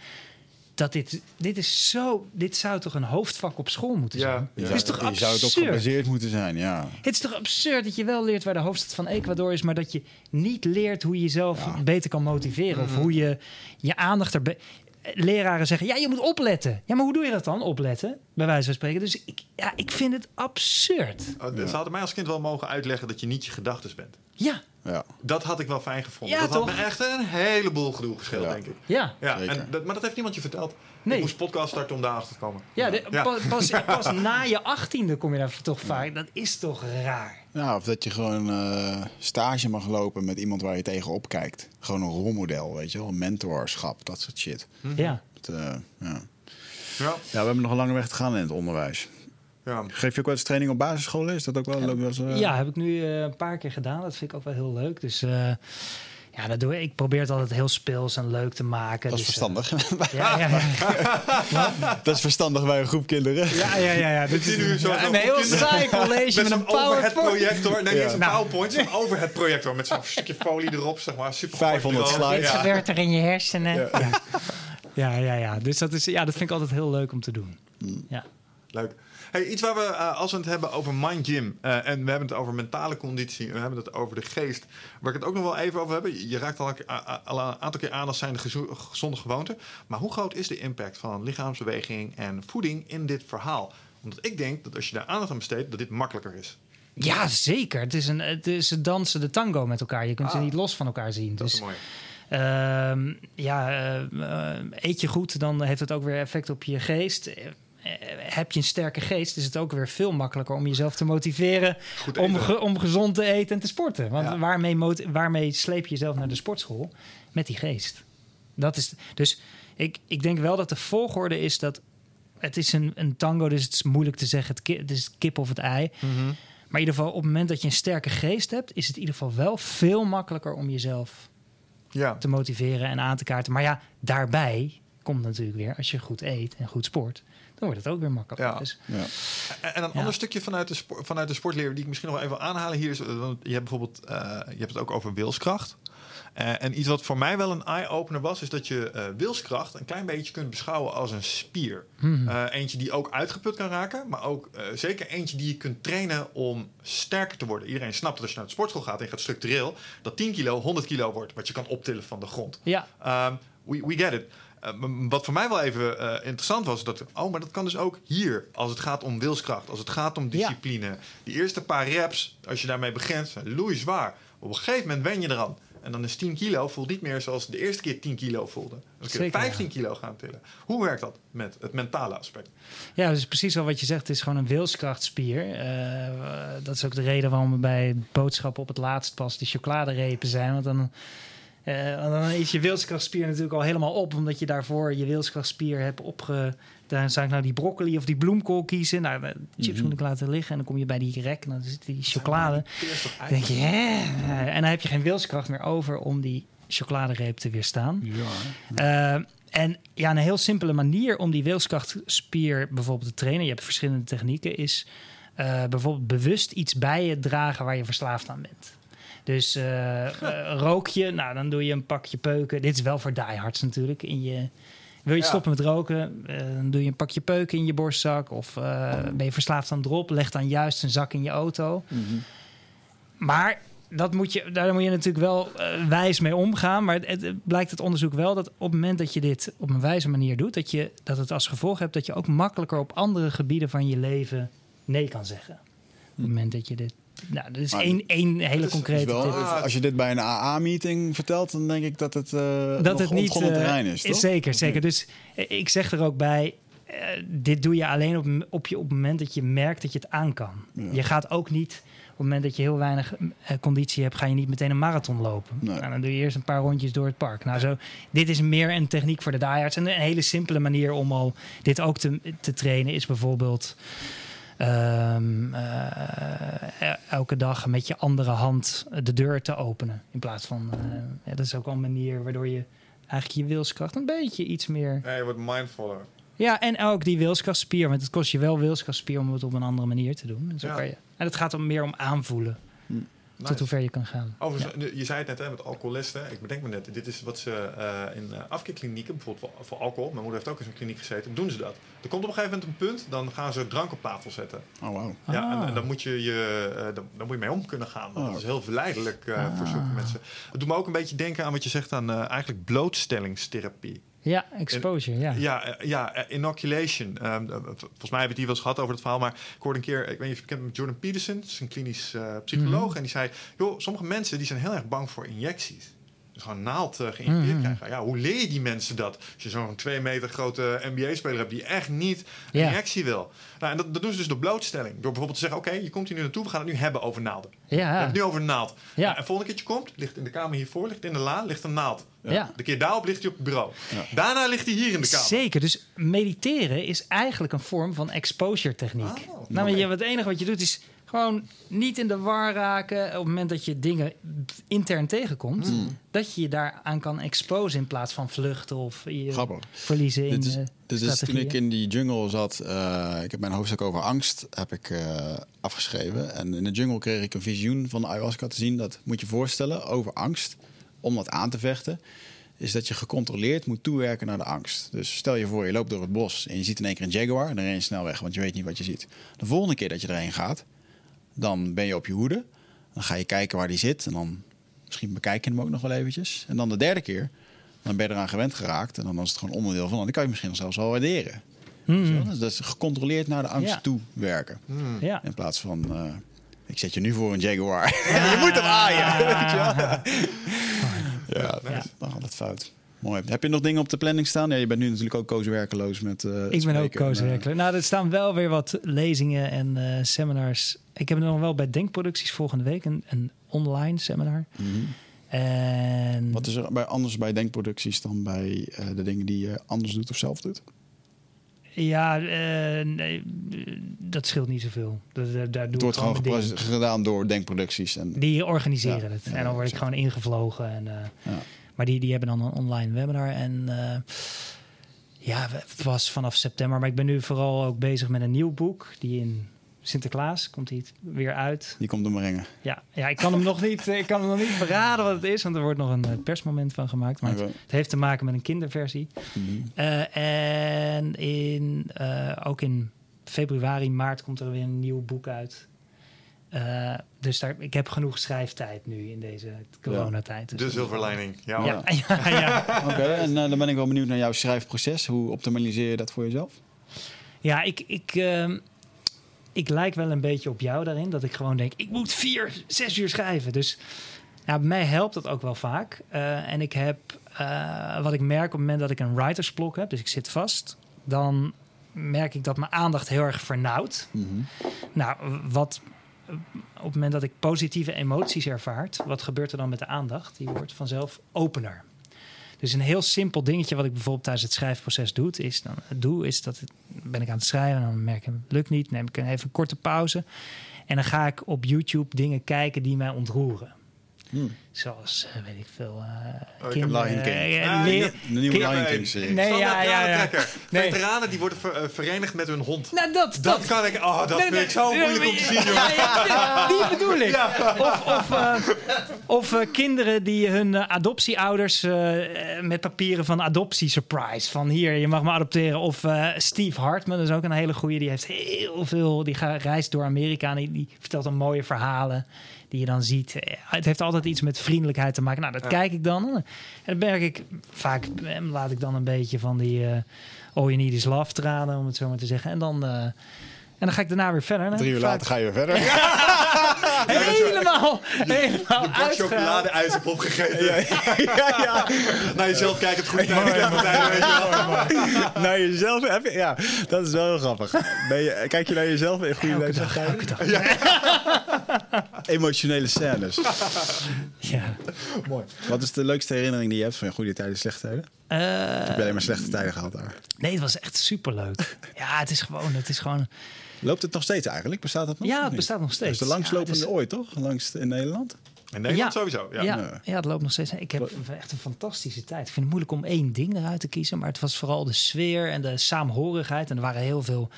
dat dit, dit is zo, dit zou toch een hoofdvak op school moeten Ja. zijn? Het zou, is toch je zou het ook absurd? gebaseerd moeten zijn, ja. Het is toch absurd dat je wel leert waar de hoofdstad van Ecuador is, maar dat je niet leert hoe je jezelf Ja. beter kan motiveren of hoe je je aandacht er. be- Leraren zeggen, ja, je moet opletten. Ja, maar hoe doe je dat dan, opletten? Bij wijze van spreken. Dus ik, ja, ik vind het absurd. Oh, Ze hadden mij als kind wel mogen uitleggen dat je niet je gedachten bent. Ja, ja. Dat had ik wel fijn gevonden. Ja, dat had me echt een heleboel gedoe gescheeld, Ja. denk ik. ja. Ja, en dat, maar dat heeft niemand je verteld. Nee. Ik moest podcast starten om daarachter te komen. Ja, de- Ja. pa- Pas, (laughs) pas na je achttiende kom je daar toch vaak. Dat is toch raar. Ja, of dat je gewoon eh, stage mag lopen met iemand waar je tegenop kijkt. Gewoon een rolmodel, weet je wel. Mentorschap, dat soort shit. Ja. Dat, eh, ja. Ja, ja, we hebben nog een lange weg te gaan in het onderwijs. Ja. Geef je ook wel eens training op basisscholen? Is dat ook wel leuk? wel eens, eh, Ja, heb ik nu eh, een paar keer gedaan. Dat vind ik ook wel heel leuk. Dus eh, ja, dat doe ik. Ik probeer het altijd heel speels en leuk te maken. Dat is Dus, verstandig. ja, ja, (laughs) ja. dat is verstandig bij een groep kinderen. Ja, ja, ja. ja. Dit is nu zo- ja, (laughs) zo'n een heel saai college Met met, een overhead PowerPoint. projector. Nee, niet een Nou. PowerPoint, zo'n overhead projector. Met zo'n stukje folie erop, zeg maar. Super 500 groot bureau. slides. Dit Ja. gebeurt er in je hersenen. Ja. Ja. ja, ja, Dus dat, is, ja, dat vind ik altijd heel leuk om te doen. Ja. Leuk. Hey, iets waar we, eh, als we het hebben over mind gym eh, en we hebben het over mentale conditie en we hebben het over de geest, waar ik het ook nog wel even over hebben. Je raakt al, een- al een aantal keer aan als zijn de gezonde gewoonte. Maar hoe groot is de impact van lichaamsbeweging en voeding in dit verhaal? Omdat ik denk dat als je daar aandacht aan besteedt, dat dit makkelijker is. ja, zeker. Het is, een, het is ze dansen de tango met elkaar. Je kunt ze Ah. niet los van elkaar zien. Dat Dus is mooi. Ehm, ja, eh, eet je goed, dan heeft het ook weer effect op je geest. Eh, heb je een sterke geest, is het ook weer veel makkelijker om jezelf te motiveren om, ge- om gezond te eten en te sporten. Want Ja. waarmee, waarmee sleep je jezelf naar de sportschool? Met die geest. Dat is, dus ik, ik denk wel dat de volgorde is dat het is een, een tango, dus het is moeilijk te zeggen. Het, ki- het is kip of het ei. Maar in ieder geval, op het moment dat je een sterke geest hebt, is het in ieder geval wel veel makkelijker om jezelf Ja. te motiveren en aan te kaarten. Maar ja, daarbij komt natuurlijk weer, als je goed eet en goed sport, dan wordt het ook weer makkelijker. Ja. Dus, Ja. En en een Ja. ander stukje vanuit de, sport, vanuit de sportleer die ik misschien nog wel even wil aanhalen hier is, eh, want je hebt bijvoorbeeld, eh, je hebt het ook over wilskracht. Eh, en iets wat voor mij wel een eye-opener was, is dat je eh, wilskracht een klein beetje kunt beschouwen als een spier. Eh, eentje die ook uitgeput kan raken, maar ook eh, zeker eentje die je kunt trainen om sterker te worden. Iedereen snapt dat als je naar de sportschool gaat en je gaat structureel, dat 10 kilo 100 kilo wordt, wat je kan optillen van de grond. ja, Um, we, we get it. M- wat voor mij wel even eh, interessant was, dat oh, maar dat kan dus ook hier. Als het gaat om wilskracht, als het gaat om discipline. Die eerste paar reps, als je daarmee begint, zijn loei zwaar. Op een gegeven moment wen je eraan. En dan is 10 kilo voelt niet meer zoals de eerste keer 10 kilo voelde. Dan kun je Zeker, 15 kilo gaan tillen. Hoe werkt dat met het mentale aspect? Ja, dus precies wel wat je zegt. Het is gewoon een wilskrachtspier. Eh, dat is ook de reden waarom we bij boodschappen op het laatst pas die chocoladerepen zijn. Want dan, eh, want dan is je wilskrachtspier natuurlijk al helemaal op. Omdat je daarvoor je wilskrachtspier hebt opge... Daar zou ik nou die broccoli of die bloemkool kiezen. Nou, de chips Mhm. moet ik laten liggen. En dan kom je bij die rek en dan zit die chocolade. Dan denk je, hè? En dan heb je geen wilskracht meer over om die chocoladereep te weerstaan. Ja. Uh, en ja, een heel simpele manier om die wilskrachtspier bijvoorbeeld te trainen, je hebt verschillende technieken, is uh, bijvoorbeeld bewust iets bij je dragen waar je verslaafd aan bent. Dus uh, (laughs) rook je, nou dan doe je een pakje peuken. Dit is wel voor diehards natuurlijk. In je, wil je Ja. stoppen met roken, uh, dan doe je een pakje peuken in je borstzak. Of uh, ben je verslaafd aan drop, leg dan juist een zak in je auto. Mhm. Maar dat moet je, daar moet je natuurlijk wel uh, wijs mee omgaan. Maar het, het, blijkt het onderzoek wel dat op het moment dat je dit op een wijze manier doet, dat, je, dat het als gevolg hebt dat je ook makkelijker op andere gebieden van je leven nee kan zeggen. Op het moment dat je dit. Nou, dat is Maar één, één hele is- concrete wel, tip. Als je dit bij een AA-meeting vertelt, dan denk ik dat het, uh, Dat nog het niet. eh, terrein is, toch? zeker, zeker. Dus eh, ik zeg er ook bij. dit doe je alleen op, op, je, op het moment dat je merkt dat je het aan kan. Ja. Je gaat ook niet, op het moment dat je heel weinig eh, conditie hebt, ga je niet meteen een marathon lopen. Nee. Nou, dan doe je eerst een paar rondjes door het park. Nou, zo, dit is meer een techniek voor de diehards. En een hele simpele manier om al dit ook te, te trainen is bijvoorbeeld ehm, eh, elke dag met je andere hand de deur te openen. In plaats van, eh, ja, dat is ook wel een manier waardoor je eigenlijk je wilskracht een beetje iets meer... Ja, je wordt mindfuller. Ja, en ook die wilskrachtspier. Want het kost je wel wilskrachtspier om het op een andere manier te doen. En, zo Ja. kan je, en het gaat om meer om aanvoelen. Nice. Tot hoe ver je kan gaan. Overigens, je zei het net hè, met alcoholisten. Ik bedenk me net, dit is wat ze eh, in uh, afkeerklinieken, bijvoorbeeld voor, voor, alcohol, mijn moeder heeft ook in zo'n kliniek gezeten, doen ze dat. Er komt op een gegeven moment een punt, dan gaan ze drank op tafel zetten. Oh, wauw. Ja, en, Ah. en dan moet je, je, uh, dan, dan moet je mee om kunnen gaan. Want Oh. dat is heel verleidelijk uh, Ah. voor zulke mensen. Het doet me ook een beetje denken aan wat je zegt aan uh, eigenlijk blootstellingstherapie. Ja, exposure, ja. Ja, uh, ja uh, inoculation. Um, volgens mij hebben we het hier wel eens gehad over het verhaal. Maar ik hoorde een keer, ik weet niet of je kent met Jordan Peterson, dat is een klinisch uh, psycholoog. Mhm. En die zei, joh, sommige mensen die zijn heel erg bang voor injecties. Dus gewoon naald uh, geïnjecteerd Mhm. krijgen. Ja, hoe leer je die mensen dat? Als je zo'n twee meter grote NBA-speler hebt die echt niet een Ja. injectie wil. Nou, en dat, dat doen ze dus door blootstelling. Door bijvoorbeeld te zeggen, oké, je komt hier nu naartoe, we gaan het nu hebben over naalden. We hebben Ja, het nu over een naald. Ja. Nou, en volgende keer je komt, ligt in de kamer hiervoor, ligt in de la, ligt een naald. ja. De keer daarop ligt hij op het bureau. Ja. Daarna ligt hij hier in de kamer. Zeker. Dus mediteren is eigenlijk een vorm van exposure techniek. Oh, nou, oké. je, het enige wat je doet is gewoon niet in de war raken. Op het moment dat je dingen intern tegenkomt, Hmm. dat je je daaraan kan exposen in plaats van vluchten of je Grappig. verliezen in Dit is, eh, dit is toen ik in die jungle zat. eh, ik heb mijn hoofdstuk over angst heb ik, eh, afgeschreven. En in de jungle kreeg ik een visioen van de ayahuasca te zien. Dat moet je voorstellen over angst. Om dat aan te vechten. Is dat je gecontroleerd moet toewerken naar de angst. Dus stel je voor, je loopt door het bos en je ziet in één keer een jaguar. En dan ren je snel weg, want je weet niet wat je ziet. De volgende keer dat je erheen gaat, dan ben je op je hoede. Dan ga je kijken waar die zit. En dan misschien bekijk je hem ook nog wel eventjes. En dan de derde keer, dan ben je eraan gewend geraakt. En dan is het gewoon onderdeel van. Dan kan je misschien zelfs wel waarderen. Wel? Dus dat is gecontroleerd naar de angst Ja. toe werken. Hmm. Ja. In plaats van, eh, ik zet je nu voor een jaguar. (laughs) je moet hem aaien. (laughs) weet je wel? (laughs) ja, Ja. dan gaat het fout. Mooi. Heb je nog dingen op de planning staan? Ja, je bent nu natuurlijk ook koos werkeloos met eh, Ik ben ook spreken en, koos eh. Nou, er staan wel weer wat lezingen en eh, seminars. Ik heb nog wel bij Denkproducties volgende week een, een online seminar. mhm. En Wat is er bij, anders bij denkproducties dan bij de dingen die je anders doet of zelf doet? ja, nee, dat scheelt niet zoveel. Dat, daar doe Het wordt gewoon gedaan door denkproducties. En, Die organiseren Ja, het. ja, en dan word ik gewoon ingevlogen. En, ja. Maar die, die hebben dan een online webinar. En eh, Ja, het was vanaf september. Maar ik ben nu vooral ook bezig met een nieuw boek. Die in Sinterklaas komt die weer uit. Die komt er brengen. Ja, ja ik kan hem nog niet, ik kan hem nog niet verraden wat het is. Want er wordt nog een eh, persmoment van gemaakt. Maar het, heeft te maken met een kinderversie. Mhm. Eh, en in, ook in februari, maart komt er weer een nieuw boek uit. Eh, dus daar, ik heb genoeg schrijftijd nu in deze coronatijd. Dus De zilverlining. Ja. Ja, (laughs) ja, ja. Oké, en eh, dan ben ik wel benieuwd naar jouw schrijfproces. Hoe optimaliseer je dat voor jezelf? Ja, ik, ik, ehm, ik lijk wel een beetje op jou daarin. Dat ik gewoon denk, ik moet vier, zes uur schrijven. Dus ja, bij mij helpt dat ook wel vaak. Eh, en ik heb, eh, wat ik merk op het moment dat ik een writersblok heb... dus ik zit vast, dan merk ik dat mijn aandacht heel erg vernauwt. Mhm. Nou, wat op het moment dat ik positieve emoties ervaart... wat gebeurt er dan met de aandacht? Die wordt vanzelf opener. Dus een heel simpel dingetje wat ik bijvoorbeeld tijdens het schrijfproces doe, is dan doe, is dat ik, ben ik aan het schrijven en dan merk ik lukt niet, neem ik even een korte pauze en dan ga ik op YouTube dingen kijken die mij ontroeren. Hmm. Zoals, eh, weet ik veel, eh heb kinderen- Lion King. eh, Ah, De nieuwe Lion King serie. Nee, ja, ja, ja. Trekker. Nee. Veteranen die worden ver- verenigd met hun hond. Nou, dat, Dat kan ik. Oh, dat Nee, vind nee, ik zo nee, moeilijk om te zien, die bedoel ik. (laughs) Of, of, eh, of eh, kinderen die hun adoptieouders met papieren van adoptie surprise. Van hier, je mag me adopteren. Of eh, Steve Hartman, dat is ook een hele goeie. Die heeft heel veel, die gaat, reist door Amerika en die, die vertelt dan mooie verhalen. Die je dan ziet. Eh, Het heeft altijd iets met vriendelijkheid te maken. Nou, dat kijk ik dan. En dan merk ik, vaak eh, laat ik dan een beetje van die eh all you need is love tranen, om het zo maar te zeggen. En dan, en dan ga ik daarna weer verder. Drie uur vaak- later ga je weer verder. (laughs) Helemaal, helemaal Een bak uitgehaald. chocoladeijs heb opgegeten. ja, ja. Naar jezelf kijken, het goede tijd. weet je wel. (laughs) Naar jezelf heb je, ja, dat is wel heel grappig. Ben je, kijk je naar jezelf in goede Elke dag, elke dag. (laughs) Emotionele scènes. Ja. Wat is de leukste herinnering die je hebt van je goede tijden, slechte tijden? Eh, Heb je alleen maar slechte tijden gehad daar? nee, het was echt superleuk. Ja, het is gewoon, het is gewoon. Loopt het nog steeds eigenlijk? Bestaat dat nog? Ja, het niet? bestaat nog Dat steeds. is de langslopende Ja, het is- ooit, toch? Langst in Nederland? In Nederland Ja. sowieso. Ja. Ja, ja. het loopt nog steeds. Ik heb echt een fantastische tijd. Ik vind het moeilijk om één ding eruit te kiezen. Maar het was vooral de sfeer en de saamhorigheid. En er waren heel veel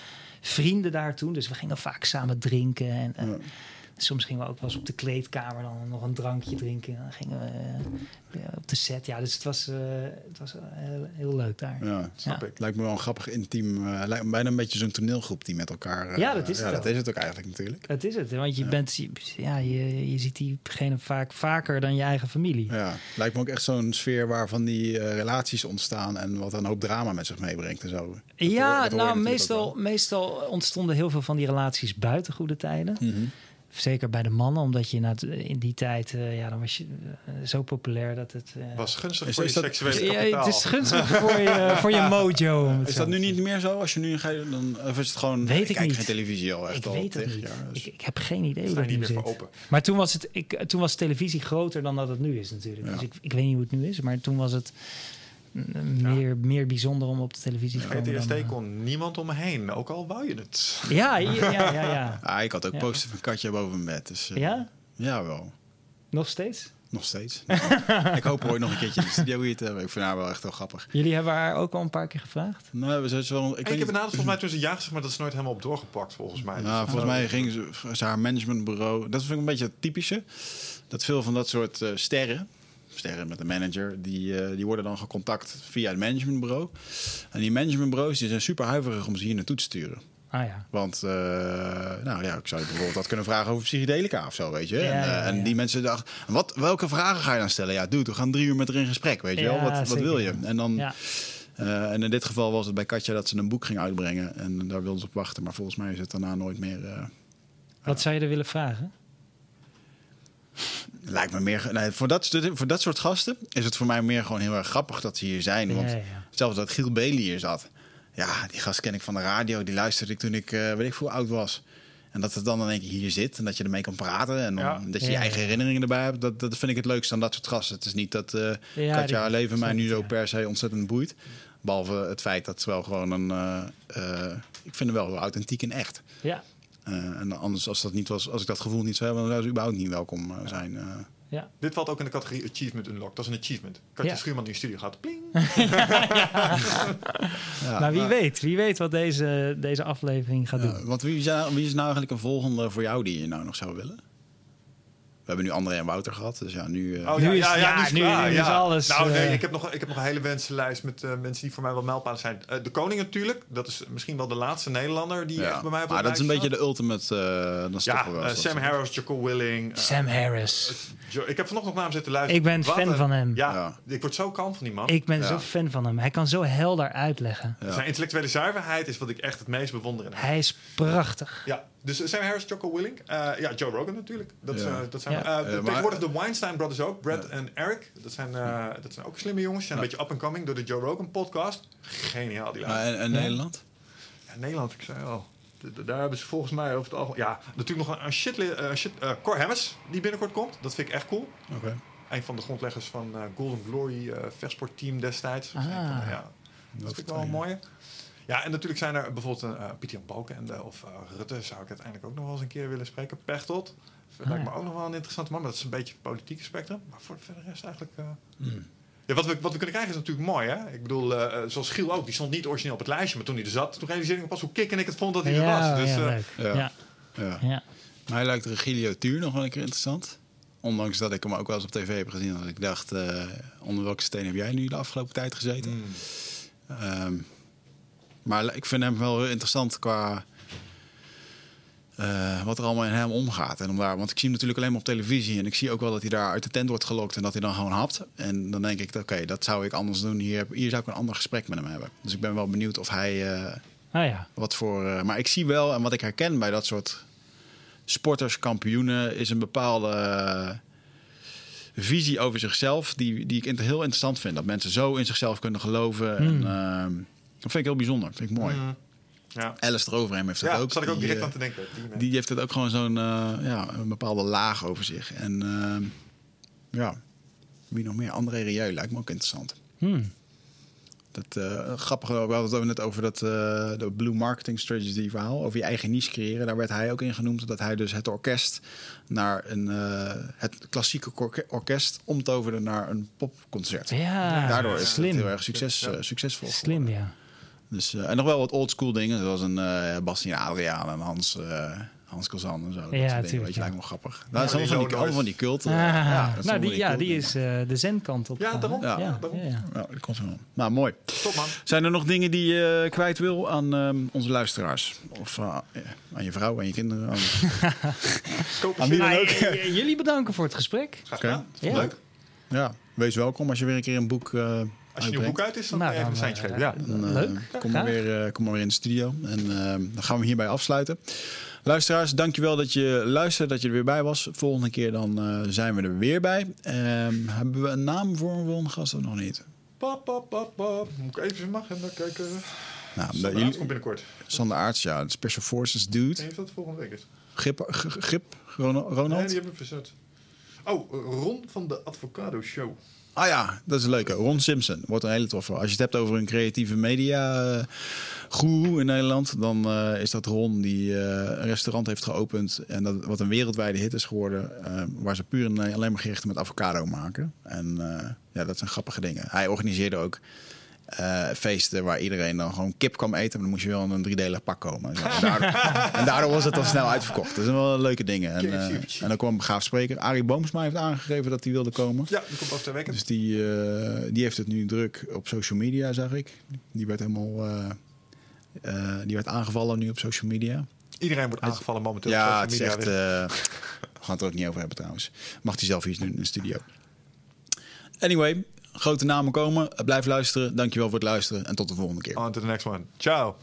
vrienden daar toen. Dus we gingen vaak samen drinken. En, eh, Soms gingen we ook wel eens op de kleedkamer dan nog een drankje drinken. Dan gingen we eh, ja, op de set. Ja, dus het was, eh, het was eh, heel, heel leuk daar. Ja, Snap Ja. ik. lijkt me wel een grappig intiem. lijkt me bijna een beetje zo'n toneelgroep die met elkaar. Ja, dat is het dat is het ook eigenlijk natuurlijk. Dat is het. Want je, bent, ja, je, je ziet diegene vaak vaker dan je eigen familie. Ja, lijkt me ook echt zo'n sfeer waarvan die relaties ontstaan en wat een hoop drama met zich meebrengt en zo. Dat Ja, hoor nou, ook meestal, meestal ontstonden heel veel van die relaties buiten goede tijden. Mhm. Zeker bij de mannen, omdat je het- in die tijd, eh, ja, dan was je eh, zo populair dat het. eh, Was gunstig Is- voor je is dat- seksuele ja, kapitaal. het is gunstig voor je, (laughs) voor je mojo. het Is dat nu niet meer zo? Als je nu dan of is het gewoon? Weet ik kijk niet. geen televisie al echt Ik al weet het niet. jaar, dus- Ik, ik heb geen idee hoe dat nu niet meer zit. voor open. Maar toen was, het, ik, toen was televisie groter dan dat het nu is natuurlijk. Ja. Dus ik, ik weet niet hoe het nu is, maar toen was het meer, meer bijzonder om op de televisie te komen. PTSD dan, eh, kon niemand om me heen, ook al wou je het. Ja, ja, ja, ja. (laughs) Ah, ik had ook Ja. poster van Katja boven mijn bed. Dus, eh, Ja? Ja, wel. Nog steeds? Nog steeds. (laughs) ik hoop ooit nog een keertje in de studio hier te hebben. Ik vind haar wel echt wel grappig. Jullie hebben haar ook al een paar keer gevraagd? Nou, we zijn wel. Ik, heb benaderd volgens mij toen ze ja gezegd, maar dat is nooit helemaal op doorgepakt volgens mij. Nou, volgens mij ging ze, ze haar managementbureau. Dat vind ik een beetje het typische. Dat veel van dat soort eh, sterren, sterren met een manager, die, eh, die worden dan gecontact via het managementbureau. En die managementbureaus die zijn super huiverig om ze hier naartoe te sturen. Ah ja. Want, eh, nou ja, ik zou je bijvoorbeeld dat kunnen vragen over psychedelica of zo, weet je. Ja, en, eh, ja, en die mensen dachten, wat, welke vragen ga je dan stellen? Ja, dude, we gaan drie uur met haar in gesprek, weet je wel. Wat, wat wil je? En dan... Ja. Eh, en in dit geval was het bij Katja dat ze een boek ging uitbrengen. En daar wilden ze op wachten. Maar volgens mij is het daarna nooit meer... Wat zou je er willen vragen? Lijkt me meer... Nee, voor, dat, voor dat soort gasten is het voor mij meer gewoon heel erg grappig dat ze hier zijn. Want Ja, ja. zelfs dat Giel Bailey hier zat. Ja, die gast ken ik van de radio. Die luisterde ik toen ik, eh, weet ik hoe oud was. En dat het dan in één keer hier zit en dat je ermee kan praten. En Ja. dat je je Ja, eigen ja. herinneringen erbij hebt. Dat, dat vind ik het leukste aan dat soort gasten. Het is niet dat eh Ja, Katja leven mij nu zo per se ontzettend boeit. Behalve het feit dat ze wel gewoon een... eh, ik vind hem wel heel authentiek en echt. Ja. Eh, en anders, als, dat niet was, als ik dat gevoel niet zou hebben, dan zou ze überhaupt niet welkom eh, zijn. eh. Ja. Dit valt ook in de categorie Achievement Unlocked. Dat is een achievement. Katja Ja. Schuurman die in de studio gaat. Pling. (laughs) Ja, maar wie maar- weet, wie weet wat deze, deze aflevering gaat Ja, doen. want wie is, nou, wie is nou eigenlijk een volgende voor jou die je nou nog zou willen? We hebben nu André en Wouter gehad, dus ja, nu... eh, Oh, Nu is- ja, nu is, nu- klaar, nu is ja. alles, Nou, nee, eh, ik heb, nog, ik heb nog een hele wensenlijst met eh, mensen die voor mij wel mijlpalen zijn. Eh, de koning natuurlijk. Dat is misschien wel de laatste Nederlander die ja. echt bij mij op maar dat is een beetje de ultimate... eh dan stoppen we Ja, wel. Sam Harris, Jocko Willing. Sam Harris. Jo- ik heb vanochtend nog naar hem zitten luisteren. Ik ben Wat fan een- van hem. Ja, Ja. ik word zo kalm van die man. Ik ben Ja. zo fan van hem. Hij kan zo helder uitleggen. Ja. Zijn intellectuele zuiverheid is wat ik echt het meest bewonder in hem. Hij is prachtig. Ja, dus Sam Harris, Jocko Willing. Eh, ja, Joe Rogan natuurlijk. Dat, Ja. dat zijn Ja. eh, Eh, maar- tegenwoordig de Weinstein Brothers ook. Brad en Eric. Dat zijn, eh, dat zijn ook slimme jongens. Zijn een beetje up-and-coming door de Joe Rogan podcast. Geniaal, die Maar lui. en, en. Nederland? Ja, Nederland, ik zei al. Daar hebben ze volgens mij over het algemeen... Ja, natuurlijk nog een, een shit... shit Cor Hammers, die binnenkort komt. Dat vind ik echt cool. Oké. Een van de grondleggers van eh, Golden Glory eh vechtsportteam destijds. Ah. Een van de- ja, dat vind ik wel een mooie. Ja, en natuurlijk zijn er bijvoorbeeld een, eh Pieter Jan Balkenende of eh, Rutte... zou ik uiteindelijk ook nog wel eens een keer willen spreken. Pechtold. Dat lijkt me ja. ook nog wel een interessante man. Maar dat is een beetje het politieke spectrum. Maar voor de rest eigenlijk... eh, Hmm. ja, wat, we, wat we kunnen krijgen is natuurlijk mooi, hè? Ik bedoel, eh, eh, zoals Giel ook, die stond niet origineel op het lijstje, maar toen hij er zat, toen realiseerde ik me pas hoe kick en ik het vond dat hij er was. Dus, ja, eh, leuk. ja. Ja. Ja. Ja. Mij lijkt Regilio Tuur nog wel een keer interessant. Ondanks dat ik hem ook wel eens op tv heb gezien. Dat ik dacht, eh, onder welke steen heb jij nu de afgelopen tijd gezeten? mm, Ehm, maar ik vind hem wel heel interessant qua eh, wat er allemaal in hem omgaat. En om daar, want ik zie hem natuurlijk alleen maar op televisie. En ik zie ook wel dat hij daar uit de tent wordt gelokt en dat hij dan gewoon hapt. En dan denk ik, oké, dat zou ik anders doen. Hier, hier zou ik een ander gesprek met hem hebben. Dus ik ben wel benieuwd of hij eh, Ah ja. wat voor. eh, maar ik zie wel, en wat ik herken bij dat soort sporters, kampioenen, is een bepaalde visie over zichzelf. Die, die ik heel interessant vind. Dat mensen zo in zichzelf kunnen geloven. En, ehm, dat vind ik heel bijzonder. vind ik mooi. mm, ja, Alistair Overeem heeft dat ja ook. zat ik ook Die, direct eh, aan te denken. Die, die heeft het ook gewoon zo'n eh, ja, een bepaalde laag over zich. En ehm, ja, wie nog meer? André Rieu lijkt me ook interessant. Hmm. Dat eh grappig, we hadden het net over dat eh, de Blue Marketing Strategy verhaal, over je eigen niche creëren. Daar werd hij ook in genoemd dat hij dus het orkest naar een eh, het klassieke orke- orkest omtoverde naar een popconcert. Ja, Daardoor is slim. het heel erg succes, Ja. succesvol. Slim, geworden. ja. Dus, eh, en nog wel wat oldschool dingen, zoals een eh Bastien Adriaan en Hans, eh Hans Kozan en zo. Dat dingen, tuurlijk, weet je, ja. lijkt me wel grappig. Dat is die allemaal van die, Lono's. allemaal van die cult. Ah, ja, dat is nou, die, ja, cult die dingen. is eh, de zenkant op. Ja, daarom. Ja. Ja, daarom. ja, ja. Ja, dat komt wel. Nou, mooi. Top man. Zijn er nog dingen die je kwijt wil aan ehm, onze luisteraars? Of aan je vrouw, aan je kinderen? Aan... (laughs) Wie dan Nou, ook? jullie bedanken voor het gesprek. Graag Oké. gedaan. Ja. Leuk. Ja, wees welkom als je weer een keer een boek eh Als je een boek uit is, dan Nou, even dan, een seintje eh, geven. Ja. Dan, eh, Leuk, kom, maar weer, eh, kom maar weer in de studio. En ehm, dan gaan we hierbij afsluiten. Luisteraars, dankjewel dat je luisterde, dat je er weer bij was. Volgende keer dan eh, zijn we er weer bij. Ehm, hebben we een naam voor een volgende gast of nog niet? Pap, pap, pap, pap. Moet ik even in mijn agenda kijken. Nou, Sander Aarts komt binnenkort. Sander Aarts, ja, de Special Forces Ik dude. weet niet of dat volgende week is. Grip, Grip Ronald? Nee, die hebben we verzet. Oh, Ron van de Advocado Show. Ah ja, dat is een leuke. Ron Simpson wordt een hele toffe. Als je het hebt over een creatieve media guru in Nederland, dan eh, is dat Ron die eh, een restaurant heeft geopend en dat wat een wereldwijde hit is geworden, waar ze puur en alleen maar gerechten met avocado maken. En ja, dat zijn grappige dingen. Hij organiseerde ook eh, feesten waar iedereen dan gewoon kip kwam eten, maar dan moest je wel in een driedelig pak komen. En, zo. En daardoor, (laughs) en daardoor was het dan snel uitverkocht. Dat zijn wel leuke dingen. En, eh, en dan kwam een begaafd spreker. Arie Boomsma heeft aangegeven dat hij wilde komen. Ja, die komt twee weken. Dus die, eh, die heeft het nu druk op social media, zag ik. Die werd helemaal die werd aangevallen nu op social media. Iedereen wordt aangevallen momenteel op ja, social het is media. echt. eh, we gaan het er ook niet over hebben trouwens. Mag hij zelf iets doen in de studio. Anyway, grote namen komen. Blijf luisteren. Dankjewel voor het luisteren en tot de volgende keer. On to the next one. Ciao.